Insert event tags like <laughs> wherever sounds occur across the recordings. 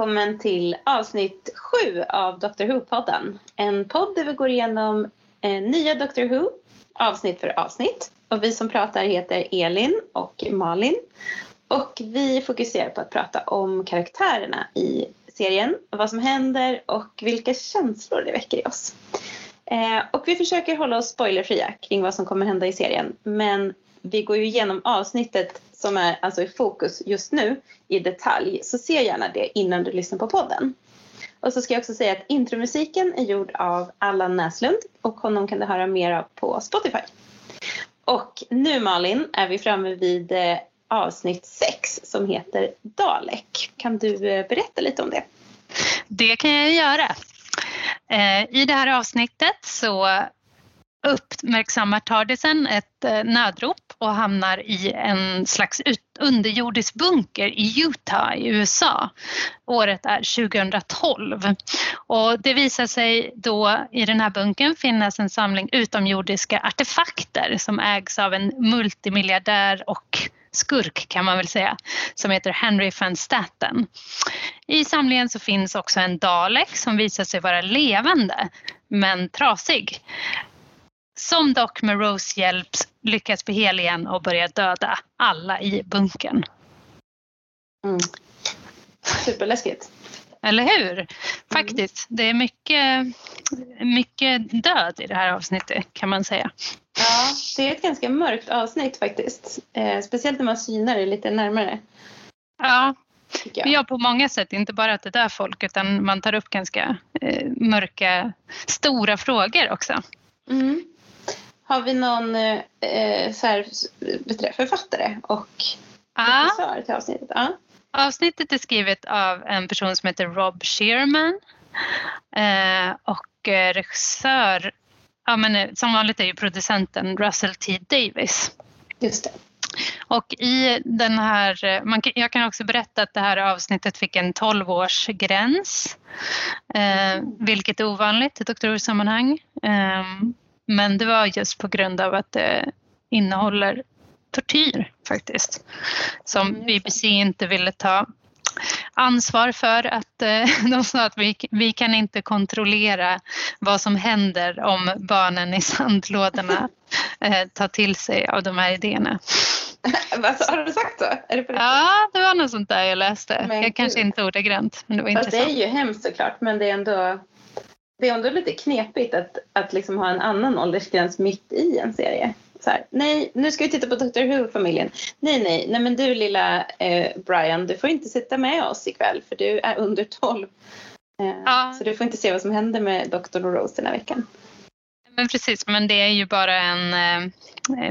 Välkommen till avsnitt sju av Doctor Who-podden. En podd där vi går igenom eh, nya Doctor Who avsnitt för avsnitt. Och vi som pratar heter Elin och Malin. Och vi fokuserar på att prata om karaktärerna i serien, vad som händer och vilka känslor det väcker i oss. Eh, och vi försöker hålla oss spoilerfria kring vad som kommer hända i serien. Men vi går ju igenom avsnittet som är alltså i fokus just nu i detalj. Så se gärna det innan du lyssnar på podden. Och så ska jag också säga att intromusiken är gjord av Allan Näslund och honom kan du höra mer av på Spotify. Och nu Malin är vi framme vid eh, avsnitt 6 som heter Dalek. Kan du eh, berätta lite om det? Det kan jag göra. Eh, I det här avsnittet så uppmärksammar Tardisen ett eh, nödrop och hamnar i en slags underjordisk bunker i Utah i USA. Året är 2012 och det visar sig då i den här bunkern finnas en samling utomjordiska artefakter som ägs av en multimiljardär och skurk kan man väl säga, som heter Henry van Staten. I samlingen så finns också en Dalek som visar sig vara levande men trasig. Som dock med Rose hjälp lyckas bli hel igen och börjar döda alla i bunkern. Mm. Superläskigt. Eller hur? Faktiskt. Det är mycket, mycket död i det här avsnittet kan man säga. Ja, det är ett ganska mörkt avsnitt faktiskt. Eh, speciellt när man synar det lite närmare. Ja, Ja, på många sätt. Inte bara att det dör folk utan man tar upp ganska eh, mörka, stora frågor också. Mm. Har vi någon eh, så här, författare och regissör till avsnittet? Ja. Avsnittet är skrivet av en person som heter Rob Shearman. Eh, och eh, regissör, ja, men, eh, som vanligt är ju producenten Russell T Davis. Just det. Och i den här, eh, man, jag kan också berätta att det här avsnittet fick en 12-årsgräns. Eh, vilket är ovanligt i doktorsammanhang. Eh, men det var just på grund av att det innehåller tortyr faktiskt. Som mm, BBC inte ville ta ansvar för att eh, <laughs> de sa att vi, vi kan inte kontrollera vad som händer om barnen i sandlådorna eh, tar till sig av de här idéerna. <laughs> har du sagt så? Det ja, det var något sånt där jag läste. Men, jag kanske inte ordagrant, men det var intressant. Det är ju hemskt såklart, men det är ändå det är ändå lite knepigt att, att liksom ha en annan åldersgräns mitt i en serie. Här, nej, nu ska vi titta på Doctor Who-familjen. Nej, nej, nej, men du lilla eh, Brian, du får inte sitta med oss ikväll för du är under 12. Eh, ja. Så du får inte se vad som händer med Dr. och Rose den här veckan. Men precis, men det är ju bara en eh,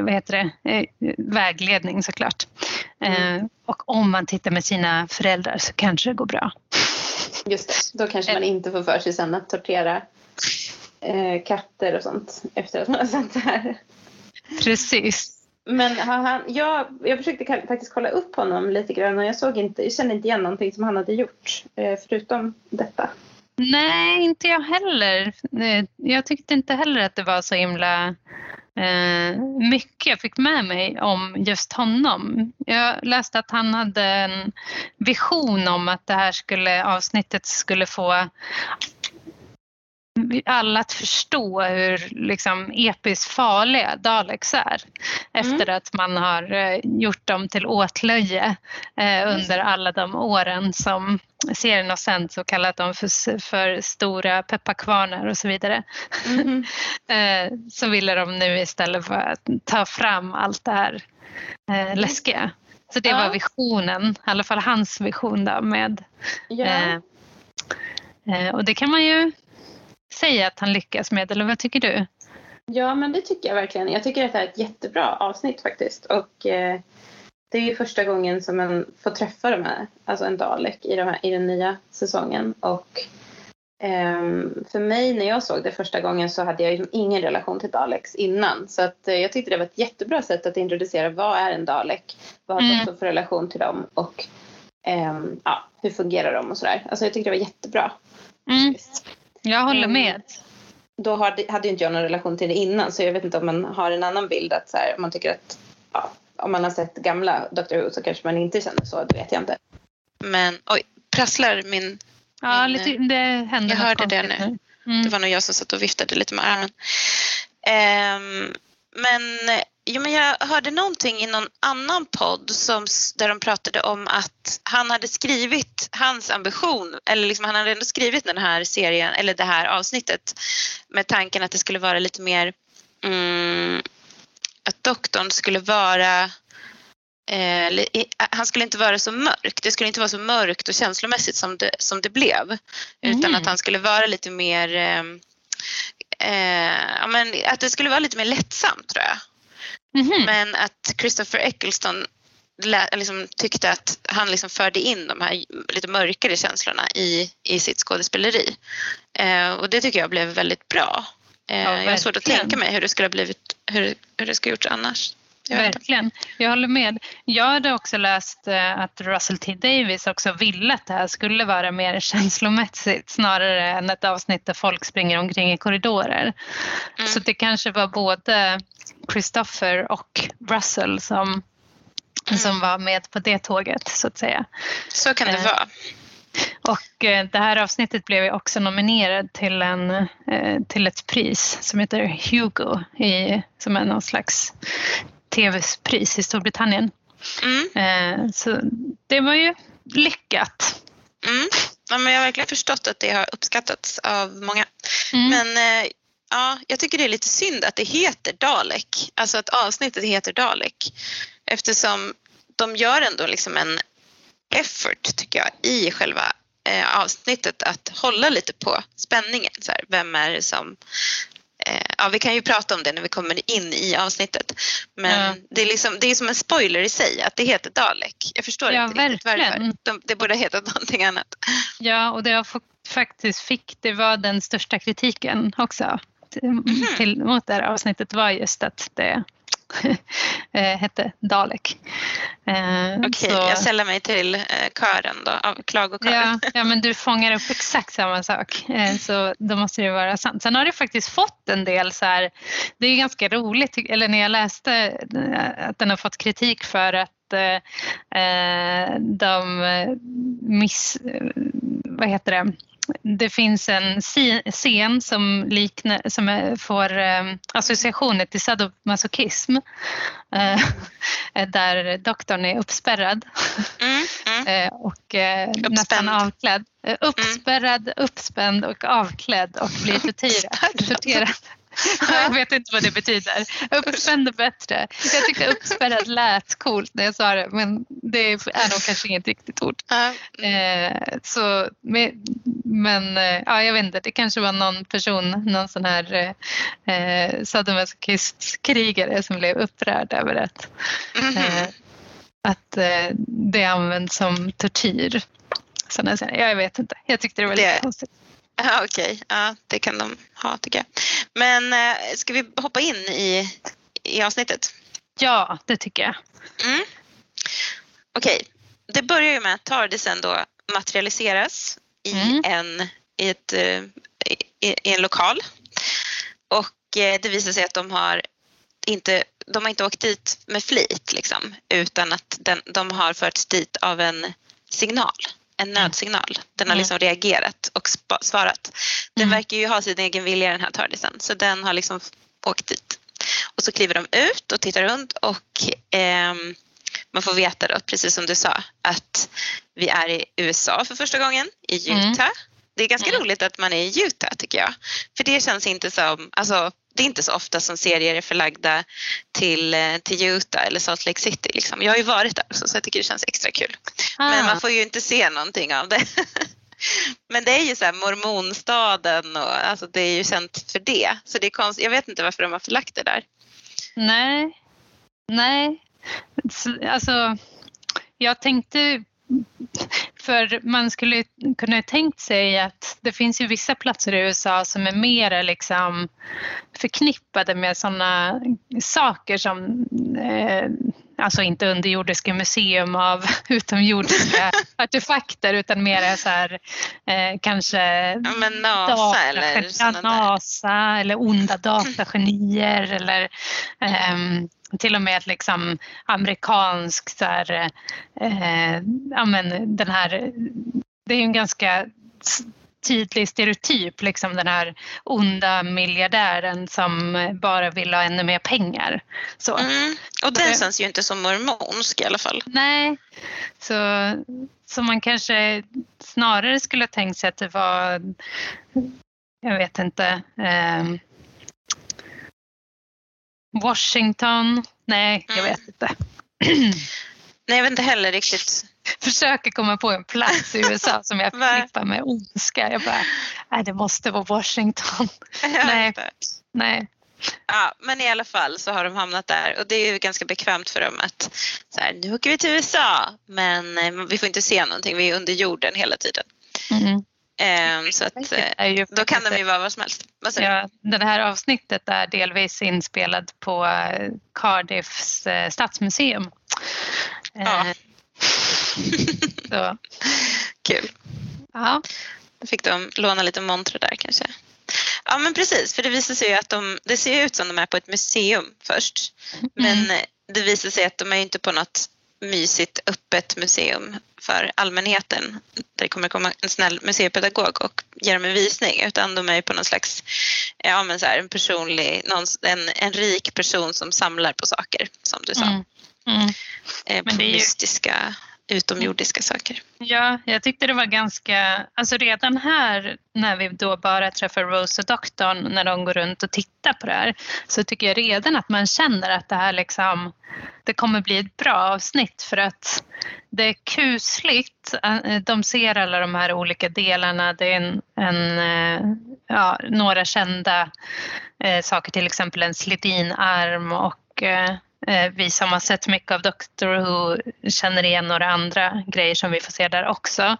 vad heter det, eh, vägledning såklart. Mm. Eh, och om man tittar med sina föräldrar så kanske det går bra. <laughs> Just det, då kanske man eh. inte får för sig sen att tortera eh, katter och sånt efter att man har sett det här. Precis. Men han, jag, jag försökte faktiskt kolla upp honom lite grann och jag, såg inte, jag kände inte igen någonting som han hade gjort eh, förutom detta. Nej, inte jag heller. Eh, jag tyckte inte heller att det var så himla Eh, mycket jag fick med mig om just honom. Jag läste att han hade en vision om att det här skulle, avsnittet skulle få alla att förstå hur liksom, episkt farliga Daleks är. Efter mm. att man har eh, gjort dem till åtlöje eh, under alla de åren som serien har sänts och kallat dem för, för stora pepparkvarnar och så vidare. Mm. <laughs> eh, så ville de nu istället för att ta fram allt det här eh, läskiga. Så det ja. var visionen, i alla fall hans vision då med ja. Eh, eh, och det kan man ju säga att han lyckas med, eller vad tycker du? Ja, men det tycker jag verkligen. Jag tycker att det här är ett jättebra avsnitt faktiskt. Och eh, det är ju första gången som man får träffa de här, alltså en Dalek i, de här, i den nya säsongen. Och eh, för mig när jag såg det första gången så hade jag liksom ingen relation till Daleks innan. Så att, eh, jag tyckte det var ett jättebra sätt att introducera vad är en Dalek? Vad har mm. för relation till dem? Och ehm, ja, hur fungerar de och sådär. Alltså jag tyckte det var jättebra. Mm. Jag håller ehm, med. Då hade inte jag någon relation till det innan så jag vet inte om man har en annan bild att så här, man tycker att ja, om man har sett gamla Doctor Who så kanske man inte känner så, det vet jag inte. Men oj, prasslar min... Ja, min, lite, det händer Jag hörde det nu. Mm. Det var nog jag som satt och viftade lite med armen. Um, men, jo, men jag hörde någonting i någon annan podd som, där de pratade om att han hade skrivit hans ambition, eller liksom han hade ändå skrivit den här serien, eller det här avsnittet med tanken att det skulle vara lite mer mm, att doktorn skulle vara eh, han skulle inte vara så mörk. Det skulle inte vara så mörkt och känslomässigt som det, som det blev. Mm. Utan att han skulle vara lite mer eh, eh, ja, men att det skulle vara lite mer lättsamt tror jag. Mm. Men att Christopher Eccleston liksom, tyckte att han liksom förde in de här lite mörkare känslorna i, i sitt skådespeleri. Eh, och det tycker jag blev väldigt bra. Eh, ja, jag har svårt att tänka mig hur det skulle ha blivit, hur, hur det skulle gjorts annars. Verkligen, jag håller med. Jag hade också läst eh, att Russell T Davis också ville att det här skulle vara mer känslomässigt snarare än ett avsnitt där folk springer omkring i korridorer. Mm. Så det kanske var både Christopher och Russell som, mm. som var med på det tåget så att säga. Så kan det eh, vara. Och eh, det här avsnittet blev också nominerad till, en, eh, till ett pris som heter Hugo i, som är någon slags tv-pris i Storbritannien. Mm. Eh, så det var ju lyckat. Mm. Ja, men jag har verkligen förstått att det har uppskattats av många. Mm. Men ja, jag tycker det är lite synd att det heter Dalek, alltså att avsnittet heter Dalek eftersom de gör ändå liksom en effort tycker jag i själva eh, avsnittet att hålla lite på spänningen. Så här, vem är det som eh, Ja, vi kan ju prata om det när vi kommer in i avsnittet. Men ja. det, är liksom, det är som en spoiler i sig att det heter Dalek. Jag förstår ja, inte verkligen. riktigt varför. De, det borde ha hetat någonting annat. Ja, och det jag faktiskt fick, det var den största kritiken också mm. till, mot det här avsnittet var just att det Eh, <laughs> hette Dalek. Eh, Okej, okay, jag sällar mig till eh, kören då, av klagokören. Ja, <laughs> ja, men du fångar upp exakt samma sak. Så då måste det vara sant. Sen har det faktiskt fått en del så här, det är ganska roligt, eller när jag läste att den har fått kritik för att de miss, vad heter det, det finns en scen som, liknar, som får eh, associationer till sadomasochism eh, <laughs> där doktorn är uppspärrad mm, mm. <laughs> Eh, och nästan avklädd. Uppspärrad, mm. uppspänd och avklädd och blir <laughs> torterad. Jag vet inte vad det betyder. Uppspänd är bättre. Jag tyckte uppspärrad lät coolt när jag sa det men det är nog kanske inget riktigt ord. Mm. så, men eh, ja, jag vet inte, det kanske var någon person, någon sån här eh, sadomasochist-krigare som blev upprörd över att, mm. eh, att eh, det används som tortyr. Så jag vet inte, jag tyckte det var lite det, konstigt. Ja, Okej, okay. ja, det kan de ha tycker jag. Men eh, ska vi hoppa in i, i avsnittet? Ja, det tycker jag. Mm. Okej, okay. det börjar ju med att Tardisen då materialiseras i, mm. en, i, ett, eh, i, i, en lokal. Och eh, det visar sig att de har inte, de har inte åkt dit med flit liksom, utan att den, de har förts dit av en signal en mm. nödsignal. Den har mm. liksom reagerat och svarat. Den mm. verkar ju ha sin egen vilja den här Tardisen så den har liksom åkt dit. Och så kliver de ut och tittar runt och eh, man får veta då, precis som du sa, att vi är i USA för första gången, i Utah. Mm. Det är ganska mm. roligt att man är i Utah tycker jag. För det känns inte som, alltså det är inte så ofta som serier är förlagda till, eh, till Utah eller Salt Lake City. Liksom. Jag har ju varit där också så jag tycker det känns extra kul. Ah. Men man får ju inte se någonting av det. <laughs> Men det är ju så här mormonstaden och alltså det är ju känt för det. Så det är konstigt. Jag vet inte varför de har förlagt det där. Nej, nej. Alltså, jag tänkte för man skulle kunna tänkt sig att det finns ju vissa platser i USA som är mer liksom förknippade med sådana saker som eh, alltså inte underjordiska museum av <laughs> utomjordiska <laughs> artefakter utan mer så här eh, kanske ja, men NASA data, eller NASA eller onda <laughs> datagenier eller eh, till och med liksom amerikansk så här, eh, ja, men den här det är ju en ganska tydlig stereotyp, liksom den här onda miljardären som bara vill ha ännu mer pengar. Så. Mm. Och den känns ju inte som mormonsk i alla fall. Nej, så, så man kanske snarare skulle ha tänkt sig att det var, jag vet inte, eh, Washington? Nej, jag vet inte. <clears throat> Nej, jag vet inte heller riktigt. <laughs> Försöker komma på en plats i USA som jag <laughs> förknippar med ondska. Jag bara, nej det måste vara Washington. <laughs> nej. nej. Ja, men i alla fall så har de hamnat där och det är ju ganska bekvämt för dem att så här, nu åker vi till USA men eh, vi får inte se någonting, vi är under jorden hela tiden. Mm. Um, så att, ju, då kan de ju vara vad som helst. Ja, det här avsnittet är delvis inspelat på eh, Cardiffs eh, stadsmuseum. Ja. <laughs> så. Kul. Ja. Då fick de låna lite montrar där kanske. Ja men precis, för det visar sig ju att de, det ser ut som de är på ett museum först. Men mm. det visar sig att de är inte på något mysigt öppet museum för allmänheten där det kommer komma en snäll museipedagog och ge dem en visning utan de är på någon slags, ja men så här, en personlig, någon, en, en rik person som samlar på saker som du sa. Mm. Mm. Eh, på mystiska utomjordiska saker. Ja, jag tyckte det var ganska, alltså redan här när vi då bara träffar Rose och doktorn när de går runt och tittar på det här så tycker jag redan att man känner att det här liksom, det kommer bli ett bra avsnitt för att det är kusligt. Eh, de ser alla de här olika delarna. Det är en, en eh, ja, några kända eh, saker, till exempel en slidinarm och Eh, vi som har sett mycket av Doctor Who känner igen några andra grejer som vi får se där också.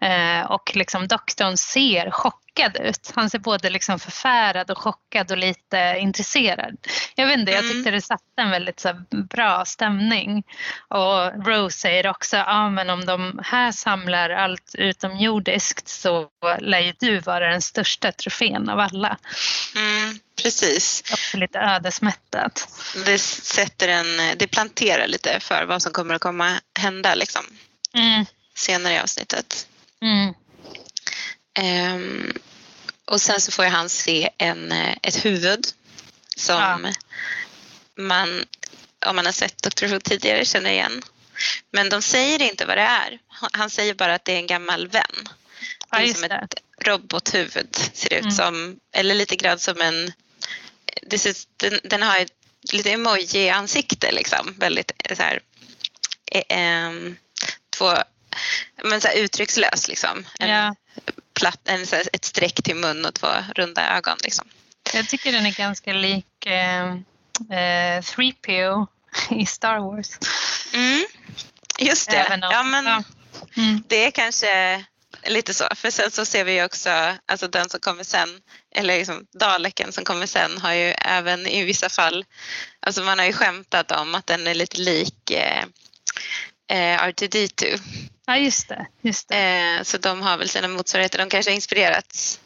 Eh, och liksom doktorn ser chockad ut. Han ser både liksom förfärad och chockad och lite intresserad. Jag vet inte, jag mm. tyckte det satte en väldigt så bra stämning. Och Rose säger också, ja ah, men om de här samlar allt utomjordiskt så lär ju du vara den största trofén av alla. Mm. Precis. Också lite ödesmättat. Det, sätter en, det planterar lite för vad som kommer att komma hända liksom. Mm. senare i avsnittet. Mm. Um, och sen så får han se en, ett huvud som ja. man, om man har sett Dr. Who tidigare, känner igen. Men de säger inte vad det är. Han säger bara att det är en gammal vän. Det är ja, som ett robothuvud ser ut mm. som, eller lite grann som en det ser, den, den har ett lite emoji-ansikte liksom. Väldigt så här, eh, två, men så här uttryckslös liksom. En, ja. Platt, en, ett streck till mun och två runda ögon liksom. Jag tycker den är ganska lik eh, eh, 3PO i Star Wars. Mm. Just det. ja, men ja. Mm. Det är kanske lite så. För sen så ser vi också, alltså den som kommer sen, eller liksom Daleken som kommer sen har ju även i vissa fall, alltså man har ju skämtat om att den är lite lik eh, eh R2D2. Ja just det. Just det. Eh, så de har väl sina motsvarigheter, de kanske har inspirerats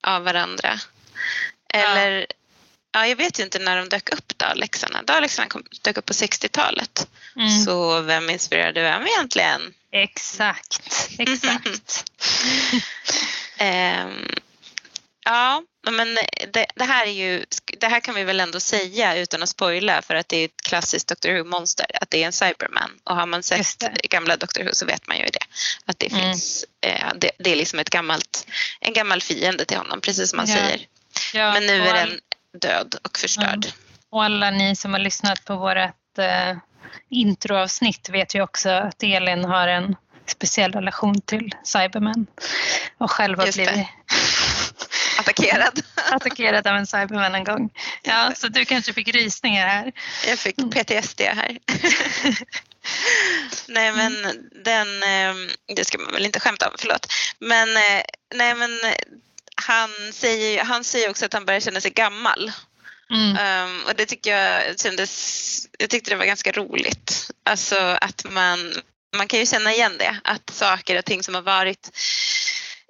av varandra. Eller, ja. ja jag vet ju inte när de dök upp Dalexarna. Dalexarna dök upp på 60-talet. Mm. Så vem inspirerade vem egentligen? Exakt, exakt. um, <laughs> ja, men det, det, här är ju, det här kan vi väl ändå säga utan att spoila för att det är ett klassiskt Doctor Who-monster, att det är en Cyberman. Och har man sett gamla Doctor Who så vet man ju det. Att det mm. finns, eh, det, det, är liksom ett gammalt, en gammal fiende till honom, precis som man ja. säger. Ja, men nu är den död och förstörd. Mm. Och alla ni som har lyssnat på vårt eh, introavsnitt vet ju också att Elin har en speciell relation till Cybermen och själv har blivit attackerad. <laughs> attackerad av en Cyberman en gång. Ja, så du kanske fick rysningar här. Jag fick PTSD här. <laughs> nej men den, ehm, det ska man väl inte skämta om, förlåt. Men eh, nej men han säger, han säger också att han börjar känna sig gammal. Mm. Um, och det tycker jag kändes, jag tyckte det var ganska roligt. Alltså att man, man kan ju känna igen det, att saker och ting som har varit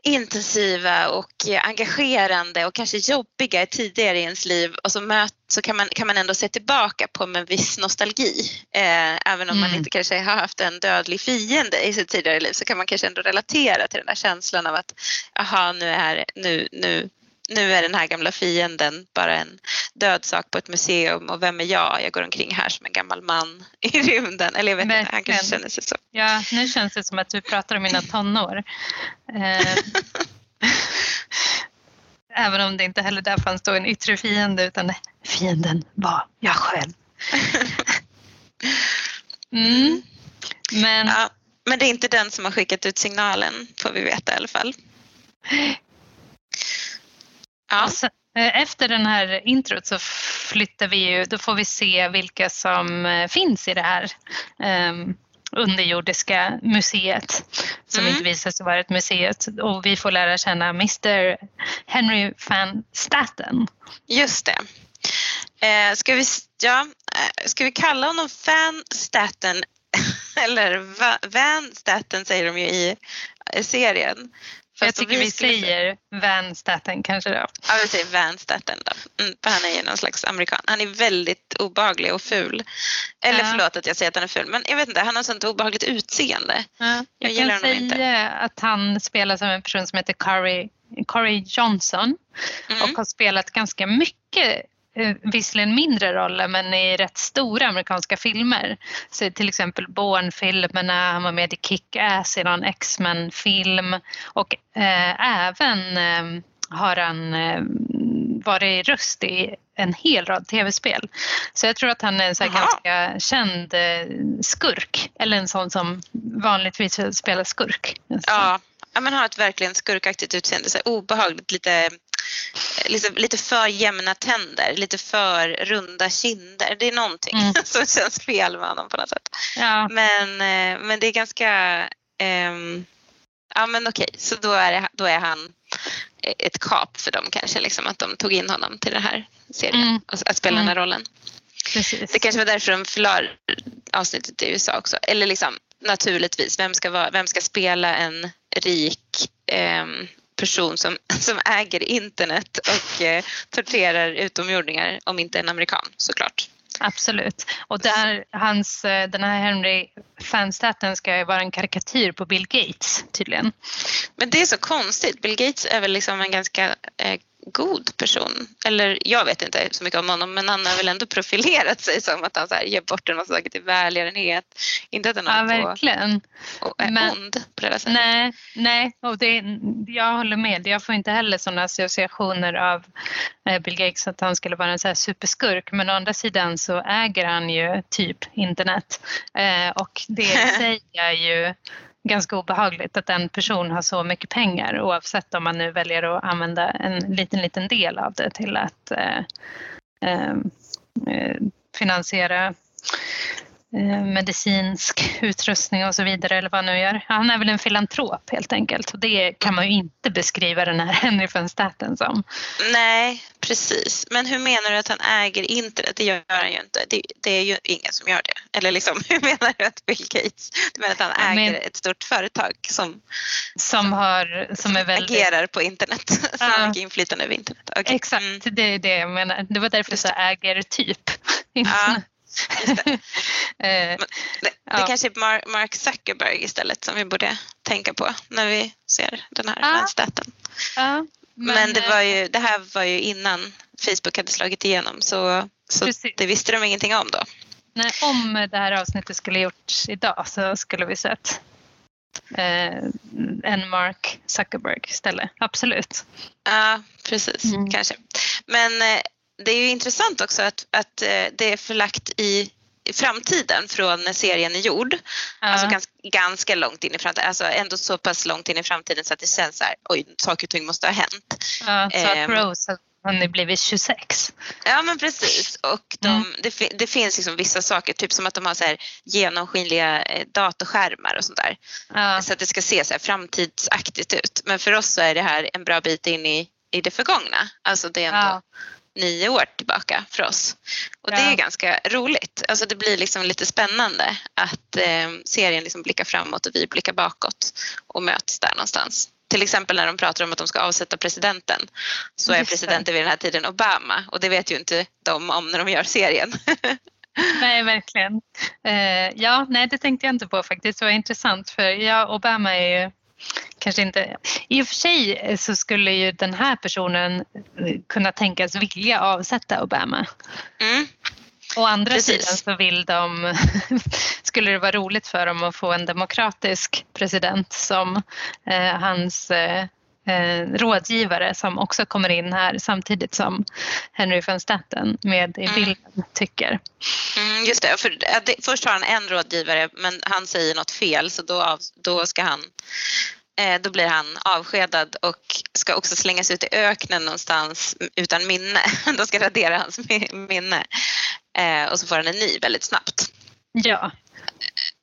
intensiva och engagerande och kanske jobbiga tidigare i ens liv och så, möt, så kan, man, kan man ändå se tillbaka på med en viss nostalgi. Eh, även om mm. man inte kanske har haft en dödlig fiende i sitt tidigare liv så kan man kanske ändå relatera till den där känslan av att aha, nu är, nu, nu nu är den här gamla fienden bara en död sak på ett museum och vem är jag? Jag går omkring här som en gammal man i rymden. Eller jag vet inte, han kanske känner sig så. Ja, nu känns det som att du pratar om mina tonår. Eh, även om det inte heller där fanns då en yttre fiende utan fienden var jag själv. Mm. Men... Ja, men det är inte den som har skickat ut signalen får vi veta i alla fall. Ja. Eh, efter den här introt så flyttar vi ju, då får vi se vilka som eh, finns i det här um, underjordiska museet som mm. inte visar sig vara ett museum och vi får lära känna Mr Henry van Staten. Just det. Eh, ska, vi, ja, eh, ska vi kalla honom Van Staten <laughs> eller Van Staten säger de ju i serien. Fast jag tycker vi, vi säger Van Staten kanske då. Ja, vi säger Van Staten då. Mm, för han är ju någon slags amerikan. Han är väldigt obaglig och ful. Eller ja. förlåt att jag säger att han är ful, men jag vet inte, han har sånt obehagligt utseende. Ja. Jag, jag kan säga inte. att han spelar som en person som heter Corey, Corey Johnson mm. och har spelat ganska mycket visserligen mindre roller men i rätt stora amerikanska filmer. Så till exempel Bourne-filmerna, han var med i Kick-Ass i någon X-Men-film och eh, även eh, har han eh, varit röst i en hel rad tv-spel. Så jag tror att han är en så ganska känd eh, skurk eller en sån som vanligtvis spelar skurk. Ja, ja men har ett verkligen skurkaktigt utseende, så obehagligt lite liksom, lite för jämna tänder, lite för runda kinder. Det är någonting mm. <laughs> som känns fel med honom på något sätt. Ja. Men, eh, men det är ganska... Um, ja men okej, så då är, det, då är han ett kap för dem kanske, liksom, att de tog in honom till den här serien mm. att spela mm. den här mm. rollen. Precis. Det kanske var därför de förlade avsnittet i USA också. Eller liksom naturligtvis, vem ska, vara, vem ska spela en rik eh, person som, som äger internet och eh, torterar utomjordingar om inte en amerikan såklart. Absolut. Och där, hans, eh, den här Henry Fanstaten ska ju vara en karikatyr på Bill Gates tydligen. Men det är så konstigt. Bill Gates är väl liksom en ganska eh, god person. Eller jag vet inte så mycket om honom men han har väl ändå profilerat sig som att han så här, ger bort en massa saker till välgörenhet. Inte att han ja, verkligen. och är men, ond på det sättet. Nej, nej och det, jag håller med. Jag får inte heller sådana associationer av eh, Bill Gates att han skulle vara en så här superskurk men å andra sidan så äger han ju typ internet eh, och det <laughs> säger ju ganska obehagligt att en person har så mycket pengar oavsett om man nu väljer att använda en liten, liten del av det till att eh, eh, eh finansiera medicinsk <laughs> utrustning och så vidare eller vad han nu gör. Han är väl en filantrop helt enkelt och det kan man ju inte beskriva den här <laughs> Henry von Staten som. Nej, precis. Men hur menar du att han äger internet? Det gör han ju inte. Det, det är ju ingen som gör det. Eller liksom, <laughs> hur menar du att Bill Gates, du menar att han äger Men, ett stort företag som, som, har, som, som är väldigt, agerar på internet, som har mycket inflytande över internet? Okay. Exakt, mm. det är det jag menar. Det var därför jag sa äger typ. Ja. Det. <laughs> Eh, det, ja. kanske är Mark Zuckerberg istället som vi borde tänka på när vi ser den här ja. vänstaten. Ja, men, men, det, var ju, eh, det här var ju innan Facebook hade slagit igenom så, så det visste de ingenting om då. Nej, om det här avsnittet skulle gjorts idag så skulle vi sett eh, en Mark Zuckerberg istället. Absolut. Ja, precis. Mm. Kanske. Men eh, det är ju intressant också att, att eh, det är förlagt i framtiden från när serien är gjord. Ja. Alltså ganska, ganska, långt in i framtiden, alltså ändå så pass långt in i framtiden så att det känns så här, oj, saker och ting måste ha hänt. Ja, så att ehm. Rose har ni blivit 26. Ja men precis och de, mm. det, det, finns liksom vissa saker, typ som att de har så här genomskinliga eh, datorskärmar och sånt där. Ja. Så att det ska se så här framtidsaktigt ut. Men för oss så är det här en bra bit in i, i det förgångna. Alltså det är ändå nio år tillbaka för oss. Och ja. det är ganska roligt. Alltså det blir liksom lite spännande att eh, serien liksom blickar framåt och vi blickar bakåt och möts där någonstans till exempel när de pratar om att de ska avsätta presidenten så är presidenten vid den här tiden Obama och det vet ju inte de om när de gör serien. <laughs> Nej, verkligen. Eh, ja, nej, det tänkte jag inte på faktiskt. Det var intressant för ja, Obama är ju kanske inte... I och för sig så skulle ju den här personen kunna tänkas vilja avsätta Obama. Mm. Å andra Precis. sidan så vill de, <laughs> skulle det vara roligt för dem att få en demokratisk president som eh, hans eh, eh, rådgivare som också kommer in här samtidigt som Henry von Staten med i mm. bilden mm. tycker. Mm, just det, för det, först har han en rådgivare men han säger något fel så då, då ska han eh, då blir han avskedad och ska också slängas ut i öknen någonstans utan minne. <laughs> De ska radera hans minne. Eh, och så får han en ny väldigt snabbt. Ja.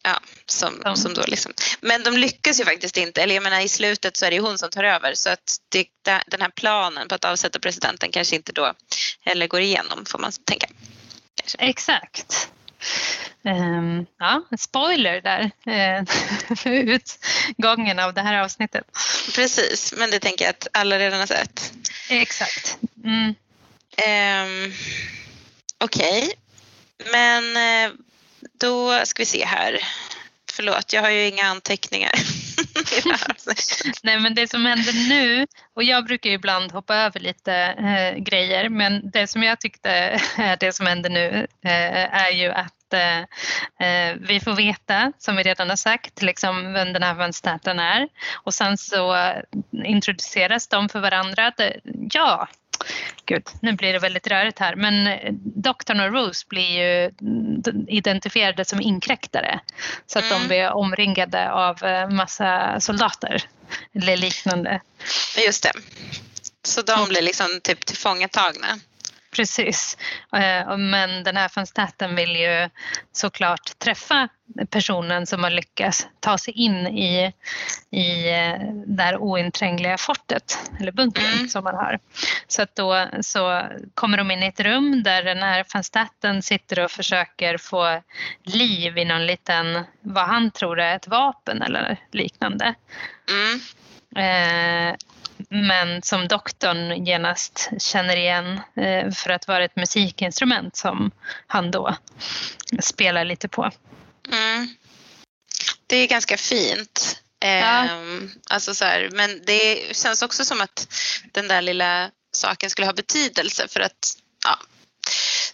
Ja, som, mm. som då liksom. Men de lyckas ju faktiskt inte, eller jag menar i slutet så är det ju hon som tar över så att det, den här planen på att avsätta presidenten kanske inte då heller går igenom får man tänka. Kanske. Exakt. Um, ja, spoiler där, uh, <laughs> utgången av det här avsnittet. Precis, men det tänker jag att alla redan har sett. Exakt. Mm. Um, Okej, okay. men uh, då ska vi se här. Förlåt, jag har ju inga anteckningar. <laughs> Nej men det som händer nu, och jag brukar ju ibland hoppa över lite eh, grejer, men det som jag tyckte <laughs> är det som händer nu eh, är ju att eh, eh, vi får veta, som vi redan har sagt, liksom vem den här vänstern är och sen så introduceras de för varandra. Ja, Gud, nu blir det väldigt rörigt här, men eh, doktorn och Rose blir ju identifierade som inkräktare så att mm. de blir omringade av eh, massa soldater eller liknande. Just det. Så de blir liksom typ tillfångatagna? Precis. Eh, men den här van Staten vill ju såklart träffa personen som har lyckats ta sig in i, i eh, det här ointrängliga fortet, eller bunkern mm. som man har. Så att då så kommer de in i ett rum där den här van Staten sitter och försöker få liv i någon liten, vad han tror är ett vapen eller liknande. Mm. Eh, men som doktorn genast känner igen eh, för att vara ett musikinstrument som han då spelar lite på. Mm. Det är ganska fint. Ja. Ehm, alltså så här, men det känns också som att den där lilla saken skulle ha betydelse för att ja,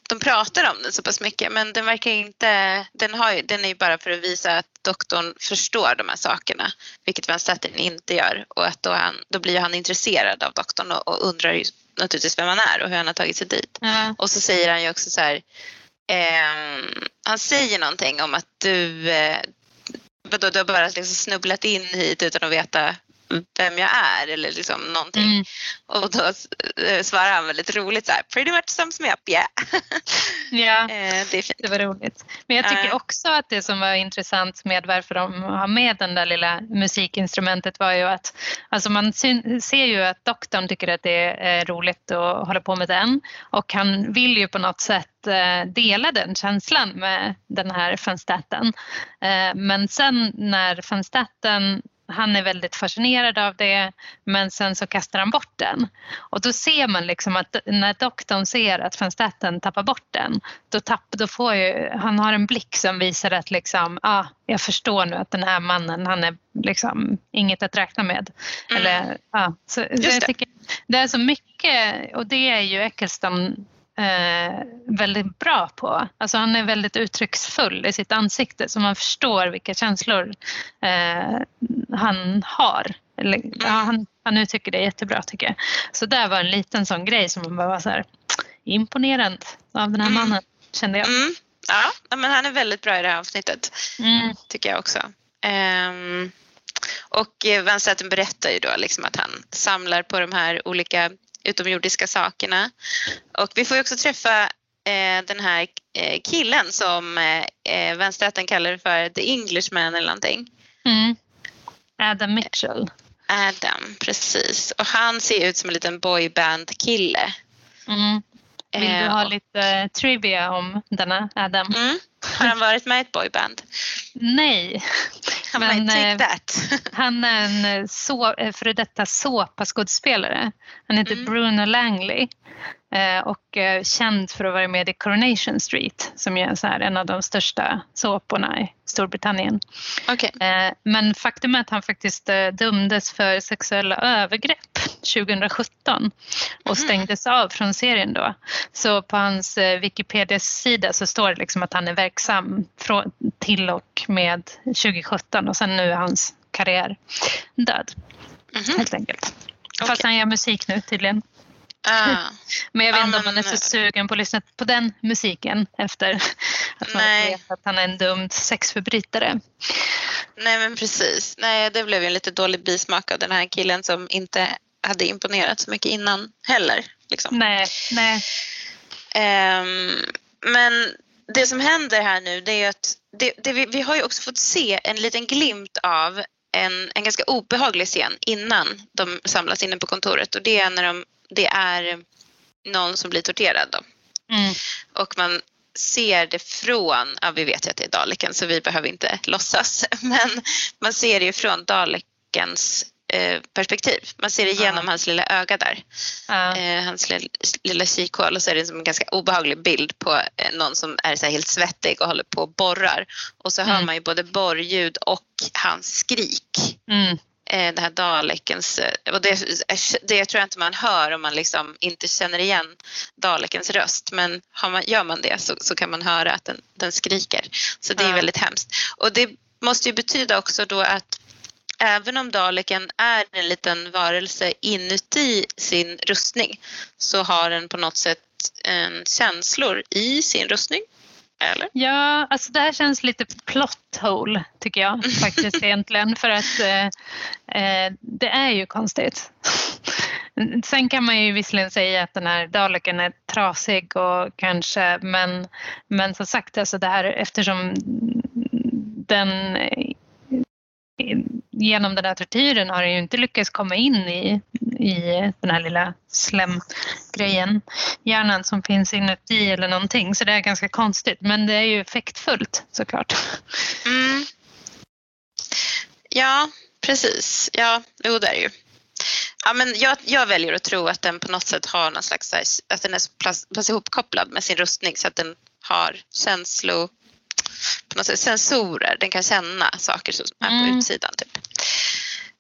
de pratar om den så pass mycket men den verkar inte, den, har, den är ju bara för att visa att doktorn förstår de här sakerna vilket Van Staten inte gör och att då, han, då blir han intresserad av doktorn och, och undrar ju naturligtvis vem han är och hur han har tagit sig dit. Mm. Och så säger han ju också så här, eh, han säger någonting om att du, eh, vadå, du har bara liksom snubblat in hit utan att veta vem jag är eller liksom någonting. Mm. Och då eh, svarar han väldigt roligt så här, pretty much sums me up, yeah. <laughs> ja, eh, det, det var roligt. Men jag tycker också att det som var intressant med varför de har med den där lilla musikinstrumentet var ju att alltså man ser ju att doktorn tycker att det är roligt att hålla på med den och han vill ju på något sätt eh, dela den känslan med den här fanstaten. Men sen när fanstaten han är väldigt fascinerad av det men sen så kastar han bort den. Och då ser man liksom att när doktorn ser att van Staten tappar bort den då, tapp, då får ju, han har en blick som visar att liksom, ah, jag förstår nu att den här mannen han är liksom inget att räkna med. Mm. Eller, ah, så, så jag tycker, det är så mycket och det är ju Eccleston eh, väldigt bra på. Alltså han är väldigt uttrycksfull i sitt ansikte så man förstår vilka känslor eh, han har. Eller, ja, han, han uttrycker det jättebra tycker jag. Så där var en liten sån grej som man bara var så här, imponerande av den här mm. mannen kände jag. Mm. Ja, men han är väldigt bra i det här avsnittet. Mm. Tycker jag också. Um, och Van Staten berättar ju då liksom att han samlar på de här olika utomjordiska sakerna. Och vi får ju också träffa eh, den här eh, killen som eh, vänsterrätten kallar för The Englishman eller någonting. Mm. Adam Mitchell. Adam, precis. Och han ser ut som en liten boyband-kille. Mm. Vill du ha lite trivia om denna Adam? Mm. Har han varit med i ett boyband? Nej. <laughs> Han men, take that. <laughs> han är en så, före detta såpaskådespelare. Han heter mm. Bruno Langley. Eh, och eh, känd för att vara med i Coronation Street som är så här en av de största såporna i Storbritannien. Okay. Eh, men faktum är att han faktiskt dömdes för sexuella övergrepp 2017 och mhm. stängdes av från serien då. Så på hans Wikipedia-sida så står det liksom att han är verksam till och med 2017 och sen nu är hans karriär död. Mm -hmm. Helt enkelt. Okay. Fast han gör musik nu tydligen. Ah. <laughs> Men jag vet inte ah, om man är så sugen på att lyssna på den musiken efter att man Nej. vet att han är en dum sexförbrytare. Nej men precis. Nej det blev ju en lite dålig bismak av den här killen som inte hade imponerat så mycket innan heller. Liksom. Nej, nej. Um, men det som händer här nu det är att det, det vi, vi har ju också fått se en liten glimt av en, en ganska obehaglig scen innan de samlas inne på kontoret och det är när de det är någon som blir torterad. Då. Mm. Och man ser det från, ja vi vet ju att det är Daleken så vi behöver inte låtsas, <laughs> men man ser det ju från Dalekens perspektiv. Man ser det genom ja. hans lilla öga där. Ja. Eh, hans lilla, lilla kikhål och så är det en ganska obehaglig bild på eh, någon som är så helt svettig och håller på och borrar. Och så mm. hör man ju både borrljud och hans skrik. Mm. Eh, det här dalekens, eh, och det, det tror jag inte man hör om man liksom inte känner igen dalekens röst men man, gör man det så, så, kan man höra att den, den skriker. Så det är ja. väldigt hemskt. Och det måste ju betyda också då att även om daleken är en liten varelse inuti sin rustning så har den på något sätt en känslor i sin rustning. Eller? Ja, alltså det här känns lite plot hole tycker jag <laughs> faktiskt egentligen för att eh, eh, det är ju konstigt. Sen kan man ju visserligen säga att den här Daleken är trasig och kanske men, men som sagt alltså det här eftersom den genom den där tortyren har den ju inte lyckats komma in i, i den här lilla slemgrejen, hjärnan som finns inuti eller någonting. Så det är ganska konstigt, men det är ju effektfullt såklart. Mm. Ja, precis. Ja, jo det är det ju. Ja, men jag, jag, väljer att tro att den på något sätt har någon slags, att den är så pass, pass ihopkopplad med sin rustning så att den har känslo, på något sätt sensorer, den kan känna saker som är på mm. utsidan. Typ.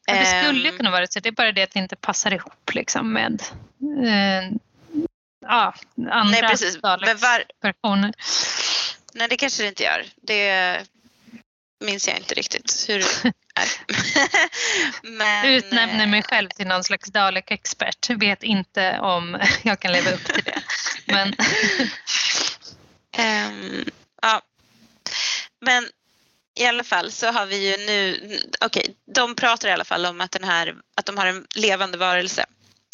Ja, det skulle ehm. kunna vara så, det är bara det att det inte passar ihop liksom med eh, ja, andra Nej, precis. Men var... Nej, det kanske det inte gör. Det minns jag inte riktigt hur det <laughs> är. <laughs> Men... Utnämner mig själv till någon slags Dalek-expert. Vet inte om <laughs> jag kan leva upp till det. Men... um, ja, men i alla fall så har vi ju nu, okej, okay, de pratar i alla fall om att, den här, att de har en levande varelse.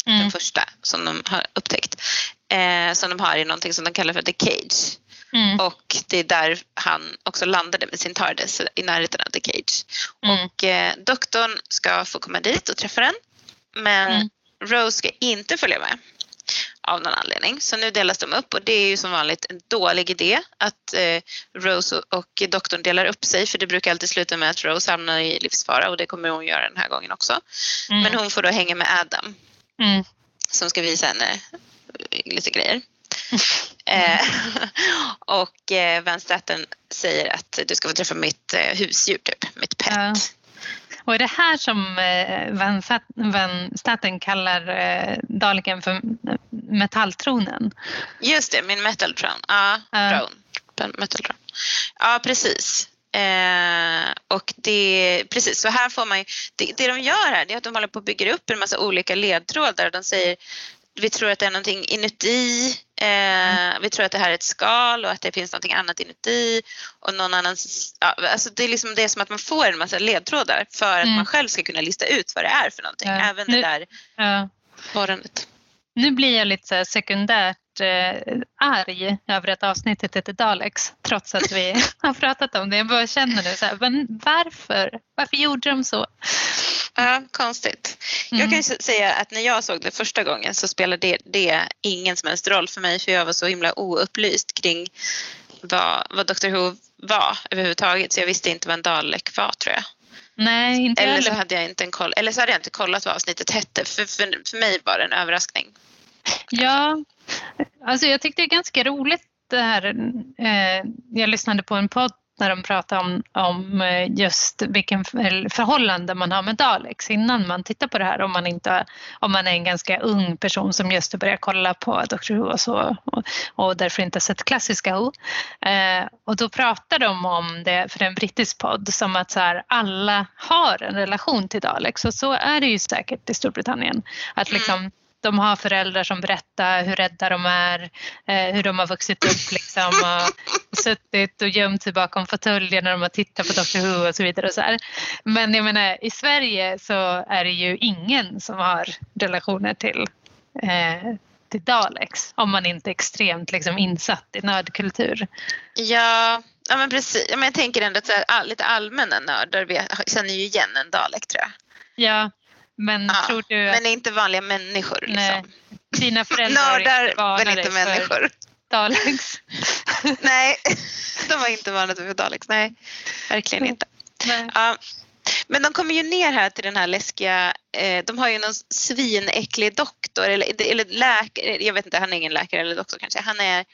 Mm. Den första som de har upptäckt. Eh, som de har i någonting som de kallar för The Cage. Mm. Och det är där han också landade med sin TARDIS i närheten av The Cage. Mm. Och eh, doktorn ska få komma dit och träffa den. Men mm. Rose ska inte följa med av någon anledning. Så nu delas de upp och det är ju som vanligt en dålig idé att eh, Rose och doktorn delar upp sig för det brukar alltid sluta med att Rose hamnar i livsfara och det kommer hon göra den här gången också. Mm. Men hon får då hänga med Adam mm. som ska visa henne eh, lite grejer. <laughs> eh, <laughs> och eh, Van Staten säger att du ska få träffa mitt eh, husdjur, typ, mitt pet. Och är det här som eh, Van Staten kallar eh, Daleken för metalltronen? Just det, min metaltron. Ja, uh. Metaltron. Ja, precis. Eh, och det, precis, så här får man ju, det, det de gör här är att de håller på att bygga upp en massa olika ledtrådar. De säger vi tror att det är någonting inuti. Eh, vi tror att det här är ett skal och att det finns någonting annat inuti. Och någon annan, ja, alltså det, är liksom, det är som att man får en massa ledtrådar för att mm. man själv ska kunna lista ut vad det är för någonting. Ja. Även det där ja. Nu blir jag lite så sekundärt eh, arg över att avsnittet heter Daleks trots att vi <laughs> har pratat om det. Jag bara känner nu så här, men varför? Varför gjorde de så? Ja, konstigt. Mm. Jag kan säga att när jag såg det första gången så spelade det, det ingen som helst roll för mig för jag var så himla oupplyst kring vad, vad Dr Who var överhuvudtaget så jag visste inte vad en Dalek var tror jag. Nej, inte eller så hade jag inte en koll, eller så hade jag inte kollat vad avsnittet hette. För, för, för mig var det en överraskning. Ja, alltså jag tyckte det är ganska roligt det här. Eh, jag lyssnade på en podd när de pratade om, om eh, just vilken förhållande man har med Daleks innan man tittar på det här om man, inte, om man är en ganska ung person som just börjar kolla på Dr Who och så och, och därför inte sett klassiska Who. Eh, och då pratar de om det för en brittisk podd som att så här, alla har en relation till Daleks och så är det ju säkert i Storbritannien. Att mm. liksom, de har föräldrar som berättar hur rädda de är, eh, hur de har vuxit upp liksom och suttit och gömt sig bakom fåtöljen när de har tittat på Dr Who och så vidare. Och så här. Men jag menar i Sverige så är det ju ingen som har relationer till eh, till Daleks om man inte är extremt liksom, insatt i nördkultur. Ja, ja men precis. Ja, men jag tänker ändå att så här, lite allmänna nördar känner ju igen en Dalek tror jag. Ja, men ja, tror du att... Men inte vanliga människor. Liksom. Nej, dina föräldrar Nördar men inte människor. Daleks. <laughs> nej, de var inte vana för Daleks. Nej, verkligen inte. Nej. Ja, men de kommer ju ner här till den här läskiga, eh, de har ju någon svinäcklig doktor eller, eller läkare, jag vet inte, han är ingen läkare eller doktor kanske. Han är i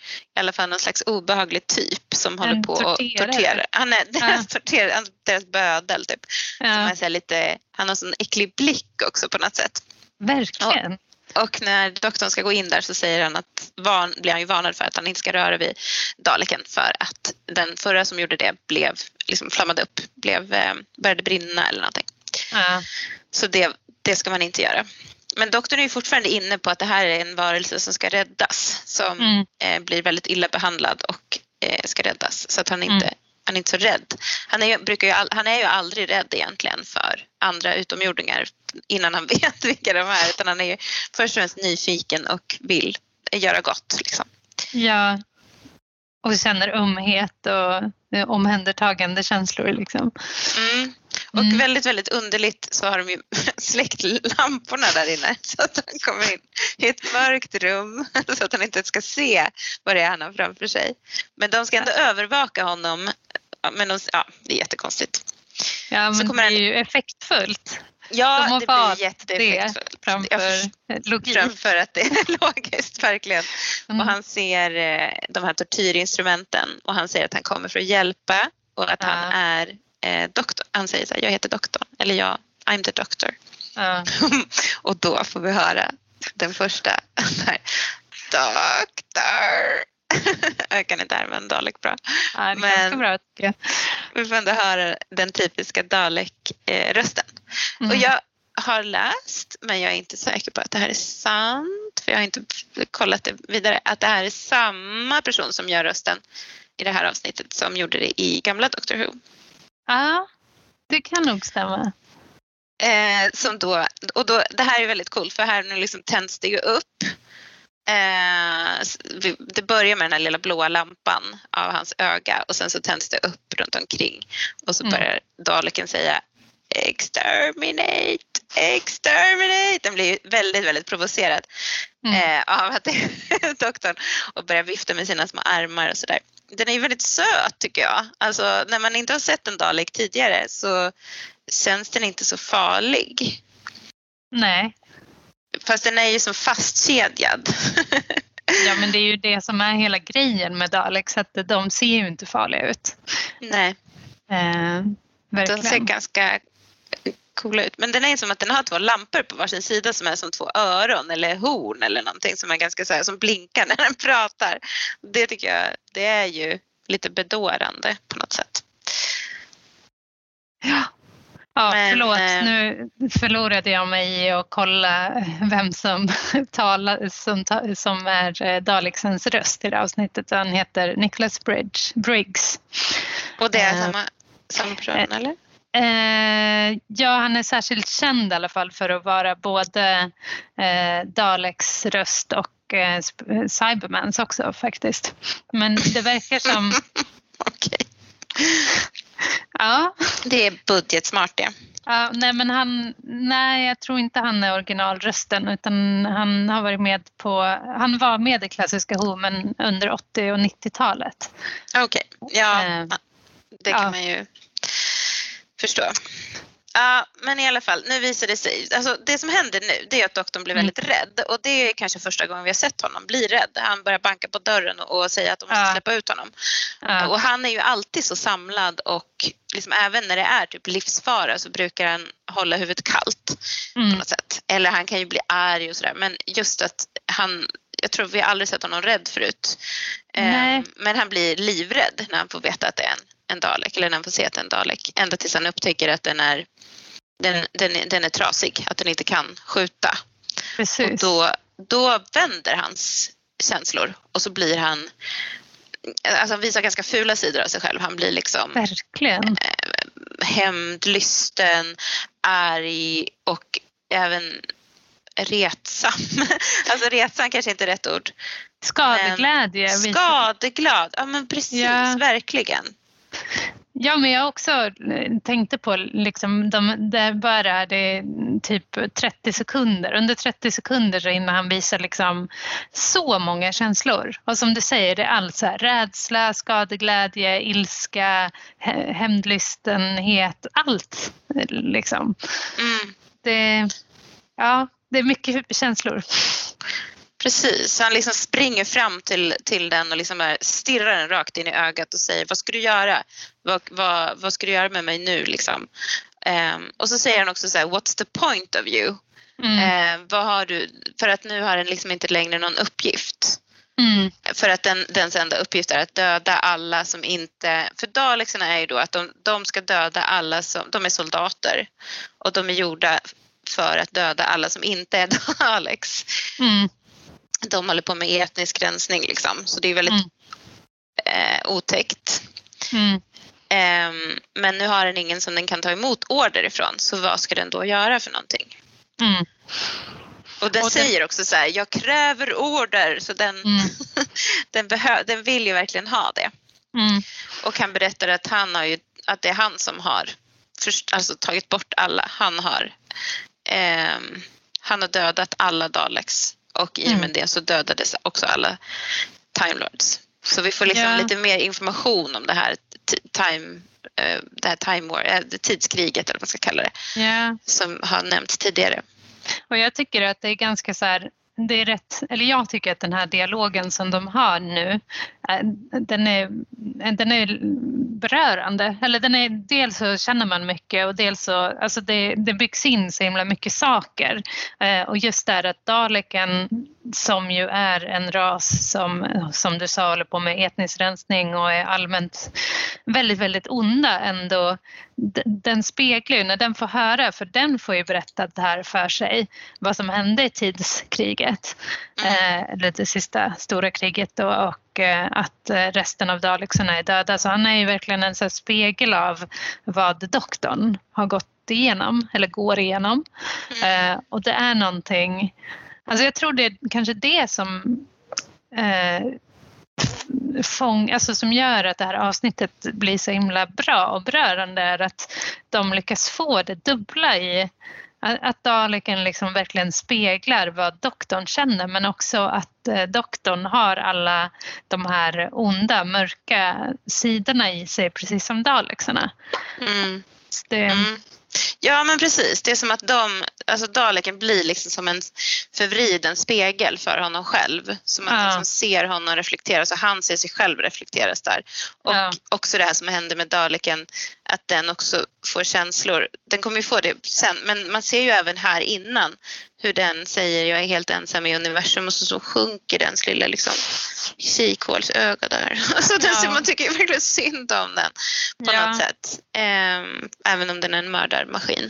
alla fall någon slags obehaglig typ som håller en på att tortera. Han är deras, <laughs> ja. torterare, deras bödel typ. Ja. Som är så lite, han har sån äcklig blick också på något sätt. Verkligen. Och, och när doktorn ska gå in där så säger han att van, blir han ju varnad för att han inte ska röra vid daleken för att den förra som gjorde det blev liksom flammade upp, blev, eh, började brinna eller någonting. Ja. Så det, det ska man inte göra. Men doktorn är ju fortfarande inne på att det här är en varelse som ska räddas som mm. eh, blir väldigt illa behandlad och eh, ska räddas så att han inte, mm. Han är inte så rädd. Han är, brukar ju, han är ju aldrig rädd egentligen för andra utomjordingar innan han <laughs> vet vilka de är utan han är ju först och främst nyfiken och vill göra gott. Liksom. Ja, och känner ömhet och omhändertagande känslor. Liksom. Mm. Och mm. väldigt, väldigt underligt så har de ju <laughs> släckt lamporna där inne <laughs> så att han kommer in i ett mörkt rum så att han inte ska se vad det är han har framför sig. Men de ska ändå ja. övervaka honom. Men de, ja, det är jättekonstigt. Ja, men det är ju effektfullt. Ja, de det blir jätteeffektfullt. Framför logik. Framför att det är <laughs> logiskt, verkligen. Mm. Och han ser eh, de här tortyrinstrumenten och han säger att han kommer för att hjälpa och att ja. han är eh, doktor. Han säger så här, jag heter doktorn, eller jag, I'm the doctor. Ja. <laughs> och då får vi höra den första, <laughs> doktor. <laughs> jag kan inte härma en Dalek bra. Ja, Men bra, vi får ändå höra den typiska Dalek-rösten. Mm. Och jag har läst, men jag är inte säker på att det här är sant, för jag har inte kollat det vidare, att det här är samma person som gör rösten i det här avsnittet som gjorde det i gamla Doctor Who. Ja, det kan nog stämma. Eh, som då, och då, det här är väldigt coolt för här nu liksom tänds det ju upp. Eh, det börjar med den här lilla blåa lampan av hans öga och sen så tänds det upp runt omkring och så mm. börjar mm. Daleken säga exterminate, exterminate. Den blir väldigt, väldigt provocerad mm. eh, av att det är <laughs> doktorn och börjar vifta med sina små armar och sådär. Den är ju väldigt söt tycker jag. Alltså när man inte har sett en Dalek tidigare så känns den inte så farlig. Nej. Fast den är ju som fastkedjad. <laughs> ja men det är ju det som är hela grejen med Daleks att de ser ju inte farliga ut. Nej. Eh, de ser ganska coola ut. Men den är som att den har två lampor på varsin sida som är som två öron eller horn eller någonting som är ganska så här, som blinkar när den pratar. Det tycker jag, det är ju lite bedårande på något sätt. Ja, Ja, Men, förlåt, eh, nu förlorade jag mig i att kolla vem som, <laughs> talar, som, som är eh, Dalexens röst i det avsnittet. Han heter Nicholas Bridge, Briggs. Och det är uh, samma, samma person, uh, eller? Eh, ja, han är särskilt känd i alla fall för att vara både eh, Daleks röst och eh, Cybermans också faktiskt. Men det verkar som... <laughs> Okej. Ja. Det är budgetsmart det. Ja, nej, men han, nej, jag tror inte han är originalrösten utan han har varit med på, han var med i klassiska Who men under 80 och 90-talet. Okej, okay. ja, Eh, det kan ja. man ju förstå. Ja, men i alla fall, nu visar det sig. Alltså, det som händer nu det är att doktorn blir Mm. väldigt rädd och det är kanske första gången vi har sett honom bli rädd. Han börjar banka på dörren och, och säga att de måste Ja. släppa ut honom. Ja. Och han är ju alltid så samlad och liksom även när det är typ livsfara så brukar han hålla huvudet kallt på Mm. något sätt. Eller han kan ju bli arg och sådär men just att han, jag tror vi har aldrig sett honom rädd förut. Nej. Men han blir livrädd när han får veta att det är en, en Dalek eller när han får se att det är en Dalek. Ända tills han upptäcker att den är, den, den, är- den är trasig, att den inte kan skjuta. Och Precis. då, då vänder hans känslor och så blir han Alltså han visar ganska fula sidor av sig själv. Han blir liksom Verkligen. hämndlysten, arg och även retsam. <laughs> Alltså retsam kanske inte är rätt ord. Skadeglädje. Skadeglad, ja men precis, Ja. verkligen. Ja, men jag också eh, tänkte på liksom, de, det bara det typ 30 sekunder. Under 30 sekunder så hinner han visa liksom så många känslor. Och som du säger, det är allt så här, rädsla, skadeglädje, ilska, hä- hämndlystenhet, allt liksom. Mm, Det, ja, det är mycket känslor. Precis, han liksom springer fram till, till den och liksom stirrar den rakt in i ögat och säger vad ska du göra? Vad, vad, vad ska du göra med mig nu liksom? Ehm, och så säger han också så här, what's the point of you? Mm. Eh, vad har du, för att nu har den liksom inte längre någon uppgift. Mm. För att den, dens enda uppgift är att döda alla som inte... För Dalexarna är ju då att de, de ska döda alla som... De är soldater och de är gjorda för att döda alla som inte är <laughs> Daleks. Mm. De håller på med etnisk rensning liksom, så det är väldigt Mm. eh, otäckt. Mm. Ehm, men nu har den ingen som den kan ta emot order ifrån, så vad ska den då göra för någonting? Mm. Och den Och den- säger också så här, jag kräver order, så den, Mm. <laughs> den, behö- den vill ju verkligen ha det. Mm. Och han berättar att, han har ju, att det är han som har först, alltså, tagit bort alla. Han har, ehm, han har dödat alla Daleks och i och med Mm. det så dödades också alla Time Lords. Så vi får liksom Ja. lite mer information om det här, time, eh, det här time war, eh, det tidskriget eller vad man ska kalla det, Ja. som har nämnts tidigare. Och jag tycker att det är ganska så här, det är rätt, eller jag tycker att den här dialogen som de har nu, eh, den är, den är berörande. Eller den är, dels så känner man mycket och dels så, alltså det, det byggs in så himla mycket saker. Eh, och just det här att Daleken som ju är en ras som, som du sa håller på med etnisk rensning och är allmänt väldigt, väldigt onda ändå. Den speglar ju, när den får höra, för den får ju berättat det här för sig, vad som hände i tidskriget, eh, eller det sista stora kriget då, och eh, att resten av Dalexarna är döda. Så han är ju verkligen en så spegel av vad doktorn har gått igenom, eller går igenom. Eh, och det är någonting, alltså jag tror det är kanske det som eh, fång, alltså som gör att det här avsnittet blir så himla bra och berörande är att de lyckas få det dubbla i att Daleken liksom verkligen speglar vad doktorn känner men också att eh, doktorn har alla de här onda, mörka sidorna i sig precis som Dalexarna. Mm. Så det, Mm. Ja men precis, det är som att de, alltså Daleken blir liksom som en förvriden spegel för honom själv. Som att Ja. liksom ser honom reflekteras och han ser sig själv reflekteras där. Och Ja. också det här som händer med Daleken, att den också får känslor. Den kommer ju få det sen, men man ser ju även här innan hur den säger jag är helt ensam i universum och så, så sjunker dens lilla liksom kikhålsöga där. <laughs> Alltså den, Ja. Man tycker verkligen synd om den på Ja. något sätt. Ehm, även om den är en mördarmaskin.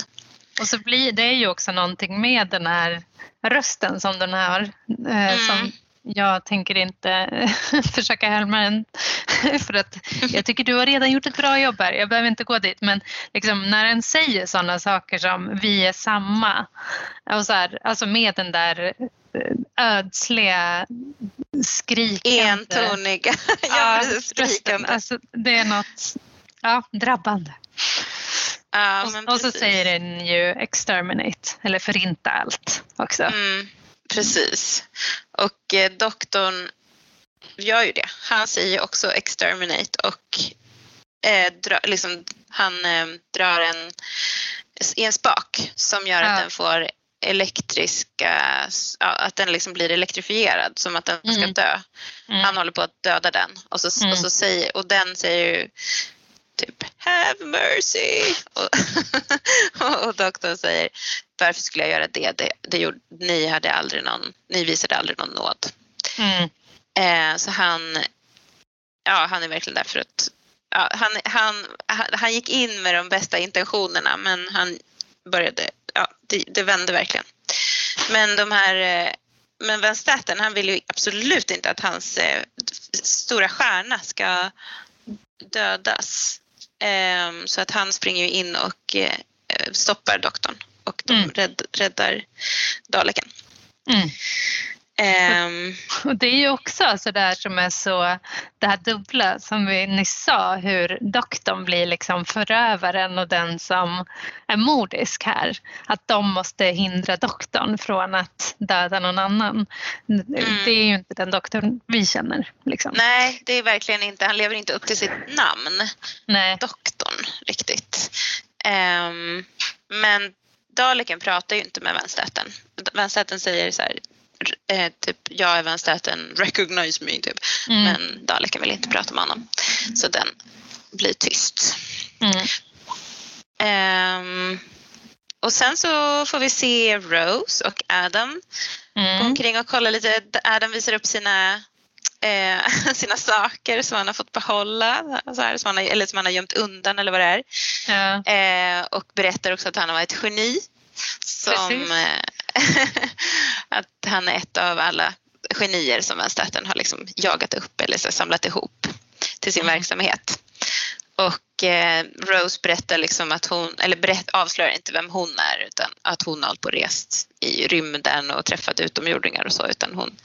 Och så blir det ju också någonting med den här rösten som den har. Eh, Mm. som jag tänker inte <laughs> försöka härma den <laughs> för att jag tycker du har redan gjort ett bra jobb här. Jag behöver inte gå dit. Men liksom, när den säger sådana saker som vi är samma. Och så här, alltså med den där eh, ödsliga skrikande. Entoniga. <laughs> ja. Skrikande. Alltså, det är något Ja, drabbande. Ja, och, och, så säger den ju exterminate, eller förinta allt också. Mm, precis. Och eh, doktorn gör ju det. Han säger också exterminate och eh, dra, liksom, han eh, drar en, en spak som gör ja. att den får elektriska, att den liksom blir elektrifierad som att den mm. ska dö. Mm. Han håller på att döda den och, så, mm. och, så säger, och den säger ju typ have mercy <laughs> och, och doktorn säger varför skulle jag göra det? det, det gjorde, ni, hade aldrig någon, ni visade aldrig någon nåd. Mm. Eh, så han, ja, han är verkligen där för att ja, han, han, han gick in med de bästa intentionerna men han började, ja, det, det vände verkligen. Men de här eh, men Van Staten, han vill ju absolut inte att hans eh, stora stjärna ska dödas. Eh, så att han springer ju in och eh, stoppar doktorn och de mm. rädd, räddar Daleken. Mm. Um, <laughs> och det är ju också så där som är så, det här dubbla som vi nyss sa, hur doktorn blir liksom förövaren och den som är mordisk här. Att de måste hindra doktorn från att döda någon annan. Mm. Det är ju inte den doktorn vi känner. Liksom. Nej, det är verkligen inte, han lever inte upp till sitt namn, Nej. doktorn riktigt. Um, men Daleken pratar ju inte med Vanstätten. Vanstätten säger så här, eh, typ jag är vänsterhäten, recognize me typ. Mm. Men Daleken vill inte prata med honom. Så den blir tyst. Mm. Um, och sen så får vi se Rose och Adam mm. gå omkring och kolla lite. Adam visar upp sina eh, <laughs> sina saker som han har fått behålla, så här, som han har, eller som han har gömt undan eller vad det är. Ja. Eh, och berättar också att han har varit ett geni som <laughs> att han är ett av alla genier som vänsterhäten har liksom jagat upp eller så samlat ihop till sin mm. verksamhet. Och eh, Rose berättar liksom att hon, eller berätt, avslöjar inte vem hon är utan att hon har hållit på och rest i rymden och träffat utomjordingar och så utan hon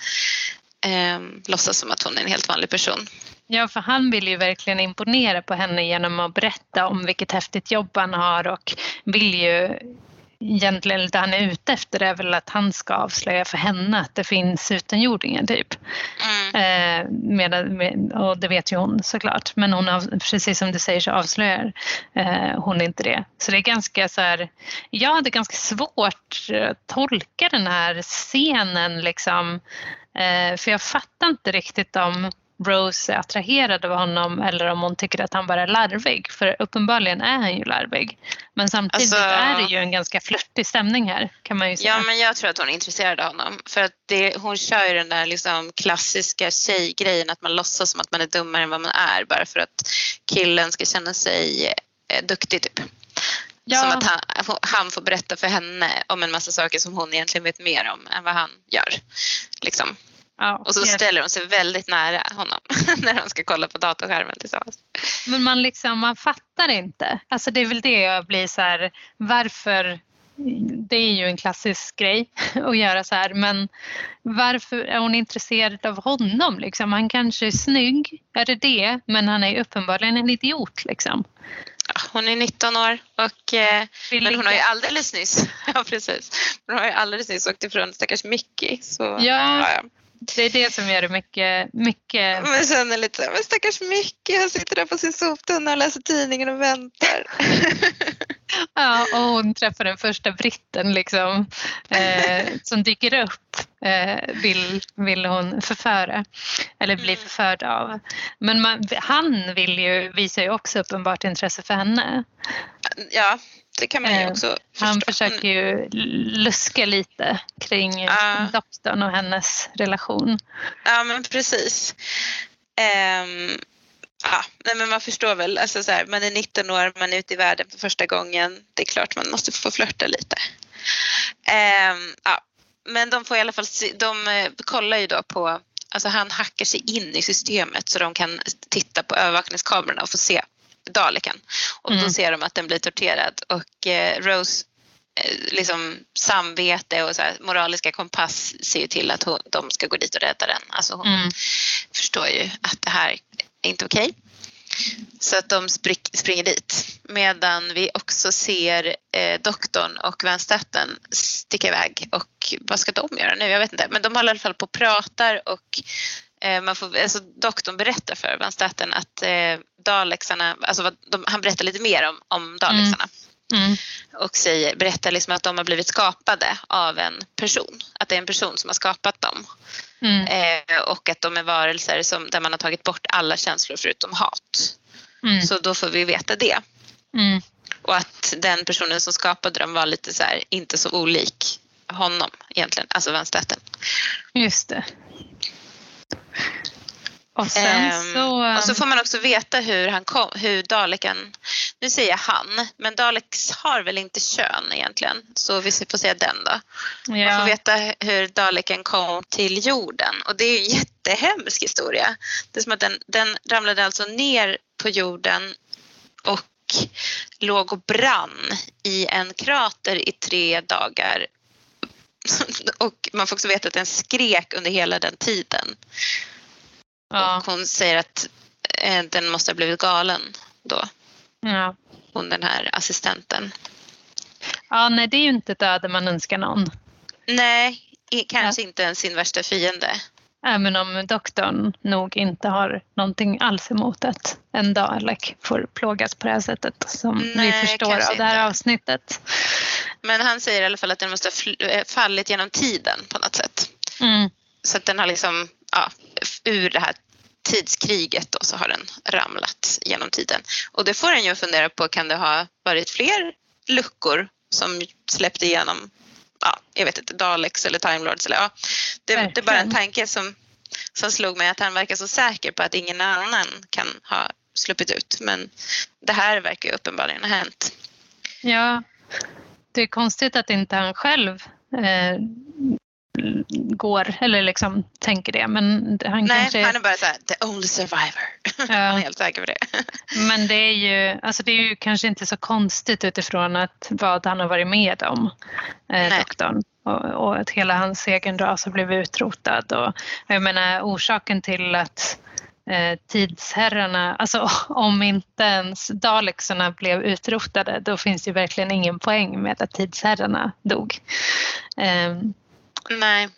eh, låtsas som att hon är en helt vanlig person. Ja, för han vill ju verkligen imponera på henne genom att berätta om vilket häftigt jobb han har och vill ju egentligen det han är ute efter är väl att han ska avslöja för henne att det finns utomjordingar typ. Mm. Eh, med, med, och det vet ju hon såklart. Men hon har, precis som du säger så avslöjar eh, hon inte det. Så det är ganska så här, jag hade ganska svårt att tolka den här scenen liksom. Eh, för jag fattar inte riktigt om Rose är attraherad av honom eller om hon tycker att han bara är larvig. För uppenbarligen är han ju larvig. Men samtidigt alltså, är det ju en ganska flörtig stämning här kan man ju säga. Ja men jag tror att hon är intresserad av honom. För att det, hon kör ju den där liksom klassiska tjejgrejen att man låtsas som att man är dummare än vad man är bara för att killen ska känna sig eh, duktig typ. Ja. Som att han, han, får berätta för henne om en massa saker som hon egentligen vet mer om än vad han gör. Liksom. Ja, och så ställer de sig väldigt nära honom <laughs> när de ska kolla på datorskärmen tillsammans. Men man, liksom, man fattar inte. Alltså det är väl det jag blir så här, varför det är ju en klassisk grej <laughs> att göra så här men varför är hon intresserad av honom? Liksom? Han kanske är snygg, är det det? Men han är uppenbarligen en idiot. Liksom. hon är 19 år och eh, men hon har ju alldeles nyss, <laughs> ja precis, hon har ju alldeles nyss åkt ifrån stackars Mickey. Så, ja. ja, ja. Det är det som gör det mycket... mycket... Man känner lite så men stackars Micke, han sitter där på sin soptunna och läser tidningen och väntar. <laughs> ja, och hon träffar den första britten liksom, eh, som dyker upp. Eh, vill, vill hon förföra eller bli mm. förförd av. Men man, han vill ju, visar ju också uppenbart intresse för henne. Ja, det kan man ju eh, också förstå. Han försöker ju luska lite kring uh, doktorn och hennes relation. Ja men precis. Um, ja, nej, men man förstår väl, alltså så här, man är 19 år, man är ute i världen för första gången. Det är klart man måste få flörta lite. Um, ja. Men de får i alla fall, de eh, kollar ju då på, alltså han hackar sig in i systemet så de kan titta på övervakningskamerorna och få se Daleken. Och mm. då ser de att den blir torterad och eh, Rose eh, liksom samvete och så här, moraliska kompass ser ju till att hon, de ska gå dit och rädda den. Alltså hon mm. förstår ju att det här är inte okej. Så att de springer dit. Medan vi också ser eh, doktorn och Van Staten sticka iväg. Och vad ska de göra nu? Jag vet inte. Men de håller i alla fall på och pratar och man får, alltså, doktorn berättar för Van Staten att eh, Dalexarna, alltså de, han berättar lite mer om, om Dalexarna. Mm. Mm. Och säger, berättar liksom att de har blivit skapade av en person. Att det är en person som har skapat dem. Mm. Eh, och att de är varelser som, där man har tagit bort alla känslor förutom hat. Mm. Så då får vi veta det. Mm. Och att den personen som skapade dem var lite så här, inte så olik honom egentligen, alltså vänsterrätten. Just det. Och um, så... Och så får man också veta hur, han kom, hur Daleken, nu säger jag han, men Daleks har väl inte kön egentligen, så vi får se den då. Ja. Man får veta hur Daleken kom till jorden och det är en jättehemsk historia. Det är som att den, den ramlade alltså ner på jorden och låg och brann i en krater i tre dagar. <laughs> Och man får också veta att den skrek under hela den tiden. Ja. Och hon säger att eh, den måste ha blivit galen då. Ja. Hon den här assistenten. Ja, nej det är ju inte ett öde man önskar någon. Nej, kanske ja. inte ens sin värsta fiende. Även om doktorn nog inte har någonting alls emot att en Dalek får plågas på det här sättet som Nej, vi förstår av det här inte. avsnittet. Men han säger i alla fall att den måste ha eh, fallit genom tiden på något sätt. Mm. Så att den har liksom, ja, ur det här tidskriget då så har den ramlat genom tiden. Och det får en ju fundera på, kan det ha varit fler luckor som släppte igenom ja, jag vet inte, Daleks eller Time Lords. Eller, ja, det, det, är bara en tanke som, som slog mig att han verkar så säker på att ingen annan kan ha sluppit ut. Men det här verkar ju uppenbarligen ha hänt. Ja, det är konstigt att inte han själv eh, går eller liksom tänker det. Men han Nej, kanske... han är bara så här, the only survivor. <laughs> Ja. han är helt säker på det. <laughs> men det är, ju, alltså det är ju kanske inte så konstigt utifrån att vad han har varit med om, eh, doktorn. Och, och, att hela hans egen ras har blivit utrotad. Och, jag menar orsaken till att eh, tidsherrarna, alltså <laughs> om inte ens dalexarna blev utrotade då finns det ju verkligen ingen poäng med att tidsherrarna dog. Eh, Nej,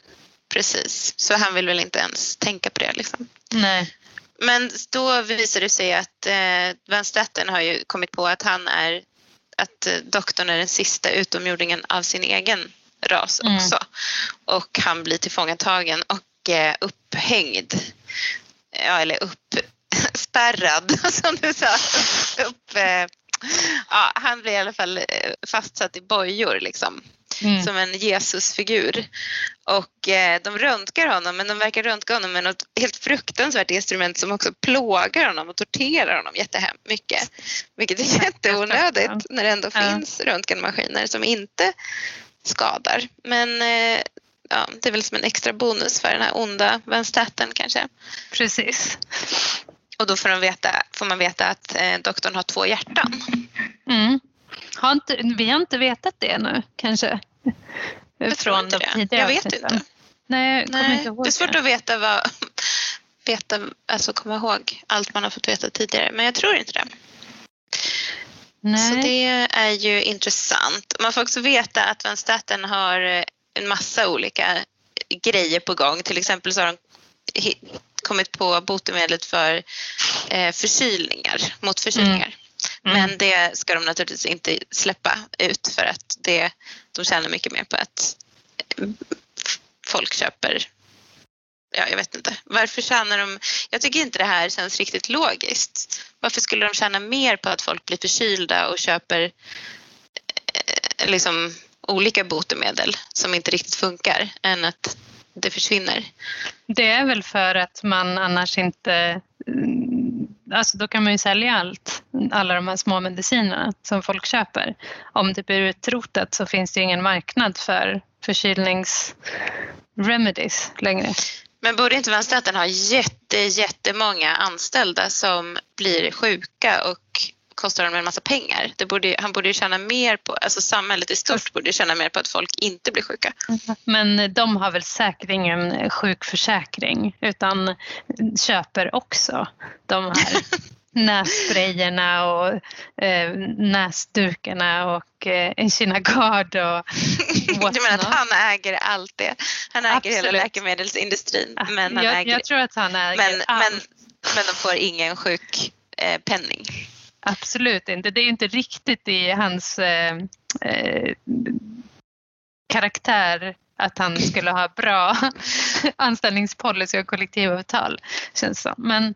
precis. Så han vill väl inte ens tänka på det liksom. Nej. Men då visar det sig att eh, Van Staten har ju kommit på att han är att eh, doktorn är den sista utomjordingen av sin egen ras mm. också. Och han blir tillfångatagen och eh, upphängd. Ja, eller uppspärrad <laughs> <laughs> som du sa. Upp, eh, ja, han blir i alla fall eh, fastsatt i bojor liksom mm. som en Jesusfigur. Och eh, de röntgar honom men de verkar röntga honom med något helt fruktansvärt instrument som också plågar honom och torterar honom jättemycket. Vilket är jätteonödigt när det ändå ja. finns röntgenmaskiner som inte skadar. Men eh, ja, det är väl som en extra bonus för den här onda vänstaten kanske. Precis. Och då får, de veta, får man veta att eh, doktorn har två hjärtan. Mm. Har inte, vi har inte vetat det nu kanske? Jag tror inte det. Jag vet inte. Nej, jag Nej, inte ihåg det är svårt det. att veta vad, veta, alltså komma ihåg allt man har fått veta tidigare, men jag tror inte det. Nej. Så det är ju intressant. Man får också veta att Van Staten har en massa olika grejer på gång. Till exempel så har de kommit på botemedlet för eh, förkylningar, mot förkylningar. Mm. Mm. Men det ska de naturligtvis inte släppa ut för att det, de tjänar mycket mer på att folk köper Ja, jag vet inte. Varför tjänar de... Jag tycker inte det här känns riktigt logiskt. Varför skulle de tjäna mer på att folk blir förkylda och köper eh, liksom olika botemedel som inte riktigt funkar än att det försvinner? Det är väl för att man annars inte alltså då kan man ju sälja allt, alla de här små medicinerna som folk köper. Om det blir utrotat så finns det ju ingen marknad för förkylningsremedies längre. Men borde inte Vanstaten ha jätte, jättemånga anställda som blir sjuka och kostar dem en massa pengar. Det borde, han borde ju tjäna mer på, alltså samhället i stort borde tjäna mer på att folk inte blir sjuka. Men de har väl säkert ingen sjukförsäkring utan köper också de här <laughs> nässprayerna och eh, näsdukarna och eh, en kinagard och <laughs> Du menar att han äger allt det? Han äger Absolut. hela läkemedelsindustrin. Men han jag, äger, jag tror att han äger men, allt. Men, men de får ingen sjukpenning. Eh, Absolut inte. Det är inte riktigt i hans eh, eh, karaktär att han skulle ha bra <laughs> anställningspolicy och kollektivavtal. Känns som. Men,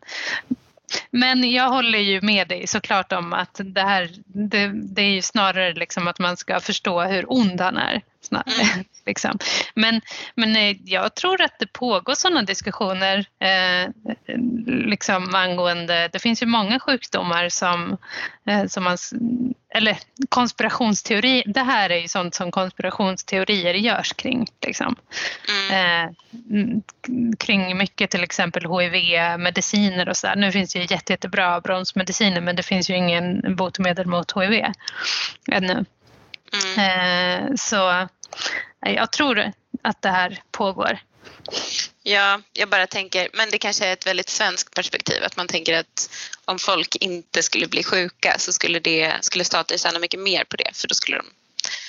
men jag håller ju med dig såklart om att det här det, det är ju snarare liksom att man ska förstå hur ond han är. Mm. <laughs> Liksom. Men, men eh, jag tror att det pågår sådana diskussioner eh, liksom angående, det finns ju många sjukdomar som, eh, som man, eller konspirationsteori, det här är ju sånt som konspirationsteorier görs kring. Liksom. Mm. Eh, kring mycket till exempel HIV-mediciner och sådär. Nu finns det ju jätte, jättebra bromsmediciner men det finns ju ingen botemedel mot HIV ännu. Mm. Eh, så jag tror att det här pågår. Ja, jag bara tänker, men det kanske är ett väldigt svenskt perspektiv att man tänker att om folk inte skulle bli sjuka så skulle, det, skulle staten tjäna mycket mer på det för då skulle de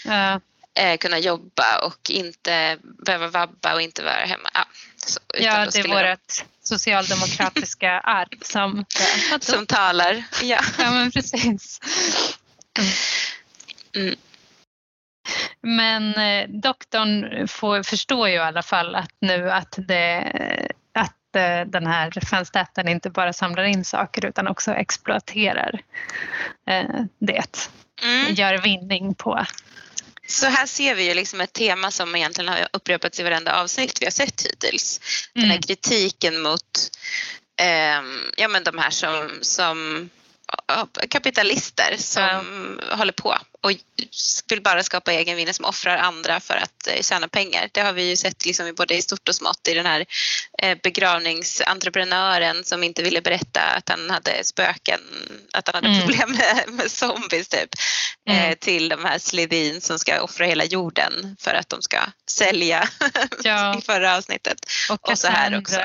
ja. eh, kunna jobba och inte behöva vabba och inte vara hemma. Ja, så, ja det är vårt de... socialdemokratiska <laughs> arv som, som talar. Ja. ja, men precis. Mm. Men eh, doktorn får, förstår ju i alla fall att nu att, det, att eh, den här fanstaten inte bara samlar in saker utan också exploaterar eh, det. Mm. Gör vinning på. Så här ser vi ju liksom ett tema som egentligen har upprepats i varenda avsnitt vi har sett hittills. Den här mm. kritiken mot eh, ja, men de här som, som kapitalister som ja. håller på och vill bara skapa egen vinning som offrar andra för att eh, tjäna pengar. Det har vi ju sett liksom både i stort och smått i den här eh, begravningsentreprenören som inte ville berätta att han hade spöken, att han hade mm. problem med, med zombies typ. Eh, mm. Till de här Sledin som ska offra hela jorden för att de ska sälja ja. <laughs> i förra avsnittet. Och, och så här också.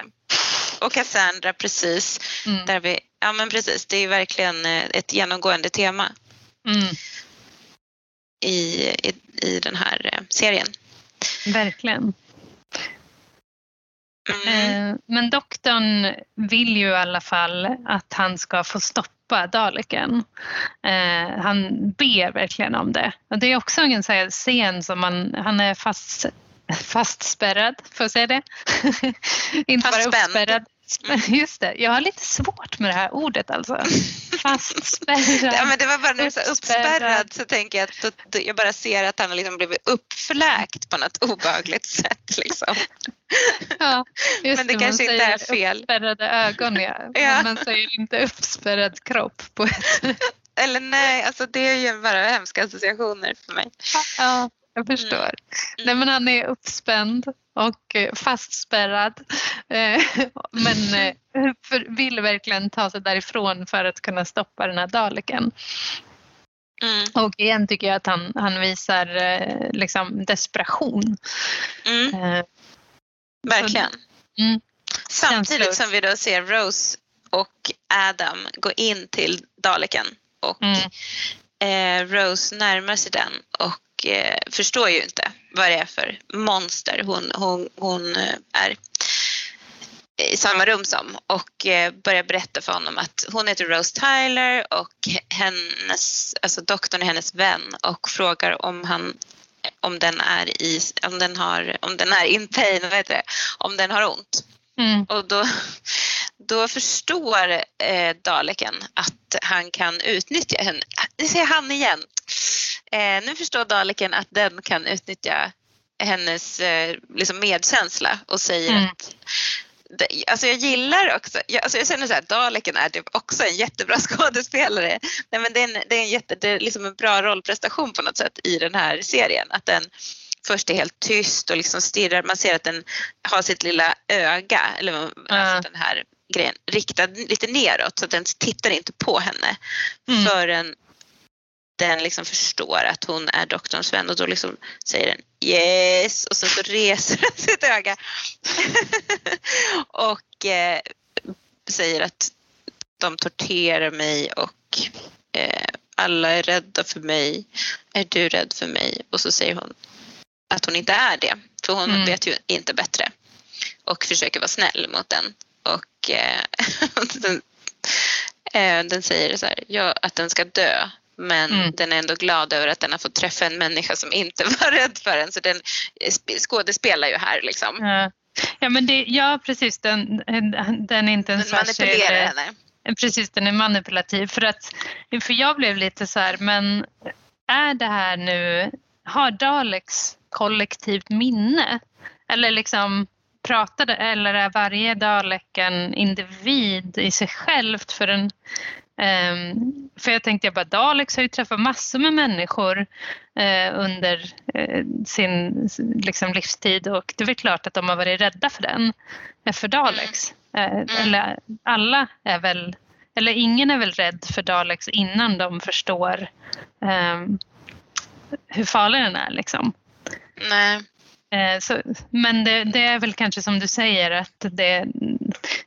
Och Cassandra precis. Mm. Där vi, ja men precis, det är verkligen ett genomgående tema. Mm i, i, i den här eh, serien. Verkligen. Mm. Eh, men doktorn vill ju i alla fall att han ska få stoppa Daleken. Eh, han ber verkligen om det. Och det är också en sån scen som man, han är fast, fastspärrad, får jag säga det? <laughs> Inte bara uppspärrad. <laughs> Just det, jag har lite svårt med det här ordet alltså. <laughs> Fastspärrad. ja, men det var bara när du sa uppspärrad så tänker jag att då, jag bara ser att han har liksom blivit uppfläkt på något obehagligt sätt. Liksom. Ja, just men det, det kanske inte är fel. Uppspärrade ögon ja. ja. Man säger inte uppspärrad kropp på ett Eller nej, alltså det är ju bara hemska associationer för mig. Ja, jag förstår. Mm. Nej, men han är uppspänd och eh, fastspärrad. Eh, <laughs> men eh, vill verkligen ta sig därifrån för att kunna stoppa den här daleken. Mm. Och igen tycker jag att han, han visar liksom desperation. Mm. Verkligen. Mm. Samtidigt som vi då ser Rose och Adam gå in till daleken och mm. eh, Rose närmar sig den och eh, förstår ju inte vad det är för monster hon, hon, hon eh, är i samma rum som och eh, börjar berätta för honom att hon heter Rose Tyler och hennes, alltså doktorn är hennes vän och frågar om han om den är i, om den har, om den är in pain, vad heter det, om den har ont. Mm. Och då, då förstår eh, Daleken att han kan utnyttja henne. Det säger han igen. Eh, nu förstår Daleken att den kan utnyttja hennes eh, liksom medkänsla och säger mm. att Alltså jag gillar också, jag, alltså jag känner så här, Daleken är typ också en jättebra <laughs> skådespelare. Nej men det är en, det är en, jätte, det är liksom en bra rollprestation på något sätt i den här serien. Att den först är helt tyst och liksom stirrar, man ser att den har sitt lilla öga, eller mm. alltså den här grejen, riktad lite neråt så att den tittar inte på henne mm. förrän den liksom förstår att hon är doktorns vän och då liksom säger den yes och sen så reser den sitt öga <laughs> och eh, säger att de torterar mig och eh, alla är rädda för mig. Är du rädd för mig? Och så säger hon att hon inte är det, för hon mm. vet ju inte bättre och försöker vara snäll mot den. Och eh, <laughs> den, eh, den, säger så här, ja, att den ska dö men mm. den är ändå glad över att den har fått träffa en människa som inte <laughs> var rädd för den. Så den skådespelar ju här liksom. Ja, ja men det, ja precis, den, den är inte en den manipulerar henne. Precis, den är manipulativ. För, att, för jag blev lite så här, men är det här nu, har Daleks kollektivt minne? Eller liksom pratade, eller är varje Dalek en individ i sig självt? För, en, um, för jag tänkte jag bara, Daleks har ju träffat massor med människor uh, under uh, sin liksom, livstid och det är väl klart att de har varit rädda för den, för Daleks. Mm. Eller alla är väl, eller ingen är väl rädd för Daleks innan de förstår um, hur farlig den är liksom. Nej. Eh, så, men det, det, är väl kanske som du säger att det,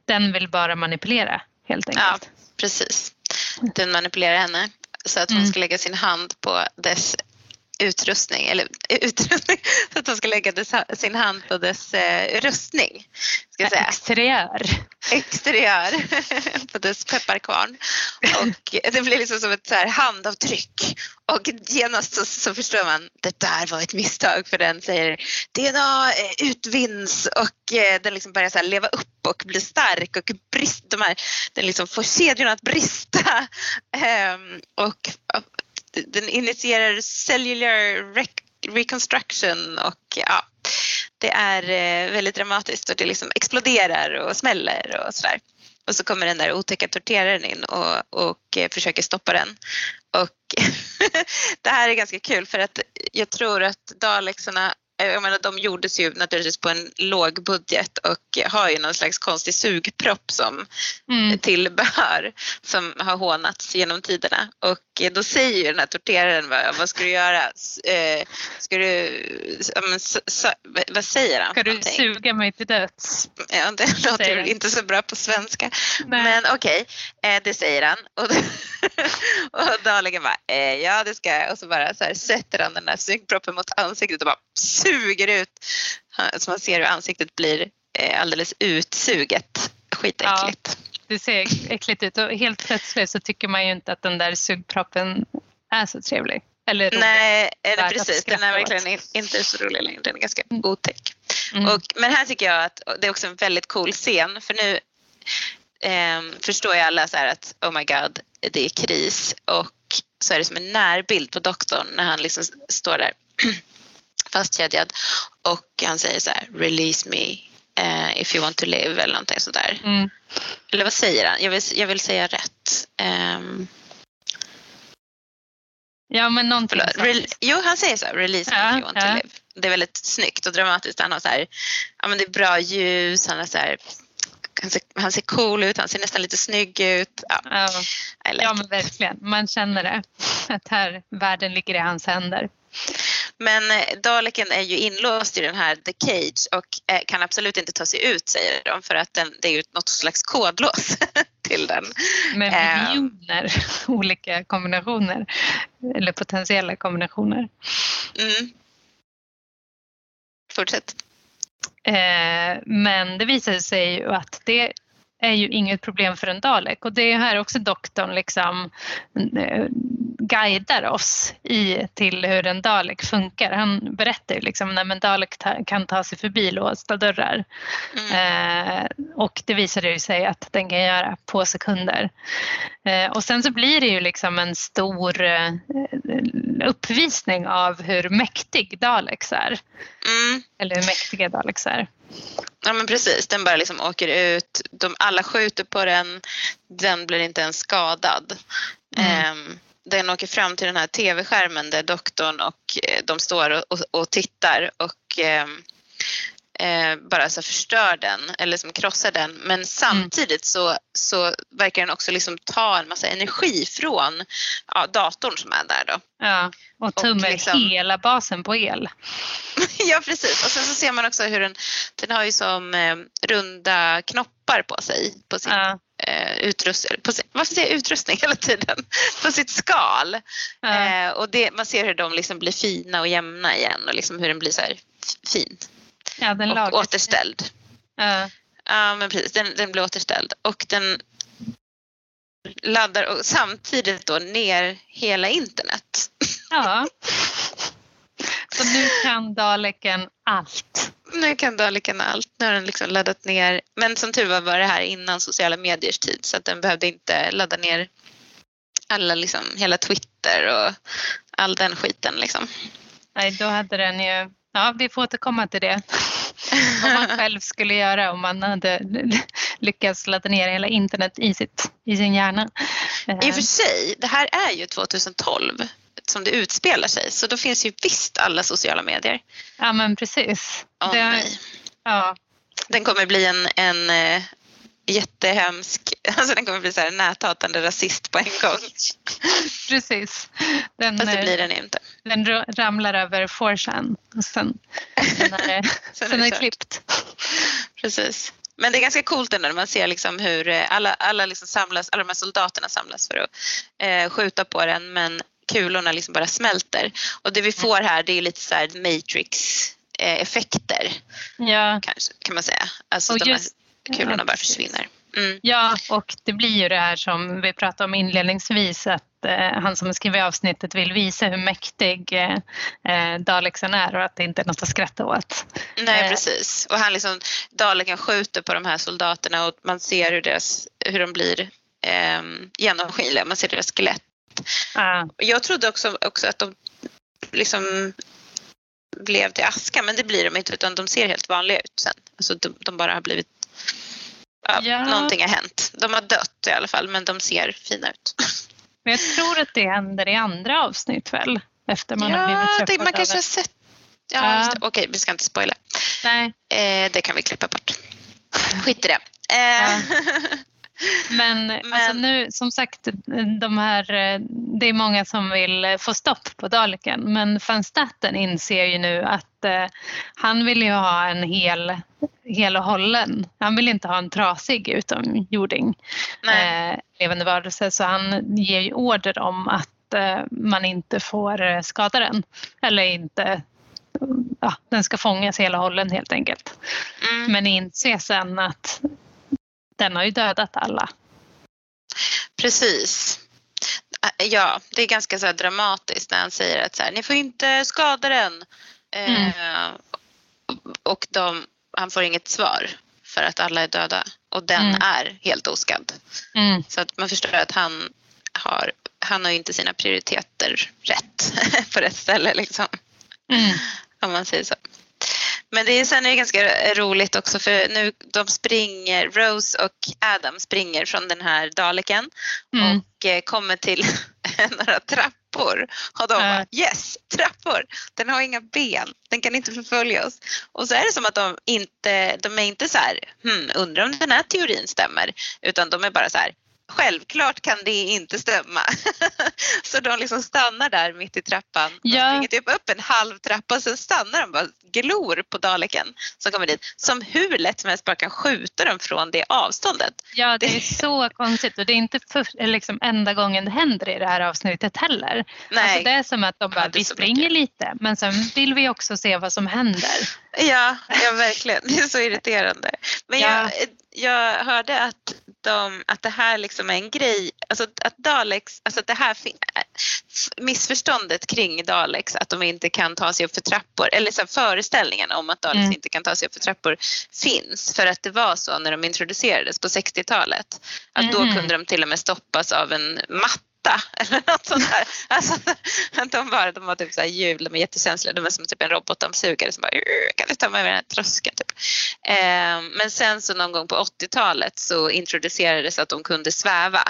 den vill bara manipulera helt enkelt. Ja, precis. Den manipulerar henne så att hon mm. ska lägga sin hand på dess utrustning, eller <laughs> utrustning, så att hon ska lägga dess, sin hand på dess eh, rustning. Ska säga. Exteriör. Exteriör <laughs> på dess pepparkvarn. Och det blir liksom som ett så här handavtryck och genast så, så förstår man det där var ett misstag för den säger DNA eh, utvinns och eh, den liksom börjar så leva upp och bli stark och brist, de här, den liksom får kedjorna att brista. Um, och den initierar cellular rec reconstruction och ja, det är eh, väldigt dramatiskt och det liksom exploderar och smäller och sådär. Och så kommer den där otäcka torteraren in och, och eh, försöker stoppa den. Och <laughs> det här är ganska kul för att jag tror att Dalexarna jag menar, de gjordes ju naturligtvis på en låg budget och har ju någon slags konstig sugpropp som mm. tillbehör som har hånats genom tiderna. Och då säger ju den här torteraren, vad, vad ska du göra? Eh, ska du, men, vad säger han? Ska du suga mig till döds? Ja, det låter han. inte så bra på svenska. Nej. Men okej, okay, eh, det säger han. Och, <laughs> och Daligen bara, eh, ja det ska jag. Och så bara så här, sätter han den där sugproppen mot ansiktet och bara suger ut så man ser hur ansiktet blir eh, alldeles utsuget. Skitäckligt. Ja, det ser äckligt ut och helt plötsligt så tycker man ju inte att den där sugproppen är så trevlig. Eller. Nej, eller precis. Den är verkligen inte så rolig längre. Den är ganska mm. otäck. Mm. Och, men här tycker jag att det är också en väldigt cool scen för nu eh, förstår ju alla så att oh my god, det är kris och så är det som en närbild på doktorn när han liksom står där <clears throat> fastkedjad och han säger så här release me uh, if you want to live eller någonting sådär. Mm. Eller vad säger han? Jag vill, jag vill säga rätt. Um, ja men någonting Re, Jo han säger så, release ja, me if you want ja. to live. Det är väldigt snyggt och dramatiskt. Han har så här, ja men det är bra ljus, han har så här han ser, han ser cool ut, han ser nästan lite snygg ut. Ja, ja. Like ja men verkligen, man känner det. Att här världen ligger i hans händer. Men eh, Daleken är ju inlåst i den här The Cage och eh, kan absolut inte ta sig ut säger de för att den, det är ju något slags kodlås <laughs> till den. Med ehm. miljoner <laughs> olika kombinationer eller potentiella kombinationer. Mm. Fortsätt. Eh, men det visade sig ju att det är ju inget problem för en Dalek och det är här också doktorn liksom eh, guidar oss i till hur en Dalek funkar. Han berättar ju liksom när en Dalek ta, kan ta sig förbi låsta dörrar mm. eh, och det visade ju sig att den kan göra på sekunder. Eh, och sen så blir det ju liksom en stor eh, uppvisning av hur mäktig Daleks är. Mm. Eller hur mäktiga Daleks är. Ja men precis, den bara liksom åker ut. De, alla skjuter på den. Den blir inte ens skadad. Mm. Um, den åker fram till den här tv-skärmen där doktorn och eh, de står och, och, och tittar och um, eh, bara så förstör den eller som krossar den. Men samtidigt så, så verkar den också liksom ta en massa energi från ja, datorn som är där då. Ja, och tummar liksom, hela basen på el. <laughs> ja precis och sen så ser man också hur den, den har ju som eh, runda knoppar på sig på sin ja. eh, utrustning, på sin, vad ska jag utrustning hela tiden, <laughs> på sitt skal. Ja. Eh, och det, man ser hur de liksom blir fina och jämna igen och liksom hur den blir så här fin Ja, den och återställd. Ja. Ja men precis, den, den blir återställd och den laddar och samtidigt då ner hela internet. ja. <laughs> Så nu kan Daleken allt. Nu kan Daleken allt. Nu har den liksom laddat ner. Men som tur var var det här innan sociala mediers tid så att den behövde inte ladda ner alla liksom, hela Twitter och all den skiten liksom. Nej, då hade den ju... Ja, vi får återkomma till det. Vad man <laughs> själv skulle göra om man hade lyckats ladda ner hela internet i, sitt, i sin hjärna. I och för sig, det här är ju 2012 som det utspelar sig så då finns ju visst alla sociala medier. Ja, men precis. Åh Det- nej. Ja, Den kommer bli en, en eh, jättehemsk, <laughs> alltså den kommer bli så här näthatande rasist på en gång. <laughs> precis. Den, Fast det eh, blir den inte. den ra- ramlar över 4chan och sen, sen är det, <laughs> Sen sen är det klippt. Precis. Men det är ganska coolt ändå när man ser liksom hur eh, alla, alla, liksom samlas, alla de här soldaterna samlas för att eh, skjuta på den men kulorna liksom bara smälter. Och det vi får här det är lite så här Matrix-effekter Ja, kanske, kan man säga. Alltså Och just- kulorna bara försvinner. Mm. ja, och det blir ju det här som vi pratade om inledningsvis att eh, han som skriver avsnittet vill visa hur mäktig eh, eh, Daleksen är och att det inte är något att skratta åt. Nej Eh. precis. Och han liksom, Daleken skjuter på de här soldaterna och man ser hur, deras, hur de blir eh, genomskinliga, man ser deras skelett. Ja, Jag trodde också, också att de liksom blev till aska men det blir de inte utan de ser helt vanliga ut sen. Alltså de, de bara har blivit Ja, Ja. Någonting har hänt. De har dött i alla fall men de ser fina ut. men jag tror att det händer i andra avsnitt väl? Efter man har blivit ja, träffad det, man kanske har sett. Ja, Ja. Okej, vi ska inte spoila. Nej, Eh, det kan vi klippa bort. Skit i det. Eh, <laughs> Ja. Men, alltså Men- nu, som sagt, de här, det är många som vill få stopp på Daleken men van Staten inser ju nu att eh, han vill ju ha en hel, hel och hållen. Han vill inte ha en trasig utomjording eh, levande varelse så han ger ju order om att eh, man inte får eh, skada den. Eller inte, ja, den ska fångas hela hållen helt enkelt. mm. Men inser sen att den har ju dödat alla. Precis. Äh, Ja, det är ganska så dramatiskt när han säger att så här, ni får inte skada den. Eh, och de, han får inget svar för att alla är döda och den Mm. är helt oskadd. Mm. Så att man förstår att han har, han har inte sina prioriteter rätt <laughs> på rätt ställe liksom. Mm. Om man säger så. Men det är, sen är det ganska roligt också för nu de springer, Rose och Adam springer från den här daleken Mm. och eh, kommer till <laughs> några trappor. Och de bara yes, trappor! Den har inga ben, den kan inte förfölja oss. Och så är det som att de inte, de är inte så här, hmm, undrar om den här teorin stämmer. Utan de är bara så här, självklart kan det inte stämma. <laughs> så de liksom stannar där mitt i trappan. De Ja. springer typ upp en halv trappa och sen stannar de bara glor på daleken som kommer dit. Som hur lätt som helst bara kan skjuta dem från det avståndet. Ja, det är så konstigt och det är inte för, liksom enda gången det händer i det här avsnittet heller. Nej. Alltså det är som att de bara, vi springer mycket. lite men sen vill vi också se vad som händer. Ja, ja verkligen. Det är så irriterande. Men Ja. jag, jag hörde att, de, att det här liksom är en grej, alltså att Daleks, alltså att det här fin- missförståndet kring Daleks, att de inte kan ta sig upp för trappor, eller så föreställningen om att Daleks Mm. inte kan ta sig upp för trappor finns för att det var så när de introducerades på 60-talet. Att Mhm. då kunde de till och med stoppas av en råtta <laughs> eller något sånt där. Alltså, de, bara, de var typ så här hjul, de är jättekänsliga, de är som typ en robotdammsugare som bara kan du ta mig över den här tröskeln? Typ. Eh, men sen så någon gång på 80-talet så introducerades att de kunde sväva.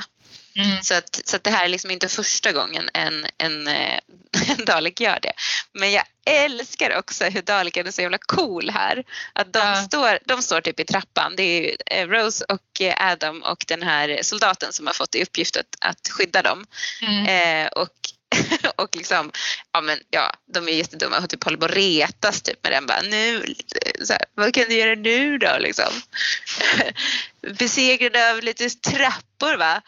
Mm. Så att, så att det här är liksom inte första gången en, en, eh, <laughs> en Dalek gör det. Men jag älskar också hur Daleken är så jävla cool här. Att de, Ja. står, de står typ i trappan. Det är eh, Rose och eh, Adam och den här soldaten som har fått i uppgift att, att skydda dem. Mm. Eh, och, <laughs> och liksom, ja men ja, de är jättedumma och typ håller på att retas typ med den bara nu, så här, vad kan du göra nu då liksom? <laughs> besegrade av lite trappor va.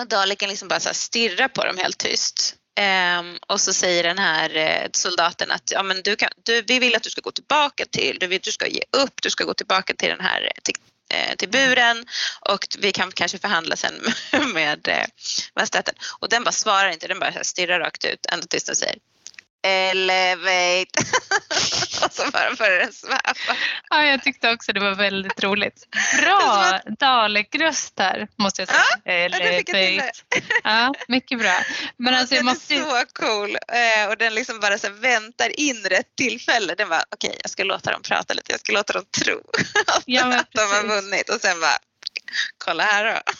Och Daleken liksom bara så stirrar på dem helt tyst. Um, och så säger den här uh, soldaten att ja, men du kan, du, vi vill att du ska gå tillbaka till, du, vill, du ska ge upp, du ska gå tillbaka till den här till, uh, till buren och vi kan kanske förhandla sen <laughs> med uh, Och den bara svarar inte, den bara stirrar rakt ut ända tills den säger Elevate. <laughs> och så bara börjar den sväva. Ja, jag tyckte också det var väldigt roligt. Bra Dalek-röst här måste jag säga. Ja, Elevate. Ja, mycket bra. Men alltså, jag måste... Den är så cool eh, och den liksom bara så väntar in rätt tillfälle. Den bara okej, okay, jag ska låta dem prata lite. Jag ska låta dem tro <laughs> ja, att de har vunnit och sen bara kolla här då.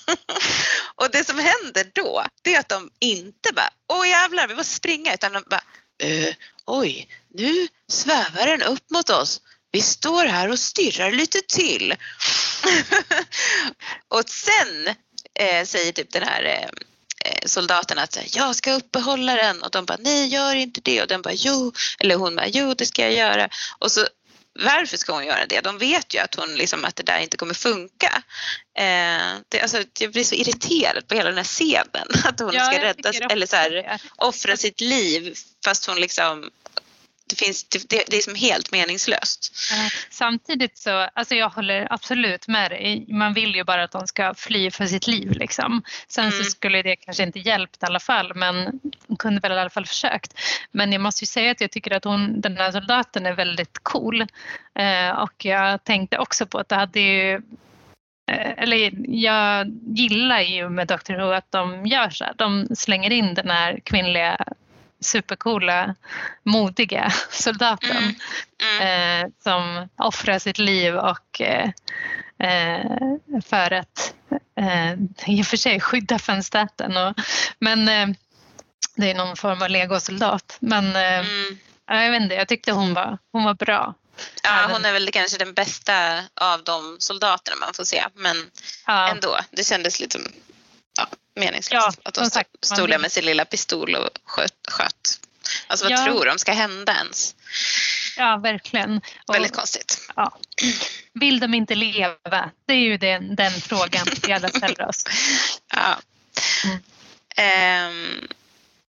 <laughs> och det som händer då, det är att de inte bara, åh jävlar vi måste springa, utan de bara, eh, oj, nu svävar den upp mot oss. Vi står här och stirrar lite till. <laughs> och sen eh, säger typ den här eh, eh, soldaten att jag ska uppehålla den och de bara nej gör inte det och den bara jo eller hon bara jo det ska jag göra och så varför ska hon göra det? De vet ju att, hon liksom, att det där inte kommer funka. Eh, det, alltså, jag blir så irriterad på hela den här scenen. <laughs> Att hon ja, ska rädda eller så här, offra sitt liv fast hon liksom det, finns, det, det är som helt meningslöst. Samtidigt så, alltså jag håller absolut med dig. Man vill ju bara att de ska fly för sitt liv liksom. Sen mm. så skulle det kanske inte hjälpt i alla fall men hon kunde väl i alla fall försökt. Men jag måste ju säga att jag tycker att hon, den här soldaten är väldigt cool. Eh, och jag tänkte också på att det hade ju eh, eller jag gillar ju med Dr Who att de gör så här. De slänger in den här kvinnliga supercoola, modiga <laughs> soldaten mm. Mm. Eh, som offrar sitt liv och eh, eh för att eh, i och för sig skydda fönstäten. Och, men eh, det är någon form av legosoldat. Men eh, mm. jag vet inte, jag tyckte hon var, hon var bra. Ja, hon är väl kanske den bästa av de soldaterna man får se. Men ja. ändå, det kändes lite ja, meningslöst. Ja, att de sagt, stod där med sin lilla pistol och sköt. sköt. Alltså vad ja. tror de ska hända ens? Ja, verkligen. Och, Väldigt konstigt. Ja. Vill de inte leva? Det är ju den, den frågan vi alla ställer oss. <laughs> Ja. Mm. Um,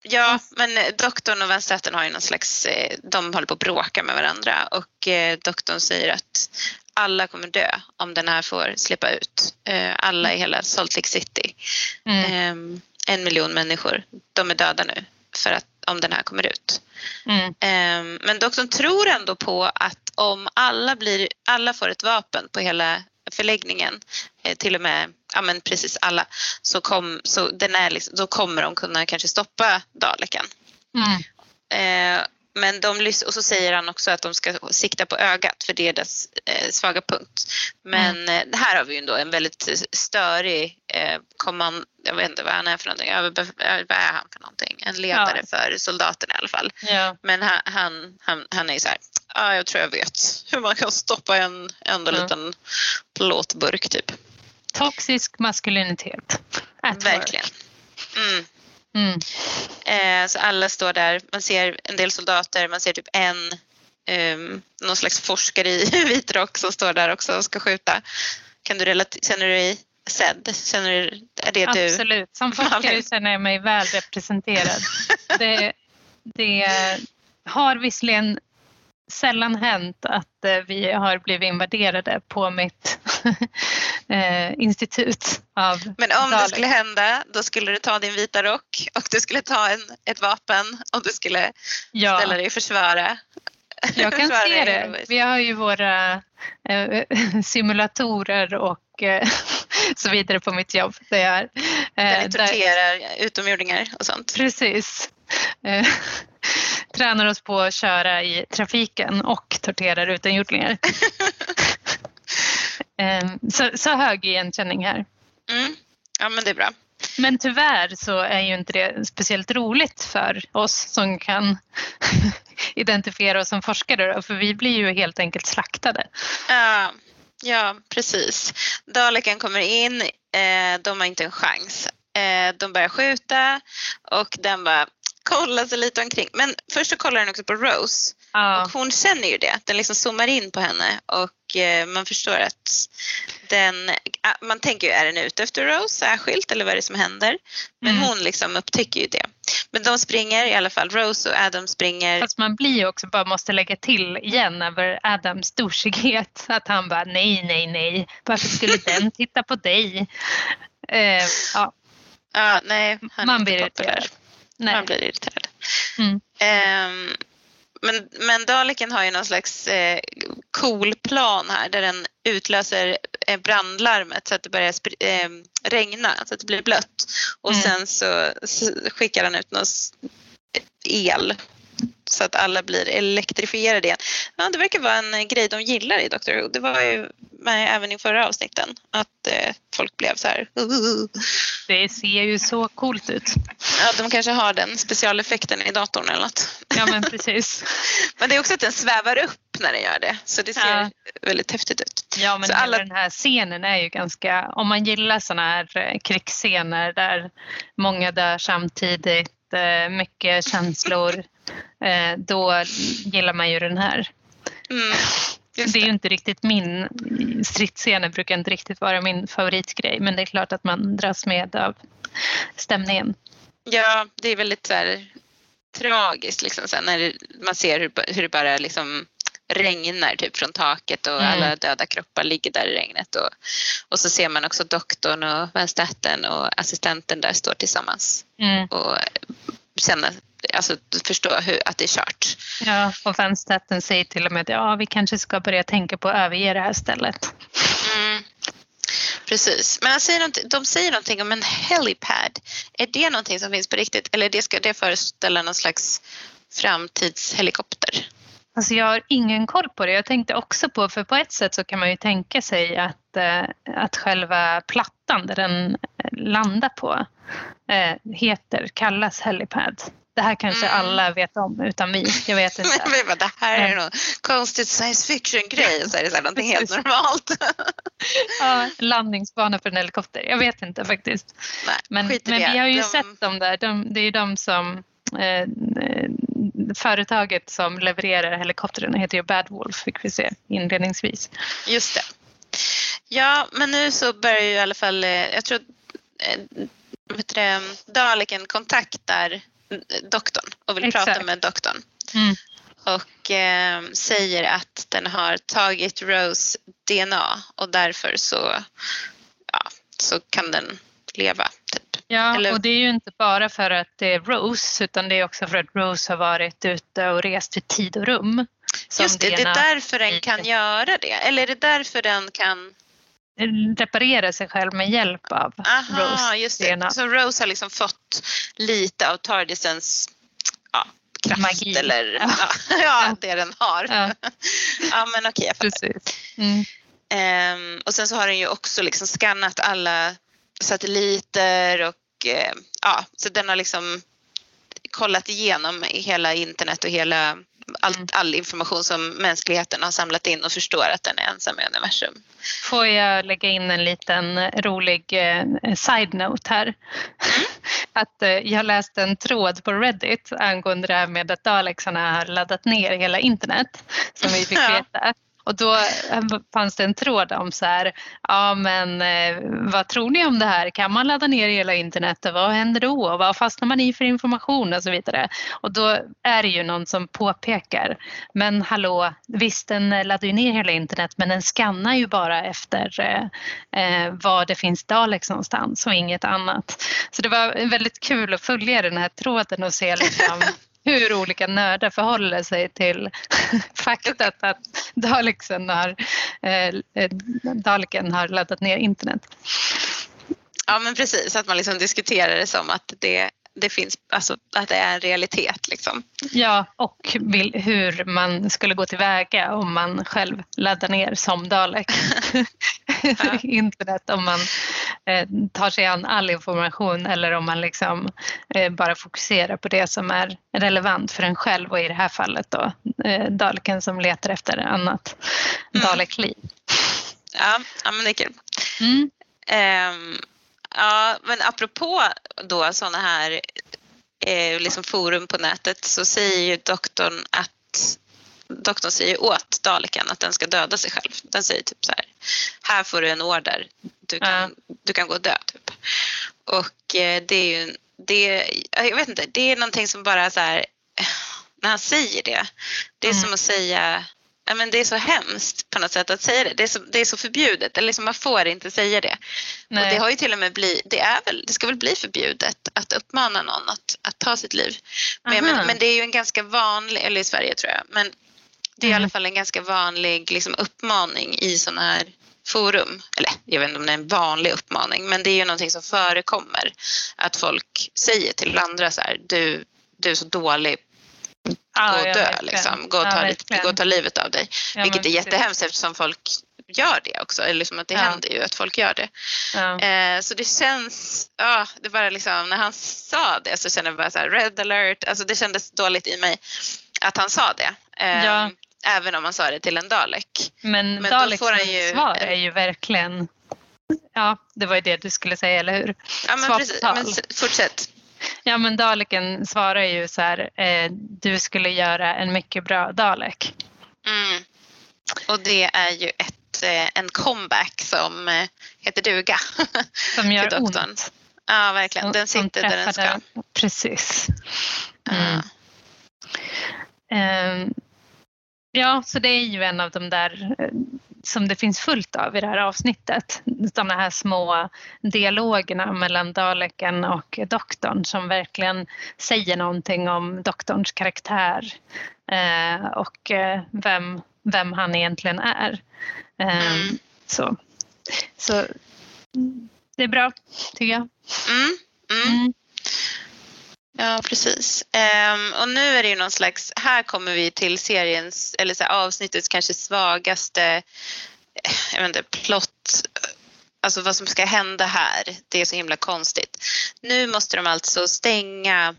ja, men doktorn och vänsterrätten har ju någon slags, eh, de håller på att bråka med varandra och eh, doktorn säger att alla kommer dö om den här får slippa ut. Eh, alla i hela Salt Lake City. Mm. Ehm, en miljon människor, de är döda nu för att, om den här kommer ut. Mm. Ehm, men doktorn tror ändå på att om alla, blir, alla får ett vapen på hela förläggningen, eh, till och med ja, men precis alla, så, kom, så den är liksom, då kommer de kunna kanske stoppa Daleken. Mm. Eh, men de, och så säger han också att de ska sikta på ögat för det är dess eh, svaga punkt. Men mm. eh, här har vi ju ändå en väldigt störig eh, kommand, jag vet inte vad han är för någonting, vad är han för någonting? En ledare ja. för soldaterna i alla fall. Ja. Men han, han, han, han är så här, ja jag tror jag vet <laughs> hur man kan stoppa en enda mm. liten plåtburk typ. Toxisk maskulinitet. Verkligen. Mm. Mm. Eh, så alla står där, man ser en del soldater, man ser typ en um, någon slags forskare i <laughs> vit rock som står där också och ska skjuta. Kan du känner du dig sedd? Känner du, är det du? Absolut, som <laughs> forskare känner jag mig väl representerad. det, det <laughs> har visserligen sällan hänt att eh, vi har blivit invaderade på mitt <laughs> eh, institut. Av Men om Dalek. det skulle hända, då skulle du ta din vita rock och du skulle ta en, ett vapen och du skulle ja. ställa dig och försvara. Jag kan <laughs> se det. Vi har ju våra eh, <laughs> simulatorer och eh, så vidare på mitt jobb. Där, jag, eh, där ni torterar där... utomjordingar och sånt. Precis. Tränar oss på att köra i trafiken och torterar utomjordingar. <laughs> Ehm, så, så hög igenkänning här. Mm. Ja men det är bra. Men tyvärr så är ju inte det speciellt roligt för oss som kan <laughs> identifiera oss som forskare då, för vi blir ju helt enkelt slaktade. Ja, ja precis. Daleken kommer in, eh, de har inte en chans. Eh, de börjar skjuta och den bara kollar sig lite omkring. Men först så kollar den också på Rose ja. och hon känner ju det. Den liksom zoomar in på henne och eh, man förstår att den, man tänker ju, är den ute efter Rose särskilt eller vad är det som händer? Men mm. hon liksom upptäcker ju det. Men de springer i alla fall, Rose och Adam springer. Fast man blir ju också, bara måste lägga till igen över Adams douchighet. Att han bara nej, nej, nej. Varför skulle <laughs> den titta på dig? Eh, ja. ja, nej. man blir irriterad. Man blir irriterad. Mm. Um, men, men Daleken har ju någon slags eh, cool plan här där den utlöser eh, brandlarmet så att det börjar eh, regna, så att det blir blött. Och mm. sen så, så skickar han ut någon el så att alla blir elektrifierade igen. Ja, det verkar vara en grej de gillar i Doctor Who. Det var ju med även i förra avsnitten att eh, folk blev så här. Uh. Det ser ju så coolt ut. Ja, de kanske har den specialeffekten i datorn eller något. Ja, men precis. <laughs> men det är också att den svävar upp när den gör det, så det ser ja. väldigt häftigt ut. Ja, men alla... den här scenen är ju ganska, om man gillar sådana här eh, krigsscener där många dör samtidigt, eh, mycket känslor, <laughs> eh, då gillar man ju den här. Mm. Det. det. är ju inte riktigt min, stridsscener brukar inte riktigt vara min favoritgrej men det är klart att man dras med av stämningen. Ja, det är väldigt så här, tragiskt liksom, här, när man ser hur, hur det bara liksom regnar typ från taket och mm. alla döda kroppar ligger där i regnet. Och, och så ser man också doktorn och vänsterhatten och assistenten där står tillsammans mm. och känner alltså förstå hur, att det är kört. Ja, och vänsterhatten säger till och med att ja, vi kanske ska börja tänka på att överge det här stället. Mm. Precis, men han säger de säger någonting om en helipad. Är det någonting som finns på riktigt eller det ska det föreställa någon slags framtidshelikopter? Alltså jag har ingen koll på det. Jag tänkte också på, för på ett sätt så kan man ju tänka sig att, eh, att själva plattan där den landar på eh, heter, kallas helipad. Det här kanske mm. alla vet om utan vi. Jag vet <laughs> inte. Men det här är någon konstigt science fiction-grej och så är det så här någonting helt normalt. <laughs> ja, landningsbana för en helikopter. Jag vet inte faktiskt. Nej, men men vi har ju de... sett dem där. De, det är ju de som eh, företaget som levererar helikoptrarna heter ju Bad Wolf fick vi se inledningsvis. Just det. Ja, men nu så börjar ju i alla fall, eh, jag tror eh, Daleken kontaktar doktorn och vill Exakt. prata med doktorn. Mm. Och eh, säger att den har tagit Rose DNA och därför så, ja, så kan den leva. Typ. Ja, Eller... och det är ju inte bara för att det är Rose utan det är också för att Rose har varit ute och rest i tid och rum. Just det, det är därför den kan göra det. Eller är det därför den kan reparera sig själv med hjälp av Aha, Rose. Just det. Så Rose har liksom fått lite av Tardisens ja, kraft Magi. eller ja. ja, <laughs> det den har. Ja, <laughs> ja men okej, jag fattar. Mm. Um, och sen så har den ju också liksom skannat alla satelliter och uh, ja, så den har liksom kollat igenom hela internet och hela all, mm. all information som mänskligheten har samlat in och förstår att den är ensam i universum. Får jag lägga in en liten rolig eh, side-note här? Mm. <laughs> att eh, jag läste en tråd på Reddit angående det här med att Dalexarna har laddat ner hela internet som vi fick veta. Och då eh, fanns det en tråd om så här, ja men eh, vad tror ni om det här? Kan man ladda ner hela internet och vad händer då? Vad fastnar man i för information och så vidare? Och då är det ju någon som påpekar, men hallå, visst den laddar ju ner hela internet men den skannar ju bara efter eh, eh var det finns Daleks någonstans och inget annat. Så det var väldigt kul att följa den här tråden och se liksom <laughs> hur olika nördar förhåller sig till <laughs> faktat att Daleksen har, eh, eh Daleken har laddat ner internet. Ja men precis, att man liksom diskuterar det som att det det finns, alltså att det är en realitet. Liksom. Ja, och hur man skulle gå tillväga om man själv laddar ner som Dalek <laughs> <laughs> internet, om man eh, tar sig an all information eller om man liksom eh, bara fokuserar på det som är relevant för en själv och i det här fallet då eh, Daleken som letar efter annat mm. Dalek-liv. Ja, ja, men det är kul. Mm. Um, Ja, men apropå då sådana här eh, liksom forum på nätet så säger ju doktorn att doktorn säger åt Daleken att den ska döda sig själv. Den säger typ så här här får du en order, du kan, ja. du kan gå och dö. Typ. Och eh, det är ju, det, jag vet inte, det är någonting som bara så här, när han säger det, det är mm. som att säga ja, men det är så hemskt på något sätt att säga det. Det är så, det är så förbjudet. Eller liksom man får inte säga det. Nej. Och det har ju till och med blivit, det, är väl, det ska väl bli förbjudet att uppmana någon att, att ta sitt liv. Men, men, men, det är ju en ganska vanlig, eller i Sverige tror jag, men det är mm. i alla fall en ganska vanlig liksom, uppmaning i sådana här forum. Eller jag vet inte om det är en vanlig uppmaning, men det är ju någonting som förekommer. Att folk säger till andra så här, du, du är så dålig gå och dö, liksom. gå, och ta, ja, gå och ta livet av dig. Ja, Vilket är jättehemskt eftersom folk gör det också. Eller liksom att det ja. händer ju att folk gör det. Ja. Eh, så det känns, ja, det bara liksom, när han sa det så kände jag bara så här, red alert, alltså det kändes dåligt i mig att han sa det. Eh, ja. Även om han sa det till en Dalek. Men, Men Daleks ju, svar är ju verkligen, ja det var ju det du skulle säga, eller hur? Ja men precis, men fortsätt. Ja men Daleken svarar ju så här, eh, du skulle göra en mycket bra Dalek. Mm. Och det är ju ett, eh, en comeback som eh, heter duga. <laughs> Som gör ont. Ja verkligen, den sitter där den ska. Precis. Mm. Uh. Ja, så det är ju en av de där eh, som det finns fullt av i det här avsnittet. De här små dialogerna mellan Daleken och doktorn som verkligen säger någonting om doktorns karaktär eh, och eh, vem, vem han egentligen är. Eh, mm. så. så det är bra, tycker jag. Mm. Mm. mm. Ja, precis. Um, och nu är det ju någon slags, här kommer vi till seriens, eller så här, avsnittets kanske svagaste, jag vet inte, plott, alltså vad som ska hända här, det är så himla konstigt. Nu måste de alltså stänga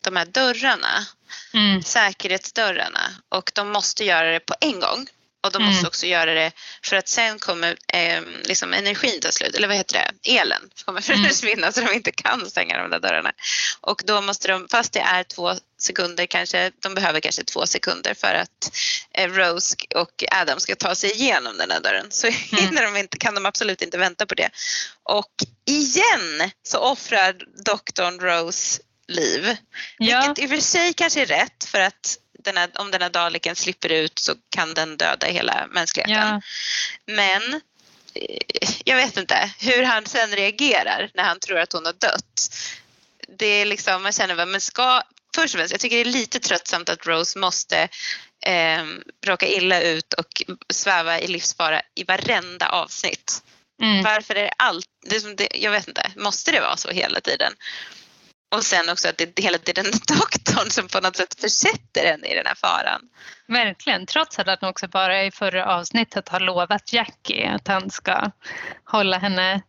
de här dörrarna, mm. säkerhetsdörrarna och de måste göra det på en gång. Och de måste mm. också göra det för att sen kommer eh, liksom energin ta slut, eller vad heter det, elen kommer mm. <laughs> försvinna så de inte kan stänga de där dörrarna. Och då måste de, fast det är två sekunder kanske, de behöver kanske två sekunder för att eh, Rose och Adam ska ta sig igenom den där dörren. Så <laughs> mm. hinner de inte, kan de absolut inte vänta på det. Och igen så offrar doktorn Rose liv. Ja. Vilket i och för sig kanske är rätt för att den här, om den här daleken slipper ut så kan den döda hela mänskligheten. Ja. Men eh, jag vet inte hur han sen reagerar när han tror att hon har dött. Det är liksom, man känner, men ska, först och främst, jag tycker det är lite tröttsamt att Rose måste eh, råka illa ut och sväva i livsfara i varenda avsnitt. Mm. Varför är det allt, det, jag vet inte, måste det vara så hela tiden? Och sen också att det är hela tiden <laughs> doktorn som på något sätt försätter henne i den här faran. Verkligen, trots att han också bara i förra avsnittet har lovat Jackie att han ska hålla henne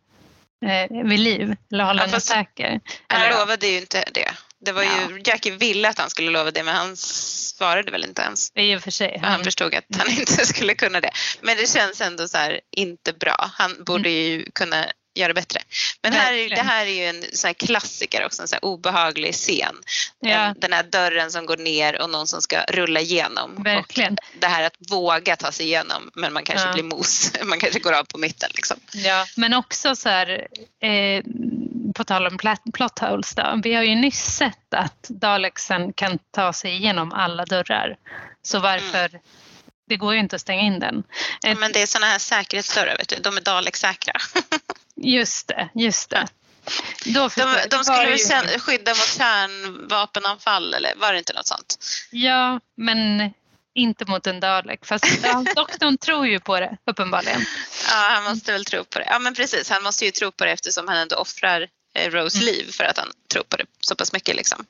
eh, vid liv eller hålla ja, henne säker. Han eller, lovade ju inte det. Det var ja. ju, Jackie ville att han skulle lova det men han svarade väl inte ens. I och för sig. Han, han förstod att han <laughs> inte skulle kunna det. Men det känns ändå så här, inte bra. Han borde mm. ju kunna göra bättre. Men här, det här är ju en sån här klassiker också, en sån här obehaglig scen. Ja. Den här dörren som går ner och någon som ska rulla igenom. Verkligen. Och det här att våga ta sig igenom men man kanske ja. blir mos, <laughs> man kanske går av på mitten. Liksom. Ja, men också så här, eh, på tal om plot holes då. Vi har ju nyss sett att Daleksen kan ta sig igenom alla dörrar. Så varför mm. Det går ju inte att stänga in den. Ja, men det är sådana här säkerhetsdörrar, vet du. de är Dalek-säkra. <laughs> Just det, just det. Då de, de skulle ju... skydda mot kärnvapenanfall eller var det inte något sånt? Ja, men inte mot en Dalek. Fast ja, doktorn tror ju på det uppenbarligen. Ja, han måste väl tro på det. Ja, men precis. Han måste ju tro på det eftersom han ändå offrar eh, Rose mm. liv för att han tror på det så pass mycket. Liksom.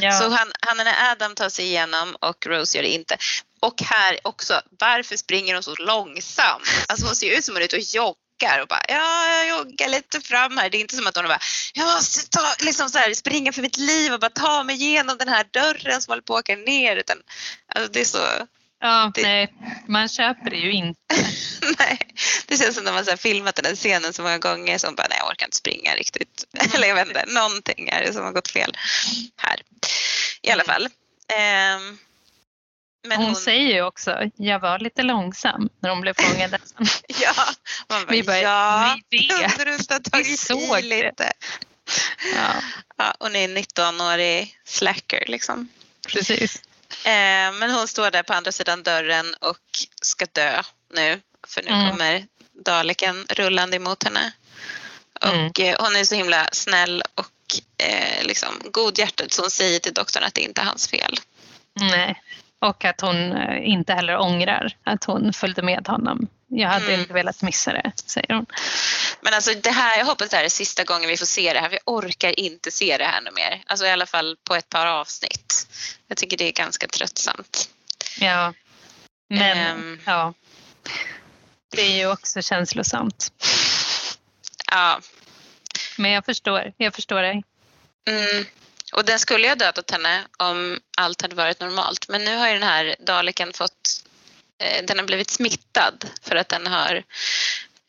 Ja. Så han, han när Adam tar sig igenom och Rose gör det inte. Och här också, varför springer hon så långsamt? Alltså hon ser ut som hon är ute och joggar joggar och bara ja, jag joggar lite fram här. Det är inte som att hon bara jag måste ta, liksom så här, springa för mitt liv och bara ta mig igenom den här dörren som håller på att åka ner. Utan, alltså, det är så Ja, det... nej, man köper det ju inte. <laughs> nej, det känns som att man har filmat den här scenen så många gånger som bara, nej jag orkar inte springa riktigt. <laughs> Eller jag vet inte, någonting är det som har gått fel här. I alla fall. Um, Men hon, hon, säger ju också, jag var lite långsam när hon blev fångad. <laughs> ja, bara, vi bara, ja, vi vet. Kunde du inte ha tagit i lite? Ja. ja. Hon är 19-årig slacker liksom. Precis. Eh, men hon står där på andra sidan dörren och ska dö nu. För nu mm. kommer Daleken rullande emot henne. Och mm. Eh, hon är så himla snäll och eh, liksom godhjärtad så hon säger till doktorn att det inte är hans fel. Nej, och att hon eh, inte heller ångrar att hon följde med honom. Jag hade mm. inte velat missa det, säger hon. Men alltså det här, jag hoppas det här är sista gången vi får se det här, för jag orkar inte se det här nu mer. Alltså i alla fall på ett par avsnitt. Jag tycker det är ganska tröttsamt. Ja, men um, ja. Det är ju också känslosamt. Ja. Men jag förstår, jag förstår dig. Mm. Och den skulle ju ha dödat henne om allt hade varit normalt. Men nu har ju den här daleken fått, eh, den har blivit smittad för att den har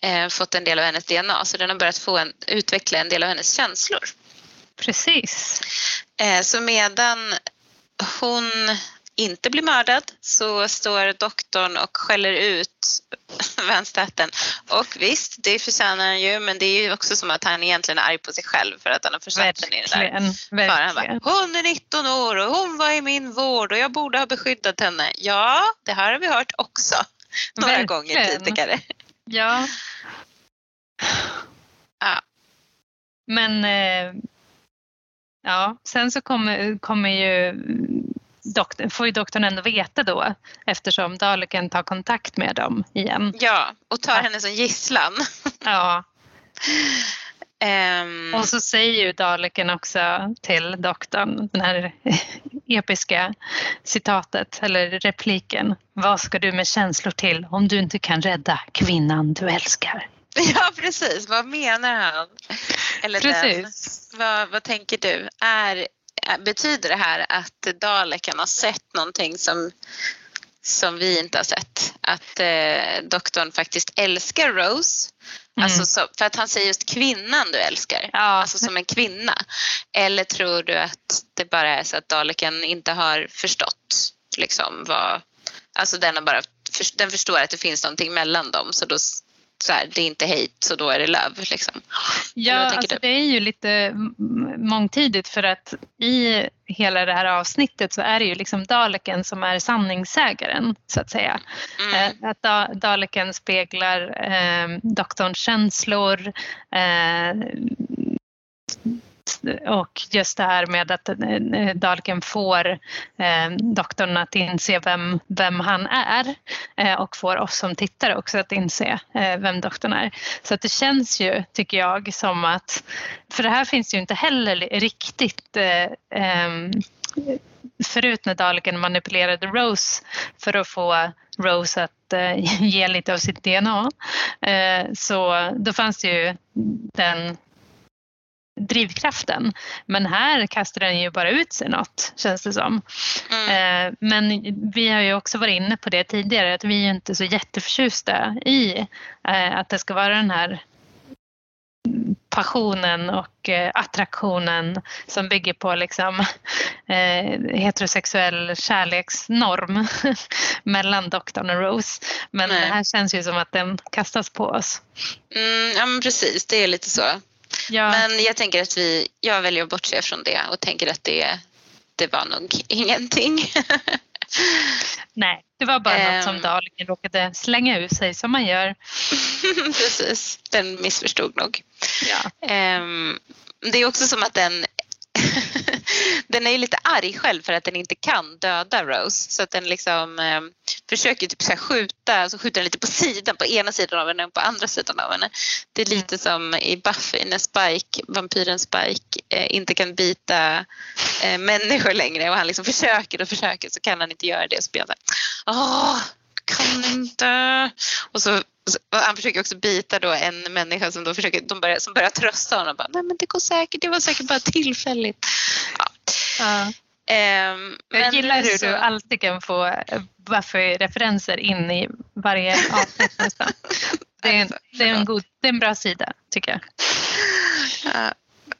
eh, fått en del av hennes DNA. Så den har börjat få en, utveckla en del av hennes känslor. Precis. Eh, så medan hon inte blir mördad så står doktorn och skäller ut <laughs> vänsterhatten. Och visst, det förtjänar han ju men det är ju också som att han egentligen är arg på sig själv för att han har försatt henne i det där. Han bara, hon är 19 år och hon var i min vård och jag borde ha beskyddat henne. Ja, det här har vi hört också <laughs> några verkligen. gånger tidigare. Ja. ja. Men eh, ja, sen så kommer, kommer ju doktor, får ju doktorn ändå veta då eftersom Daleken tar kontakt med dem igen. Ja, och tar henne som gisslan. Ja. Um... Och så säger ju Daleken också till doktorn, den här episka citatet eller repliken. Vad ska du med känslor till om du inte kan rädda kvinnan du älskar? Ja precis, vad menar han? Eller precis. Den. Vad, vad tänker du? Är betyder det här att Daleken har sett någonting som, som vi inte har sett? Att eh, doktorn faktiskt älskar Rose? Mm. Alltså så, för att han säger just kvinnan du älskar, ja. alltså som en kvinna. Eller tror du att det bara är så att Daleken inte har förstått liksom vad, alltså den har bara, den förstår att det finns någonting mellan dem så då så här, det är inte hate så då är det love. Liksom. Ja, alltså det är ju lite mångtidigt för att i hela det här avsnittet så är det ju liksom Daleken som är sanningssägaren så att säga. Mm. Eh, att Daleken speglar eh, doktorns känslor, eh, och just det här med att eh, Dahlgren får eh, doktorn att inse vem, vem han är eh, och får oss som tittare också att inse eh, vem doktorn är. Så att det känns ju, tycker jag, som att, för det här finns ju inte heller riktigt eh, eh, förut när Dahlgren manipulerade Rose för att få Rose att <laughs> ge lite av sitt DNA. Så då fanns det ju den drivkraften. Men här kastar den ju bara ut sig något, känns det som. Mm. Eh, men vi har ju också varit inne på det tidigare, att vi är inte så jätteförtjusta i eh, att det ska vara den här passionen och eh, attraktionen som bygger på liksom, <laughs> heterosexuell kärleksnorm <laughs> mellan doktorn och Rose. Men Nej. det här känns ju som att den kastas på oss. Mm, ja men precis, det är lite så. Ja. Men jag tänker att vi, jag väljer att bortse från det och tänker att det, det var nog ingenting. <laughs> Nej, det var bara um, något som ehm. Dalingen råkade slänga ur sig som man gör. <laughs> Precis, den missförstod nog. Ja. Um, det är också som att den den är ju lite arg själv för att den inte kan döda Rose så att den liksom eh, försöker typ så skjuta, så skjuter den lite på sidan, på ena sidan av henne och på andra sidan av henne. Det är lite mm. som i Buffy när Spike, vampyren Spike eh, inte kan bita eh, människor längre och han liksom försöker och försöker så kan han inte göra det. Så blir han så här, åh, kan inte. Och så han försöker också bita då en människa som, då försöker, de börjar, som börjar trösta honom. Bara, Nej men det går säkert, det var säkert bara tillfälligt. Ja. Ja. Um, jag gillar hur så... du alltid kan få Buffy-referenser in i varje avsnitt nästan. <laughs> Det är, en, det, är en god, det är en bra sida tycker jag. Ja.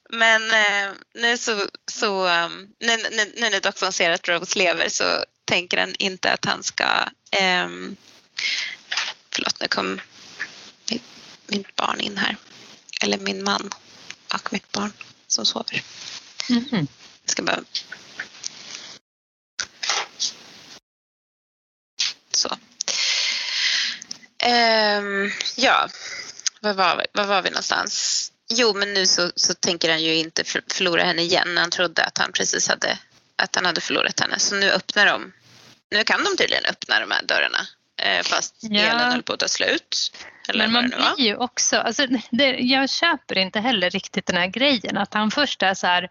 Men eh, nu så, så um, nu, nu, nu när doktorn ser att Rose lever så tänker han inte att han ska eh, Förlåt, nu kom mitt, mitt barn in här. Eller min man och mitt barn som sover. Mm. Jag ska bara... Så. Um, ja, var var, vi, var var vi någonstans? Jo, men nu så, så tänker han ju inte förlora henne igen. Han trodde att han precis hade, att han hade förlorat henne. Så nu öppnar de. Nu kan de tydligen öppna de här dörrarna eh, fast ja. elen höll på att ta slut. Eller men man blir ju också, alltså, det, jag köper inte heller riktigt den här grejen att han först är så här,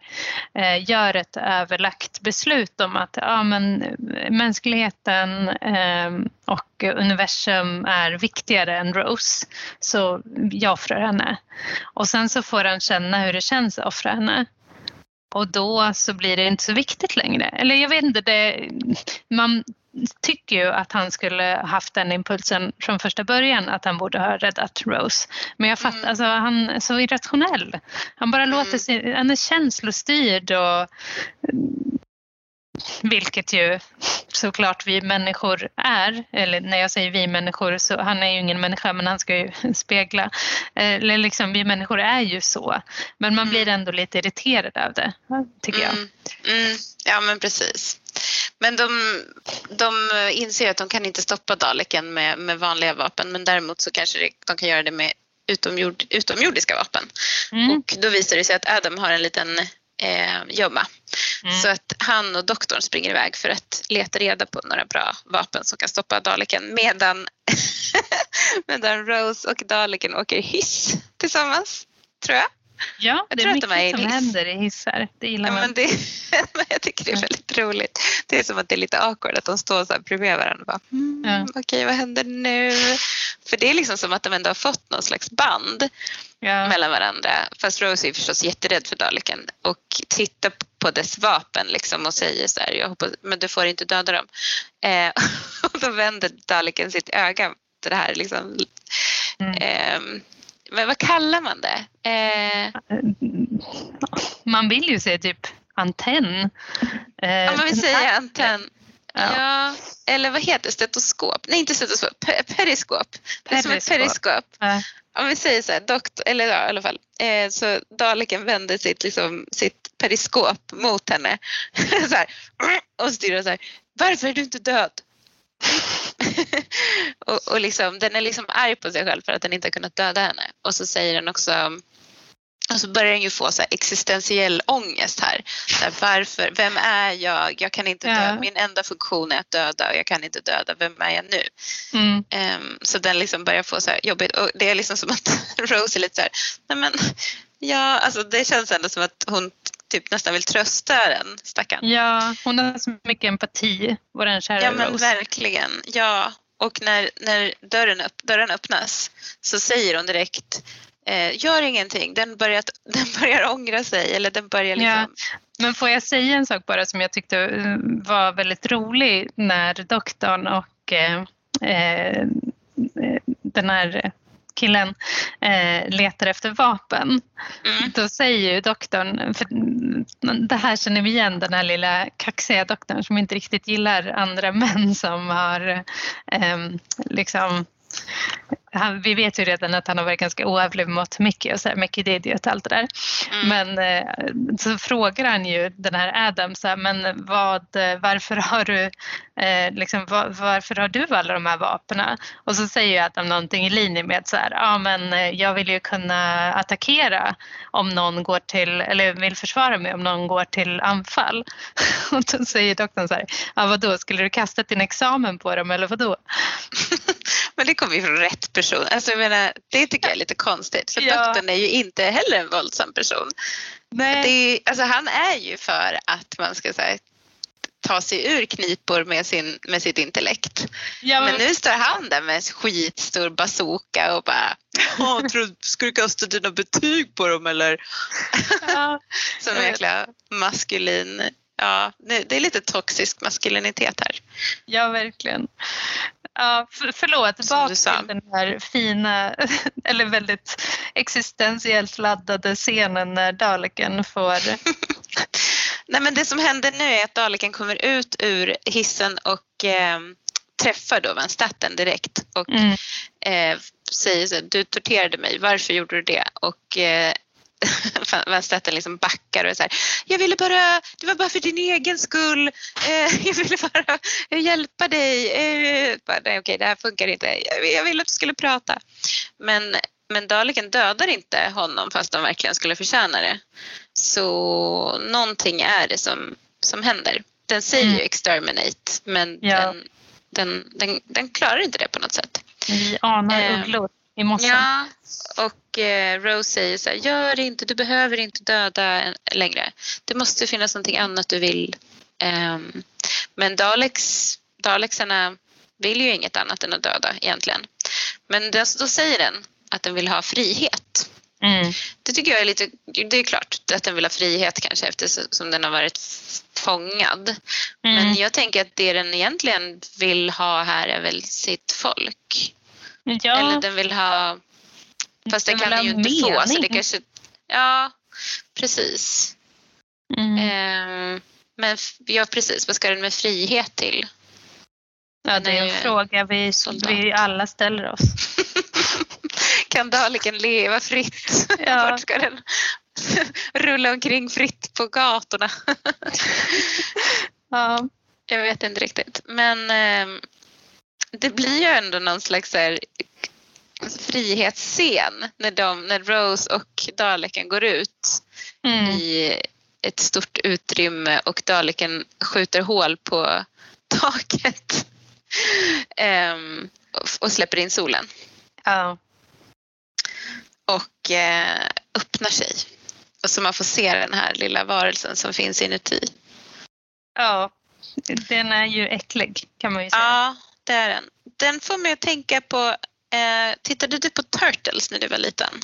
eh, gör ett överlagt beslut om att ja, men, mänskligheten eh, och universum är viktigare än Rose så jag offrar henne. Och sen så får han känna hur det känns att offra henne. Och då så blir det inte så viktigt längre. Eller jag vet inte, det, man tycker ju att han skulle haft den impulsen från första början att han borde ha räddat Rose. Men jag fattar, mm. alltså, han är så irrationell. Han bara mm. låter sig, han är känslostyrd och vilket ju såklart vi människor är. Eller när jag säger vi människor så han är ju ingen människa men han ska ju <laughs> spegla. Eller liksom vi människor är ju så. Men man blir mm. ändå lite irriterad av det tycker jag. Mm. Ja men precis. Men de, de inser att de kan inte stoppa Daleken med, med vanliga vapen men däremot så kanske de kan göra det med utomjord, utomjordiska vapen. Mm. Och då visar det sig att Adam har en liten eh, gömma. Mm. Så att han och doktorn springer iväg för att leta reda på några bra vapen som kan stoppa Daleken medan, <laughs> medan Rose och Daleken åker hiss tillsammans, tror jag. Ja, jag det är mycket de är som händer i hissar. Det gillar ja, man. Men det, <laughs> jag tycker det är väldigt roligt. Det är som att det är lite awkward att de står så här bredvid varandra bara mm, ja. okej vad händer nu? För det är liksom som att de ändå har fått någon slags band ja. mellan varandra. Fast Rose är förstås jätterädd för Daleken och tittar på dess vapen liksom och säger så här, jag hoppas, men du får inte döda dem. Eh, <laughs> och då vänder Daleken sitt öga till det här liksom. Mm. Eh, men vad kallar man det? Eh... Man vill ju säga typ antenn. Eh, ja, man vill säga antenn. Ja. ja. eller vad heter det? Stetoskop? Nej, inte stetoskop. periskop. Det är som ett periskop. Ja. Om vi säger så här, doktor, eller ja, i alla fall, eh, så Daleken vänder sitt, liksom, sitt periskop mot henne <laughs> så här, och styr så här, varför är du inte död? <laughs> och, och liksom, den är liksom arg på sig själv för att den inte har kunnat döda henne. Och så säger den också och så börjar den ju få så existentiell ångest här. här. Varför? Vem är jag? Jag kan inte döda. Ja. Min enda funktion är att döda och jag kan inte döda. Vem är jag nu? Mm. Um, så den liksom börjar få så här jobbigt och det är liksom som att <laughs> Rose är lite så här, nej men ja, alltså det känns ändå som att hon typ nästan vill trösta den stackaren. Ja, hon har så mycket empati, vår kära Ja men verkligen, ja. Och när, när dörren, upp, dörren öppnas så säger hon direkt eh, gör ingenting, den börjar, <laughs> den börjar ångra sig eller den börjar liksom... Ja. Men får jag säga en sak bara som jag tyckte eh, var väldigt rolig när doktorn och eh, eh, den här killen eh, letar efter vapen. Mm. Då säger ju doktorn, för det här känner vi igen, den här lilla kaxiga doktorn som inte riktigt gillar andra <laughs> män som har eh, liksom han, vi vet ju redan att han har varit ganska oävlig mot Mickey och så här, Mickey det och allt det där. Mm. Men eh, så frågar han ju den här Adam så här, men vad, varför har du eh, liksom, var, varför har du alla de här vapnen? Och så säger ju Adam någonting i linje med så här, ja men eh, jag vill ju kunna attackera om någon går till, eller vill försvara mig om någon går till anfall. <laughs> Och då säger doktorn så här, ja vadå, skulle du kasta din examen på dem eller vadå? <laughs> men det kommer ju från rätt person. Alltså jag menar, det tycker jag är lite konstigt för ja. doktorn är ju inte heller en våldsam person. Nej. Det alltså han är ju för att man ska här, ta sig ur knipor med, sin, med sitt intellekt. Ja, men... men... nu står han där med en skitstor bazooka och bara <laughs> tror, Ska du kasta dina betyg på dem eller? Ja. <laughs> Som jäkla maskulin ja, det är lite toxisk maskulinitet här. Ja, verkligen. Ja, för, förlåt, bak till den här fina, <laughs> eller väldigt existentiellt laddade scenen när Daleken får <laughs> Nej men det som händer nu är att Daleken kommer ut ur hissen och eh, träffar då Van Statten direkt och Mm. eh, säger så du torterade mig, varför gjorde du det? Och eh, <laughs> Statten liksom backar och är så här, jag ville bara, det var bara för din egen skull, eh, <laughs> jag ville bara hjälpa dig. Eh, bara, nej, okej, det här funkar inte, jag, jag ville att du skulle prata. Men, men Daleken dödar inte honom fast de verkligen skulle förtjäna det. Så någonting är det som, som händer. Den säger Mm. ju exterminate men Ja. den, den, den, den klarar inte det på något sätt. Vi anar Eh, ugglor i mossen. Ja, och eh, Rose säger så här, gör inte, du behöver inte döda längre. Det måste finnas någonting annat du vill. Ehm, men Daleks, Dalexarna vill ju inget annat än att döda egentligen. Men då, då säger den att den vill ha frihet. Mm. Det tycker jag är lite, det är klart att den vill ha frihet kanske eftersom den har varit fångad. Mm. Men jag tänker att det den egentligen vill ha här är väl sitt folk. Ja, Eller den vill ha... Fast det Den kan vill den ju inte få. Så det mening. kanske, ja, precis. mm. Ehm, men ja, precis. Vad ska den med frihet till? ja, det är en fråga vi, soldat. vi alla ställer oss. <laughs> kan Daleken leva fritt? Ja. <laughs> Vart ska den <laughs> rulla omkring fritt på gatorna? Ja. Jag vet inte riktigt. Men ehm, det blir ju ändå någon slags här, frihetsscen när, de, när Rose och Daleken går ut Mm. i ett stort utrymme och Daleken skjuter hål på taket <laughs> Ehm, och- släpper in solen Ja. och eh, öppnar sig. Och så man får se den här lilla varelsen som finns inuti. ja, den är ju äcklig kan man ju säga. Ja, det är den. Den får mig att tänka på, eh, tittade du på Turtles när du var liten?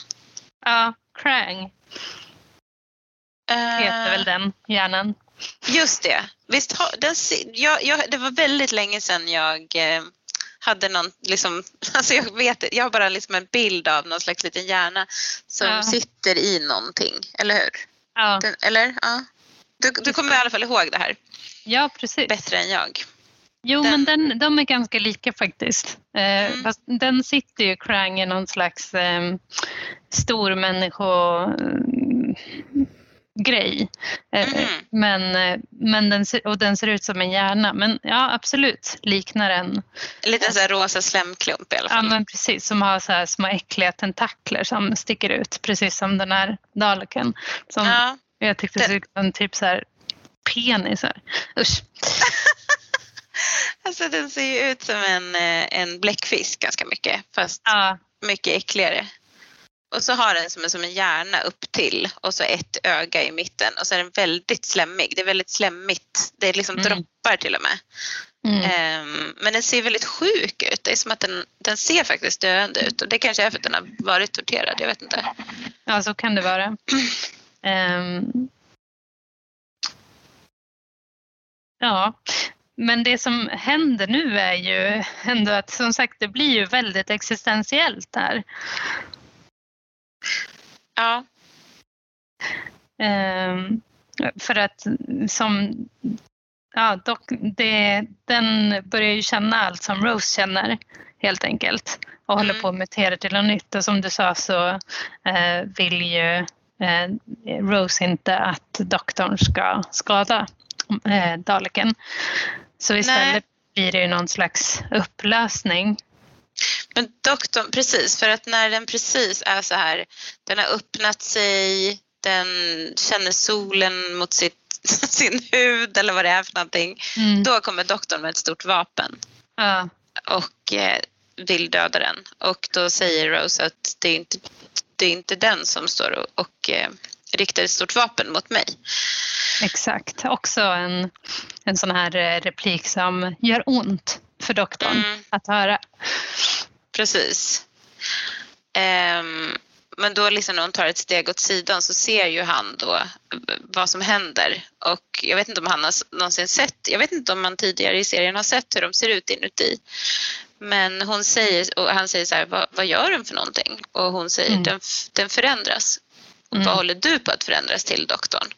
Ja, Krang heter väl den hjärnan. Just det. Visst, den, jag, jag, det var väldigt länge sedan jag eh, hade någon, liksom, <laughs> alltså jag vet jag har bara liksom en bild av någon slags liten hjärna som Ja. sitter i någonting, eller hur? Ja, Den, eller? Ja. Du, du kommer i alla fall ihåg det här ja precis. bättre än jag. Jo, Den- men den, de är ganska lika faktiskt. Eh, Mm. den sitter ju Krang i någon slags eh, stor människo eh, grej. Mhm. Men, eh, men den, och den ser ut som en hjärna. Men ja, absolut liknar den. En liten så här rosa slemklump i alla Ja, fall. men precis. Som har så här små äckliga tentakler som sticker ut. Precis som den här daleken. Som Ja. jag tyckte Den- såg ut som en typ så här penisar. Usch. <laughs> <laughs> Alltså den ser ju ut som en, eh, en bläckfisk ganska mycket fast Ja, mycket äckligare. Och så har den som en, som en hjärna upp till och så ett öga i mitten och så är den väldigt slemmig. Det är väldigt slemmigt. Det är liksom Mm. droppar till och med. mm. Ehm, men den ser väldigt sjuk ut. Det är som att den, den ser faktiskt döende ut och det kanske är för att den har varit torterad. Jag vet inte. Ja, så kan det vara. <clears throat> Ehm. ja, men det som händer nu är ju ändå att som sagt det blir ju väldigt existentiellt där. Ja, Ehm, för att som ja, dock, det, den börjar ju känna allt som Rose känner helt enkelt och håller Mm. på att mutera till något nytt och som du sa så eh, vill ju eh, Rose inte att doktorn ska skada eh, Daleken. Så istället blir det ju någon slags upplösning. men doktorn, precis för att när den precis är så här, den har öppnat sig, den känner solen mot sitt, <laughs> sin hud eller vad det är för någonting. Mm. Då kommer doktorn med ett stort vapen Ja, och eh, vill döda den. Och då säger Rose att det är inte, det är inte den som står och, och eh, riktar ett stort vapen mot mig. exakt. Också en, en sån här eh, replik som gör ont för doktorn Mm. att höra. Precis. Ehm, men då liksom när hon tar ett steg åt sidan så ser ju han då vad som händer. Och jag vet inte om han har någonsin sett, jag vet inte om man tidigare i serien har sett hur de ser ut inuti. Men hon säger, och han säger så här, vad, vad gör den för någonting? Och hon säger, Mm. den, den förändras. Mm. Vad håller du på att förändras till doktorn?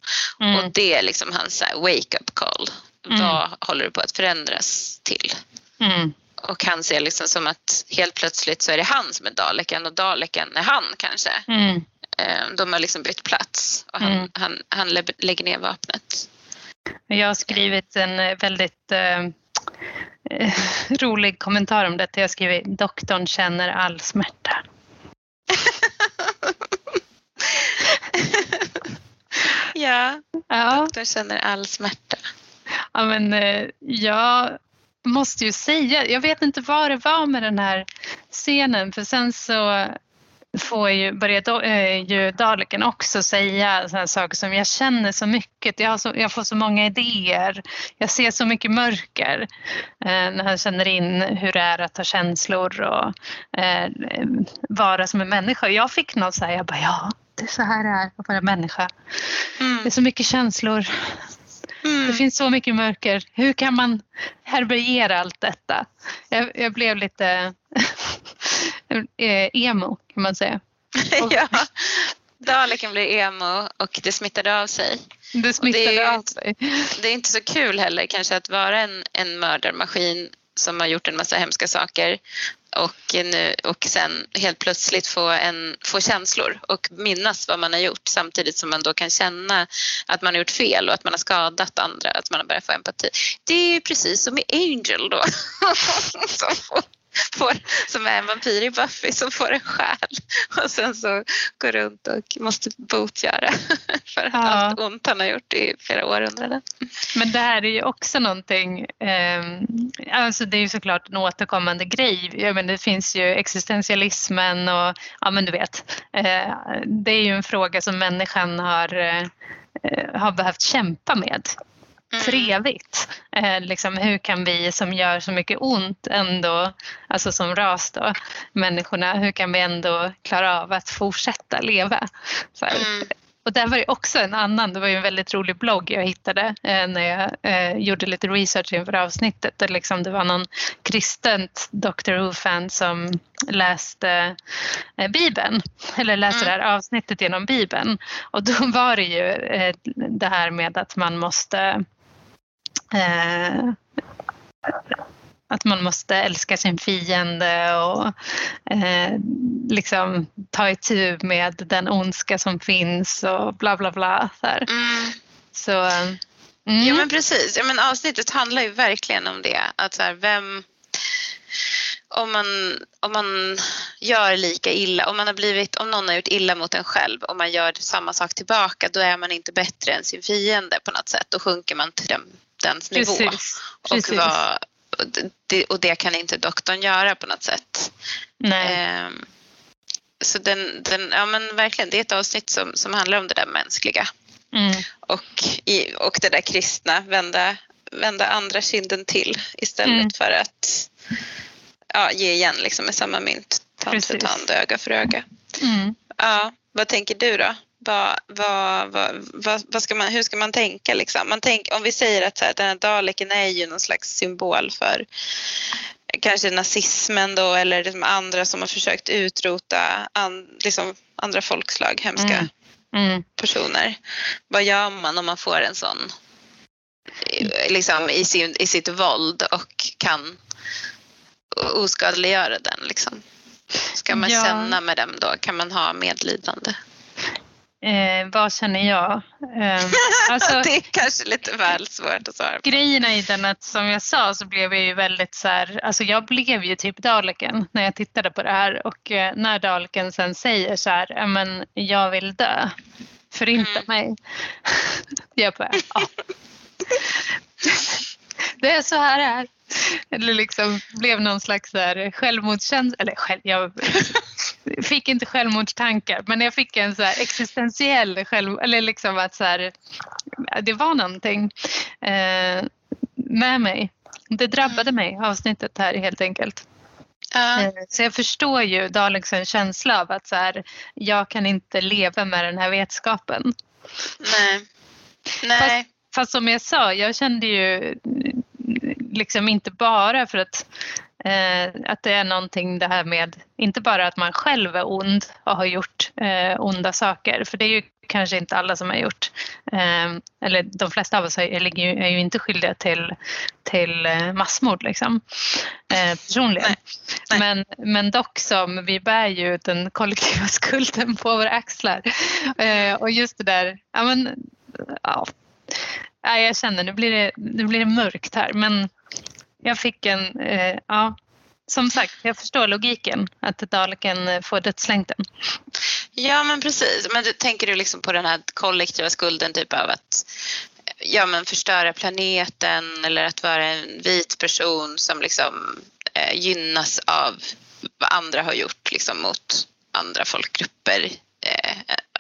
Mm. Och det är liksom hans wake-up call. Mm. Vad håller du på att förändras till? Mm. Och han ser liksom som att helt plötsligt så är det han som är daleken och daleken är han kanske. Mm. Eh, de har liksom bytt plats och han, mm. han, han lägger ner vapnet. Jag har skrivit en eh, väldigt eh, rolig kommentar om detta. Jag har skrivit doktorn känner all smärta. <laughs> ja, ja, doktorn känner all smärta. Ja, men eh, jag måste ju säga, jag vet inte vad det var med den här scenen för sen så får ju, börjar äh, ju Daleken också säga sådana saker som jag känner så mycket, jag, så, jag, får så många idéer, jag ser så mycket mörker. Äh, när han känner in hur det är att ha känslor och äh, vara som en människa. Jag fick något så här, jag bara ja, det är så här det är att vara människa. Mm. Det är så mycket känslor. Mm. Det finns så mycket mörker. Hur kan man härbärgera allt detta? Jag, jag blev lite <laughs> eh, emo kan man säga. <laughs> ja, Daleken blir emo och det smittade av sig. Det smittade det är, av sig. Det är inte så kul heller kanske att vara en, en mördarmaskin som har gjort en massa hemska saker och, nu, och sen helt plötsligt få, en, få känslor och minnas vad man har gjort samtidigt som man då kan känna att man har gjort fel och att man har skadat andra, att man har börjat få empati. Det är precis som i Angel då. <laughs> <laughs> får, som är en vampyr i Buffy som får en själ och sen så går runt och måste botgöra <laughs> för ja. allt ont han har gjort i flera århundraden. Men det här är ju också någonting, eh, alltså det är ju såklart en återkommande grej. Jag menar, det finns ju existentialismen och ja men du vet, eh, det är ju en fråga som människan har, eh, har behövt kämpa med mm. evigt. Eh, liksom, hur kan vi som gör så mycket ont ändå, alltså som ras då, människorna, hur kan vi ändå klara av att fortsätta leva? Mm. Och där var det också en annan, det var ju en väldigt rolig blogg jag hittade eh, när jag eh, gjorde lite research inför avsnittet. Där liksom det var någon kristent Doctor Who-fan som läste eh, Bibeln, eller läste mm. det här avsnittet genom Bibeln. Och då <laughs> var det ju eh, det här med att man måste att man måste älska sin fiende och eh, liksom ta itu med den ondska som finns och bla bla bla. Så, mm. så mm. Ja men precis, ja, men avsnittet handlar ju verkligen om det. Att så här, vem, om, man, om man gör lika illa, om, man har blivit, om någon har gjort illa mot en själv och man gör samma sak tillbaka då är man inte bättre än sin fiende på något sätt. Då sjunker man till den dens nivå. Precis. Och, vad, det, och det kan inte doktorn göra på något sätt. Nej. Um, så den, den, ja men verkligen, det är ett avsnitt som, som handlar om det där mänskliga. Mm. Och, i, och det där kristna, vända, vända andra kinden till istället mm. för att ja, ge igen liksom med samma mynt. Tand för tand, öga för öga. Mm. Ja, vad tänker du då? Vad, vad, vad, vad, ska man, hur ska man tänka? Liksom? Man tänk, om vi säger att så här, den här daleken är ju någon slags symbol för kanske nazismen då eller liksom andra som har försökt utrota an, liksom andra folkslag, hemska mm. Mm. personer. Vad gör man om man får en sån liksom, i, sin, i sitt våld och kan oskadliggöra den? Liksom? Ska man ja. känna med dem då? Kan man ha medlidande? Eh, vad känner jag? Eh, <laughs> alltså, det är kanske lite väl svårt att svara på. Grejen är den att som jag sa så blev jag ju väldigt så här, alltså jag blev ju typ Daleken när jag tittade på det här och eh, när Daleken sen säger så här, men jag vill dö, förinta mm. mig. <laughs> jag bara, ja. det är så här det är. Eller liksom blev någon slags självmordskänsla, eller själv, jag fick inte självmordstankar men jag fick en så existentiell själv, eller liksom att så här, det var någonting eh, med mig. Det drabbade mig, avsnittet här helt enkelt. Uh. Så jag förstår ju Dalexens känsla av att så här, jag kan inte leva med den här vetskapen. Nej. Nej. Fast, fast som jag sa, jag kände ju liksom inte bara för att att det är någonting det här med, inte bara att man själv är ond och har gjort eh, onda saker, för det är ju kanske inte alla som har gjort. Eh, eller de flesta av oss är, är ju inte skyldiga till, till eh, massmord liksom, eh, personligen. Nej. Nej. Men, men dock som vi bär ju den kollektiva <laughs> skulden på våra axlar. Eh, och just det där, ja men, ja. jag känner nu blir, det, nu blir det mörkt här men jag fick en, eh, ja, som sagt, jag förstår logiken att Daleken eh, får dödslängden. Ja men precis, men tänker du liksom på den här kollektiva skulden typ av att ja, men förstöra planeten eller att vara en vit person som liksom eh, gynnas av vad andra har gjort liksom, mot andra folkgrupper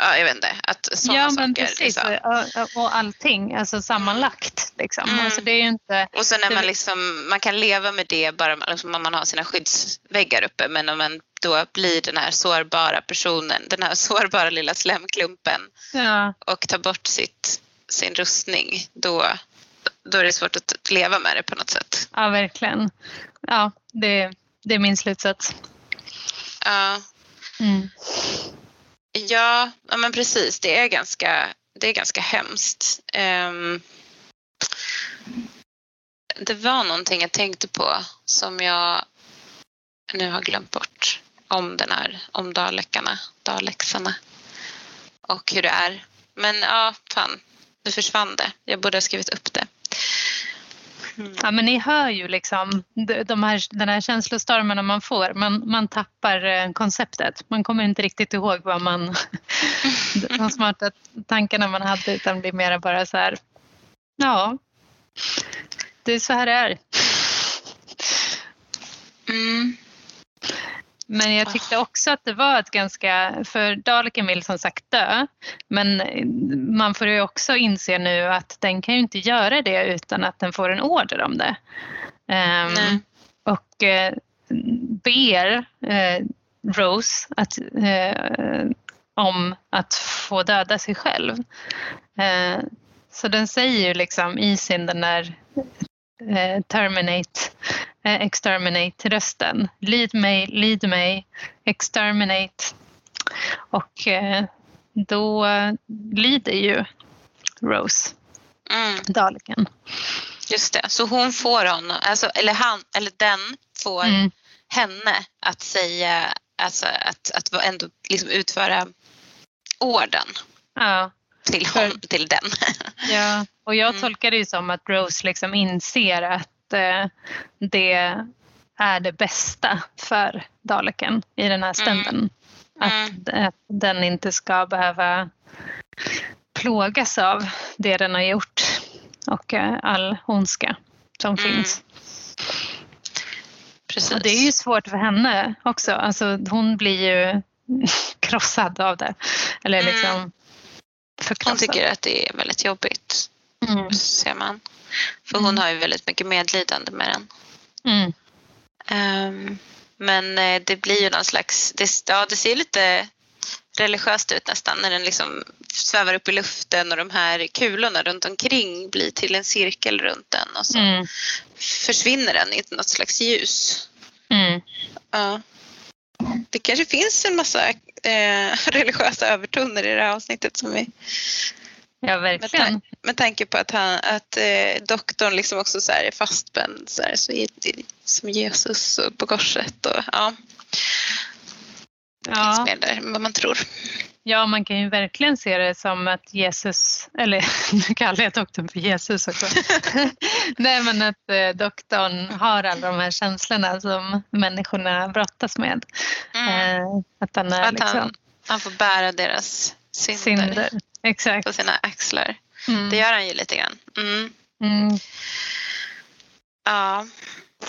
ja, jag vet inte, att sådana ja, men saker. Precis. Liksom. Och allting, alltså sammanlagt. Liksom. Mm. Alltså, det är inte, och sen när man, liksom, man kan leva med det bara liksom, om man har sina skyddsväggar uppe men om man då blir den här sårbara personen, den här <laughs> sårbara lilla slemklumpen ja. och tar bort sitt, sin rustning då, då är det svårt att leva med det på något sätt. Ja, verkligen. Ja, det, det är min slutsats. Ja. Mm. Ja, ja men precis. Det är ganska, det är ganska hemskt. Um, det var någonting jag tänkte på som jag nu har glömt bort om den här, om Dalekarna, Dalexarna och hur det är. Men ja, fan, nu försvann det. Jag borde ha skrivit upp det. Mm. Ja, men ni hör ju liksom de här, den här känslostormen man får. Man, man tappar eh, konceptet. Man kommer inte riktigt ihåg vad man, <laughs> de smarta tankarna man hade utan blir mer bara så här, ja, det är så här det är. Mm. Men jag tyckte också att det var ett ganska, för Daleken vill som sagt dö, men man får ju också inse nu att den kan ju inte göra det utan att den får en order om det. Um, och uh, ber uh, Rose att, uh, om att få döda sig själv. så den säger ju liksom i sin den där terminate Eh, exterminate-rösten. Lead mig, lead mig, exterminate. Och eh, då lider ju Rose, mm. Daleken. Just det, så hon får honom, alltså, eller, han, eller den får mm. henne att säga, alltså att, att ändå liksom utföra orden. Ja. Till, hon, till den. <laughs> Ja, och jag mm. tolkar det ju som att Rose liksom inser att Eh, det är det bästa för Daleken i den här stunden. Mm. Att, mm. att den inte ska behöva plågas av det den har gjort och eh, all ondska som mm. finns. Precis. Och det är ju svårt för henne också. Alltså, hon blir ju <laughs> krossad av det. Eller mm. liksom förkrossad. Hon tycker att det är väldigt jobbigt. Mm. Ser man. För hon mm. har ju väldigt mycket medlidande med den. Mm. Um, men eh, det blir ju någon slags, det, ja, det ser lite religiöst ut nästan när den liksom svävar upp i luften och de här kulorna runt omkring blir till en cirkel runt den och så mm. försvinner den i något slags ljus. Mm. Ja. Det kanske finns en massa eh, <laughs> religiösa övertoner i det här avsnittet som vi Ja, verkligen. Med, med tanke på att, han, att eh, doktorn liksom också så är fastspänd så, här, så som Jesus på korset. Och, ja. Det ja. finns mer där än vad man tror. Ja, man kan ju verkligen se det som att Jesus, eller <laughs> nu kallar jag doktorn för Jesus också. <laughs> Nej, men att eh, doktorn har alla de här känslorna som människorna brottas med. Mm. Eh, att han, är, att liksom, han, han får bära deras synder. synder. Exakt. på sina axlar. Mm. Det gör han ju lite grann. Mm. Mm. Ja.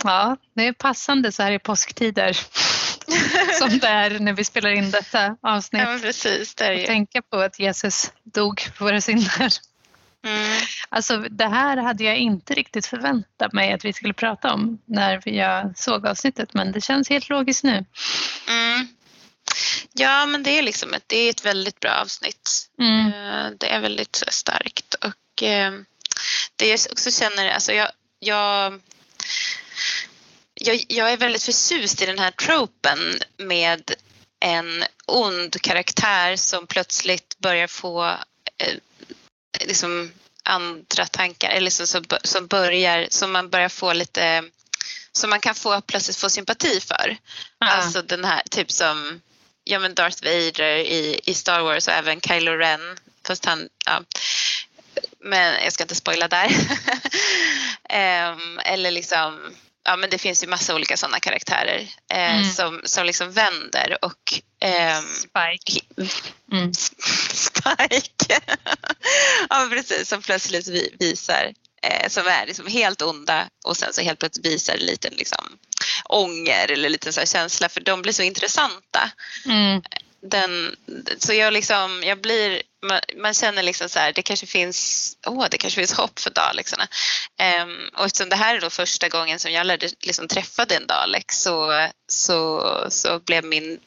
Ja, det är passande så här i påsktider. <laughs> som det är när vi spelar in detta avsnitt. Ja, precis. Det är ju. tänka på att Jesus dog för våra synder. Mm. Alltså det här hade jag inte riktigt förväntat mig att vi skulle prata om när jag såg avsnittet men det känns helt logiskt nu. Mm. Ja, men det är liksom ett, det är ett väldigt bra avsnitt. Mm. Eh, det är väldigt starkt och eh, det jag också känner, alltså jag, jag jag, jag är väldigt förtjust i den här tropen med en ond karaktär som plötsligt börjar få eh, liksom andra tankar eller liksom, som, som börjar, som man börjar få lite, som man kan få plötsligt få sympati för. Ah. Alltså den här typ som ja men Darth Vader i, i Star Wars och även Kylo Ren fast han, ja. Men jag ska inte spoila där. um, <laughs> eller liksom ja men det finns ju massa olika sådana karaktärer eh, mm. som, som liksom vänder och eh, Spike. Mm. <laughs> Spike. <laughs> ja precis, som plötsligt visar eh, som är liksom helt onda och sen så helt plötsligt visar en liten liksom, ånger eller liten så känsla för de blir så intressanta. Mm den, så jag, liksom, jag blir, man, man, känner liksom så här, det kanske finns, åh, det kanske finns hopp för Dalexarna. Um, och eftersom det här är då första gången som jag lärde, liksom, träffade en Dalek så, så, så blev min,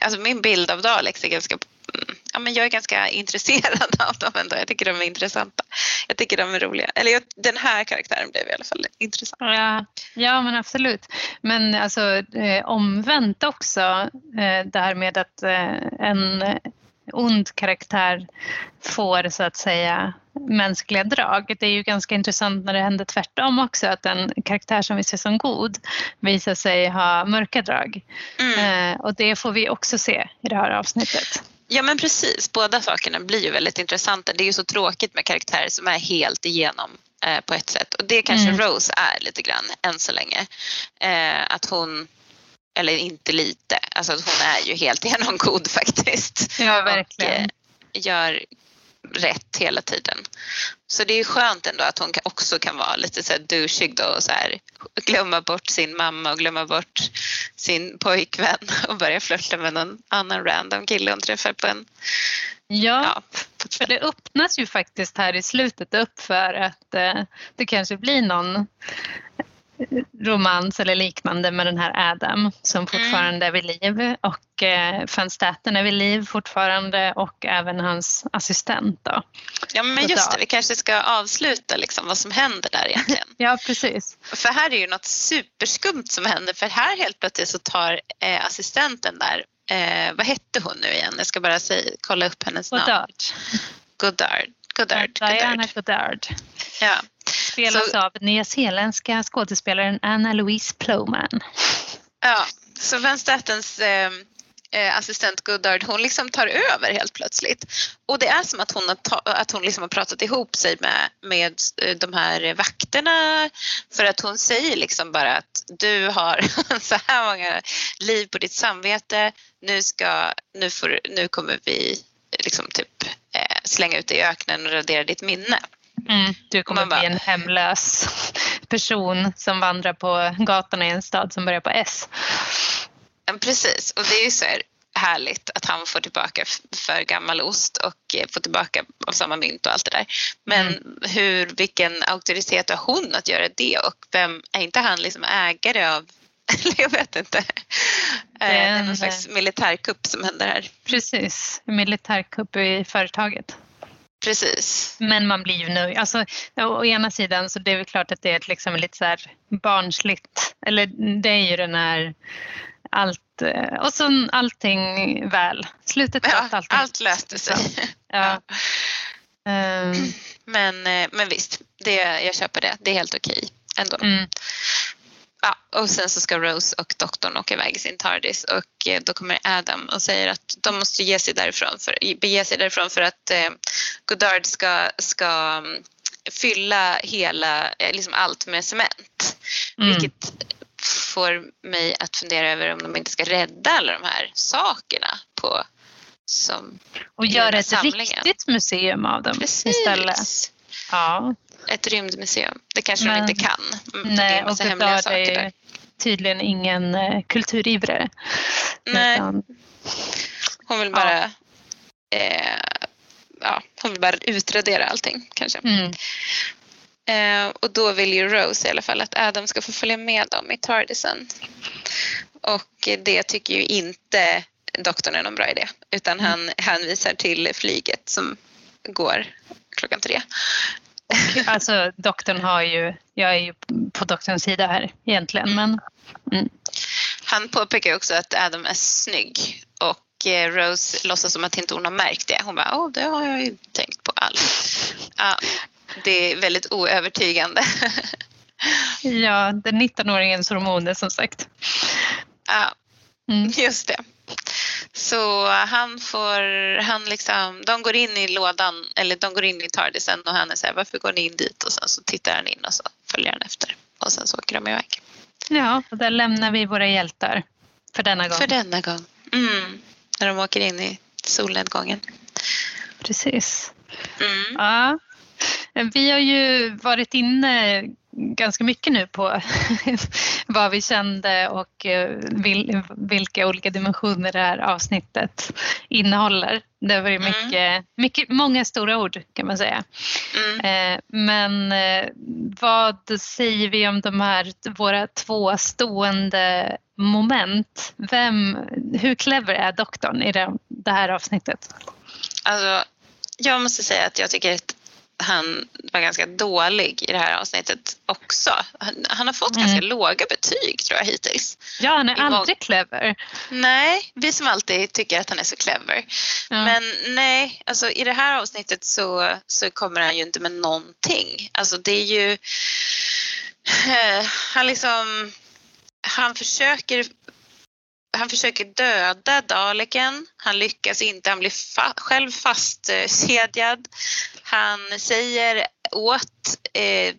alltså min bild av Daleks är ganska ja, men jag är ganska <laughs> intresserad av dem ändå. Jag tycker de är intressanta. Jag tycker de är roliga. Eller jag, den här karaktären blev i alla fall intressant. Ja, ja men absolut. Men alltså eh, omvänt också eh, det här med att eh, en ond karaktär får så att säga mänskliga drag. Det är ju ganska intressant när det händer tvärtom också att en karaktär som vi ser som god visar sig ha mörka drag. Mm. Eh, och det får vi också se i det här avsnittet. Ja men precis, båda sakerna blir ju väldigt intressanta. Det är ju så tråkigt med karaktärer som är helt igenom eh, på ett sätt och det kanske mm. Rose är lite grann än så länge. Eh, att hon, eller inte lite, alltså att hon är ju helt <laughs> igenom god faktiskt. Ja verkligen. Och, eh, gör rätt hela tiden. Så det är skönt ändå att hon också kan vara lite så här douchig då och så här, glömma bort sin mamma och glömma bort sin pojkvän <laughs> och börja flörta med någon annan random kille hon träffar på en Ja, ja, för det öppnas ju faktiskt här i slutet upp för att eh, det kanske blir någon romans eller liknande med den här Adam som mm. fortfarande är vid liv och eh, Van Staten är vid liv fortfarande och även hans assistent. Då. Ja men just det, vi kanske ska avsluta liksom vad som händer där egentligen. <laughs> ja precis. För här är ju något superskumt som händer för här helt plötsligt så tar eh, assistenten där, eh, vad hette hon nu igen? Jag ska bara säga, kolla upp hennes Goddard. namn. Goddard. Goddard. Diana Goddard. Ja. Spelas så, av nyzeeländska skådespelaren Anna Louise Plowman. Ja, så Van Statens eh, eh, assistent Goddard, hon liksom tar över helt plötsligt. Och det är som att hon har, ta, att hon liksom har pratat ihop sig med, med eh, de här vakterna för att hon säger liksom bara att du har <laughs> så här många liv på ditt samvete. Nu, ska, nu, får, nu kommer vi liksom typ eh, slänga ut dig i öknen och radera ditt minne. Mm, du kommer bara, bli en hemlös person som vandrar på gatorna i en stad som börjar på S. Precis, och det är ju så härligt att han får tillbaka för gammal ost och eh, får tillbaka av samma mynt och allt det där. Men mm. hur, vilken auktoritet har hon att göra det och vem, är inte han liksom ägare av <laughs> jag vet inte. Det är någon slags militärkupp som händer här. Precis, militärkupp i företaget. Precis. Men man blir ju nöjd. Alltså, å ena sidan så det är väl klart att det är liksom lite så här barnsligt. Eller det är ju den här allt eh, och så allting väl. Slutet ja, gott, allting. Allt löste sig. <laughs> Ja. Um. Men, eh, men visst, det, jag köper det. Det är helt okej ändå. Mm. Ja, och sen så ska Rose och doktorn åka iväg i sin TARDIS och eh, då kommer Adam och säger att de måste ge sig därifrån för, bege sig därifrån för att eh, Goddard ska, ska mm, fylla hela, eh, liksom allt med cement. Mm. Vilket får mig att fundera över om de inte ska rädda alla de här sakerna på som Och göra ett samlingen. riktigt museum av dem Precis. istället. Ja ett rymdmuseum. Det kanske Men, de inte kan. Mm, nej, och Goddard är där. tydligen ingen eh, kulturivrare. Nej. Utan, hon vill bara ja. Eh, ja, hon vill bara utradera allting kanske. Mm. Eh, och då vill ju Rose i alla fall att Adam ska få följa med dem i Tardisen. Och det tycker ju inte doktorn är någon bra idé utan mm. han hänvisar till flyget som går klockan tre <laughs> alltså doktorn har ju, jag är ju på doktorns sida här egentligen men mm. Han påpekar också att Adam är snygg och eh, Rose låtsas som att inte hon har märkt det. Hon bara, åh det har jag ju tänkt på allt. Ja, det är väldigt oövertygande. <laughs> ja, den 19-åringens hormoner som sagt. Ja, mm. just det. Så han får, han liksom, de går in i lådan, eller de går in i Tardisen och han är så här, varför går ni in dit? Och sen så tittar han in och så följer han efter. Och sen så åker de iväg. Ja, och där lämnar vi våra hjältar för denna gång. För denna gång. Mm. När de åker in i solnedgången. Precis. Mm. Ja. Vi har ju varit inne ganska mycket nu på <laughs> vad vi kände och eh, vilka olika dimensioner det här avsnittet innehåller. Det har varit mm. mycket, mycket, många stora ord kan man säga. Mm. Eh, men eh, vad säger vi om de här våra två stående moment? Vem, hur clever är doktorn i det här avsnittet? Alltså, jag måste säga att jag tycker att han var ganska dålig i det här avsnittet också. Han, han har fått mm. ganska låga betyg tror jag hittills. Ja, han är aldrig clever. Nej, vi som alltid tycker att han är så clever. Ja. Men nej, alltså i det här avsnittet så, så kommer han ju inte med någonting. Alltså det är ju... Eh, han liksom... Han försöker han försöker döda Daleken. Han lyckas inte, han blir fa själv fastkedjad. Han säger åt eh,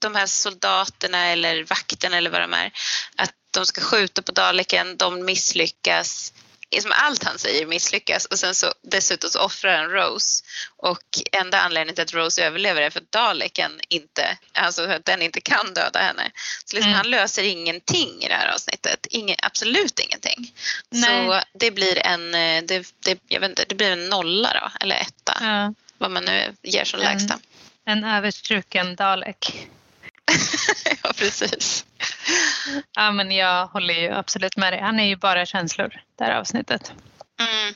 de här soldaterna eller vakterna eller vad de är att de ska skjuta på Daleken. De misslyckas liksom allt han säger misslyckas och sen så dessutom så offrar han Rose och enda anledningen till att Rose överlever är för att Daleken inte, alltså att den inte kan döda henne. Så liksom mm. han löser ingenting i det här avsnittet, Ingen, absolut ingenting. Nej. Så det blir en, eh, det, det, jag vet inte, det blir en nolla då, eller etta, ja. vad man nu ger som lägsta. En överstruken Dalek. <laughs> ja, precis. Ja, men jag håller ju absolut med dig. Han är ju bara känslor, det här avsnittet. Mm.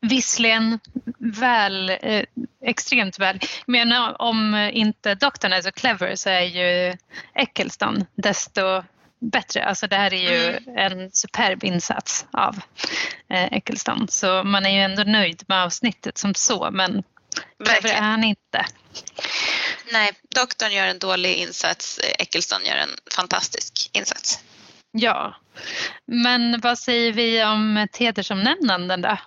Visserligen väl, eh, extremt väl. Men om inte doktorn är så clever så är ju Eccleston desto bättre. Alltså det här är ju mm. en superb insats av eh, Eccleston. Så man är ju ändå nöjd med avsnittet som så men clever är han inte. Nej, doktorn gör en dålig insats, Eccleston gör en fantastisk insats. Ja, men vad säger vi om ett hedersomnämnande då?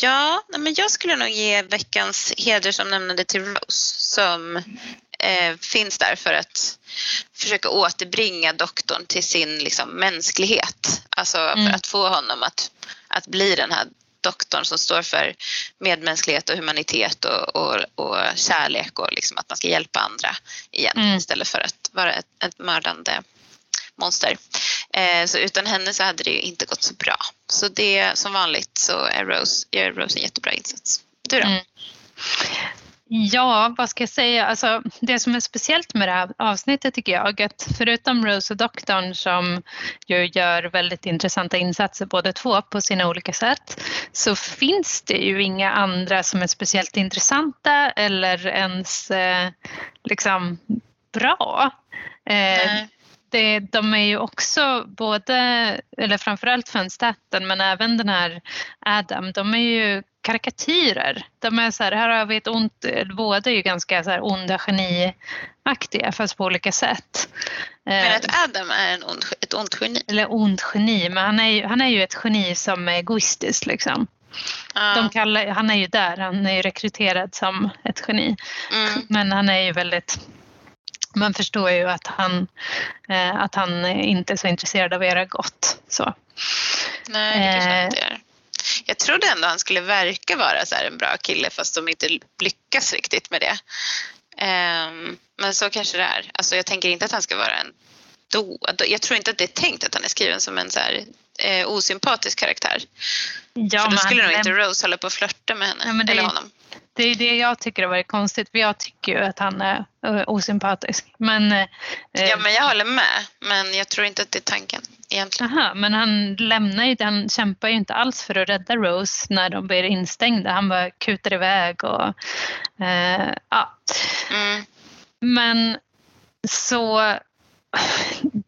Ja, men jag skulle nog ge veckans hedersomnämnande till Rose som eh, finns där för att försöka återbringa doktorn till sin liksom, mänsklighet. Alltså mm. för att få honom att, att bli den här doktorn som står för medmänsklighet och humanitet och, och, och kärlek och liksom att man ska hjälpa andra igen mm. istället för att vara ett, ett mördande monster. Eh, så utan henne så hade det ju inte gått så bra. Så det som vanligt så är Rose, gör Rose en jättebra insats. Du då? Mm. Ja, vad ska jag säga? Alltså, det som är speciellt med det här avsnittet tycker jag, att förutom Rose och doktorn som ju gör väldigt intressanta insatser båda två på sina olika sätt, så finns det ju inga andra som är speciellt intressanta eller ens eh, liksom bra. Eh, det, de är ju också både, eller framförallt Fönstatten men även den här Adam, de är ju karikatyrer. De är så här, här har vi ett ont, båda är ju ganska så här onda geniaktiga fast på olika sätt. Men att Adam är en ond, ett ont geni? Eller ond geni, men han är ju, han är ju ett geni som är egoistiskt liksom. De kallar, han är ju där, han är ju rekryterad som ett geni. Mm. Men han är ju väldigt man förstår ju att han, eh, att han inte är så intresserad av att göra gott. Så. Nej, det kanske eh, inte är. Jag trodde ändå han skulle verka vara så en bra kille fast de inte lyckas riktigt med det. Um, men så kanske det är. Alltså jag tänker inte att han ska vara en då, jag tror inte att det är tänkt att han är skriven som en så här, eh, osympatisk karaktär. Ja, För då skulle nog inte Rose hålla på och flörta med henne ja, eller honom. Det är det jag tycker har varit konstigt för jag tycker ju att han är uh, osympatisk. Men, uh, ja men jag håller med men jag tror inte att det är tanken. Egentligen. Aha, men han lämnar ju, han kämpar ju inte alls för att rädda Rose när de blir instängda. Han bara kutar iväg och eh, ja. Mm. Men så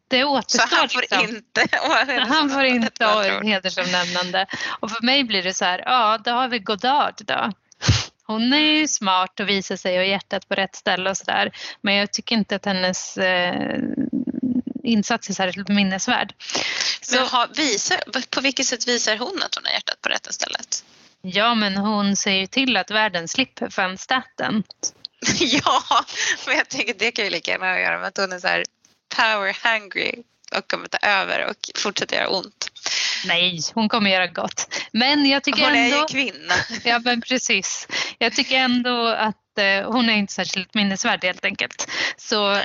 det återstår. Så han får liksom. inte <laughs> Han får inte hedersomnämnande. Och för mig blir det så här, ja då har vi Godard då. Hon är ju smart och visar sig och hjärtat på rätt ställe och sådär. Men jag tycker inte att hennes eh, insats är särskilt minnesvärd. Så, Men har, visar, på vilket sätt visar hon att hon har hjärtat på rätta stället? <laughs> ja, men hon ser ju till att världen slipper van Staten. <laughs> ja, men jag tänker det kan ju lika gärna göra med att hon är så här power hungry och kommer ta över och fortsätta göra ont. Nej, hon kommer göra gott. Men jag tycker Hon är ändå... ju kvinna. <laughs> Ja, men precis. Jag tycker ändå att eh, hon är inte särskilt minnesvärd helt enkelt. Så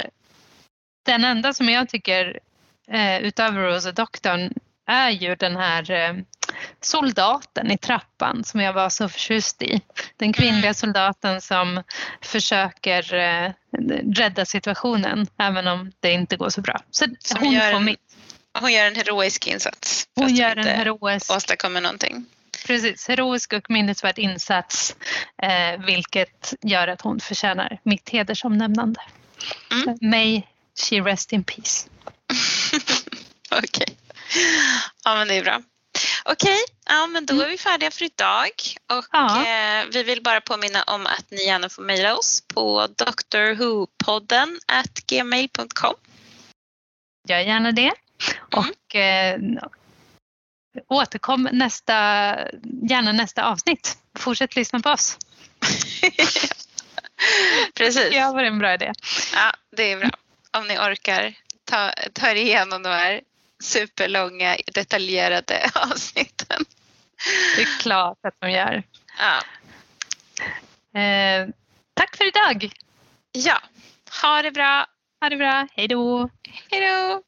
den enda som jag tycker eh, utöver Rose och doktorn är ju den här eh, soldaten i trappan som jag var så förtjust i. Den kvinnliga Mm. soldaten som försöker eh, rädda situationen även om det inte går så bra. Så Som hon gör får en mitt. Hon gör en heroisk insats. Hon fast gör hon en heroisk åstadkommer någonting. Precis, heroisk och minnesvärd insats eh, vilket gör att hon förtjänar mitt hedersomnämnande. Mm. May she rest in peace. <laughs> Okej. Ja men det är bra. Okej, ja men då är vi färdiga för idag. Och Ja. eh, vi vill bara påminna om att ni gärna får mejla oss på drwhopodden at gmail.com. Gör gärna det. Och eh, återkom nästa, gärna nästa avsnitt. Fortsätt lyssna på oss. <laughs> Precis. Det var en bra idé. Ja, det är bra. Om ni orkar ta, ta er igenom de här superlånga detaljerade <laughs> avsnitten. Det är klart att de gör. Ja. Eh, tack för idag. ja, ha det bra. Ha det bra. Hej då. Hej då!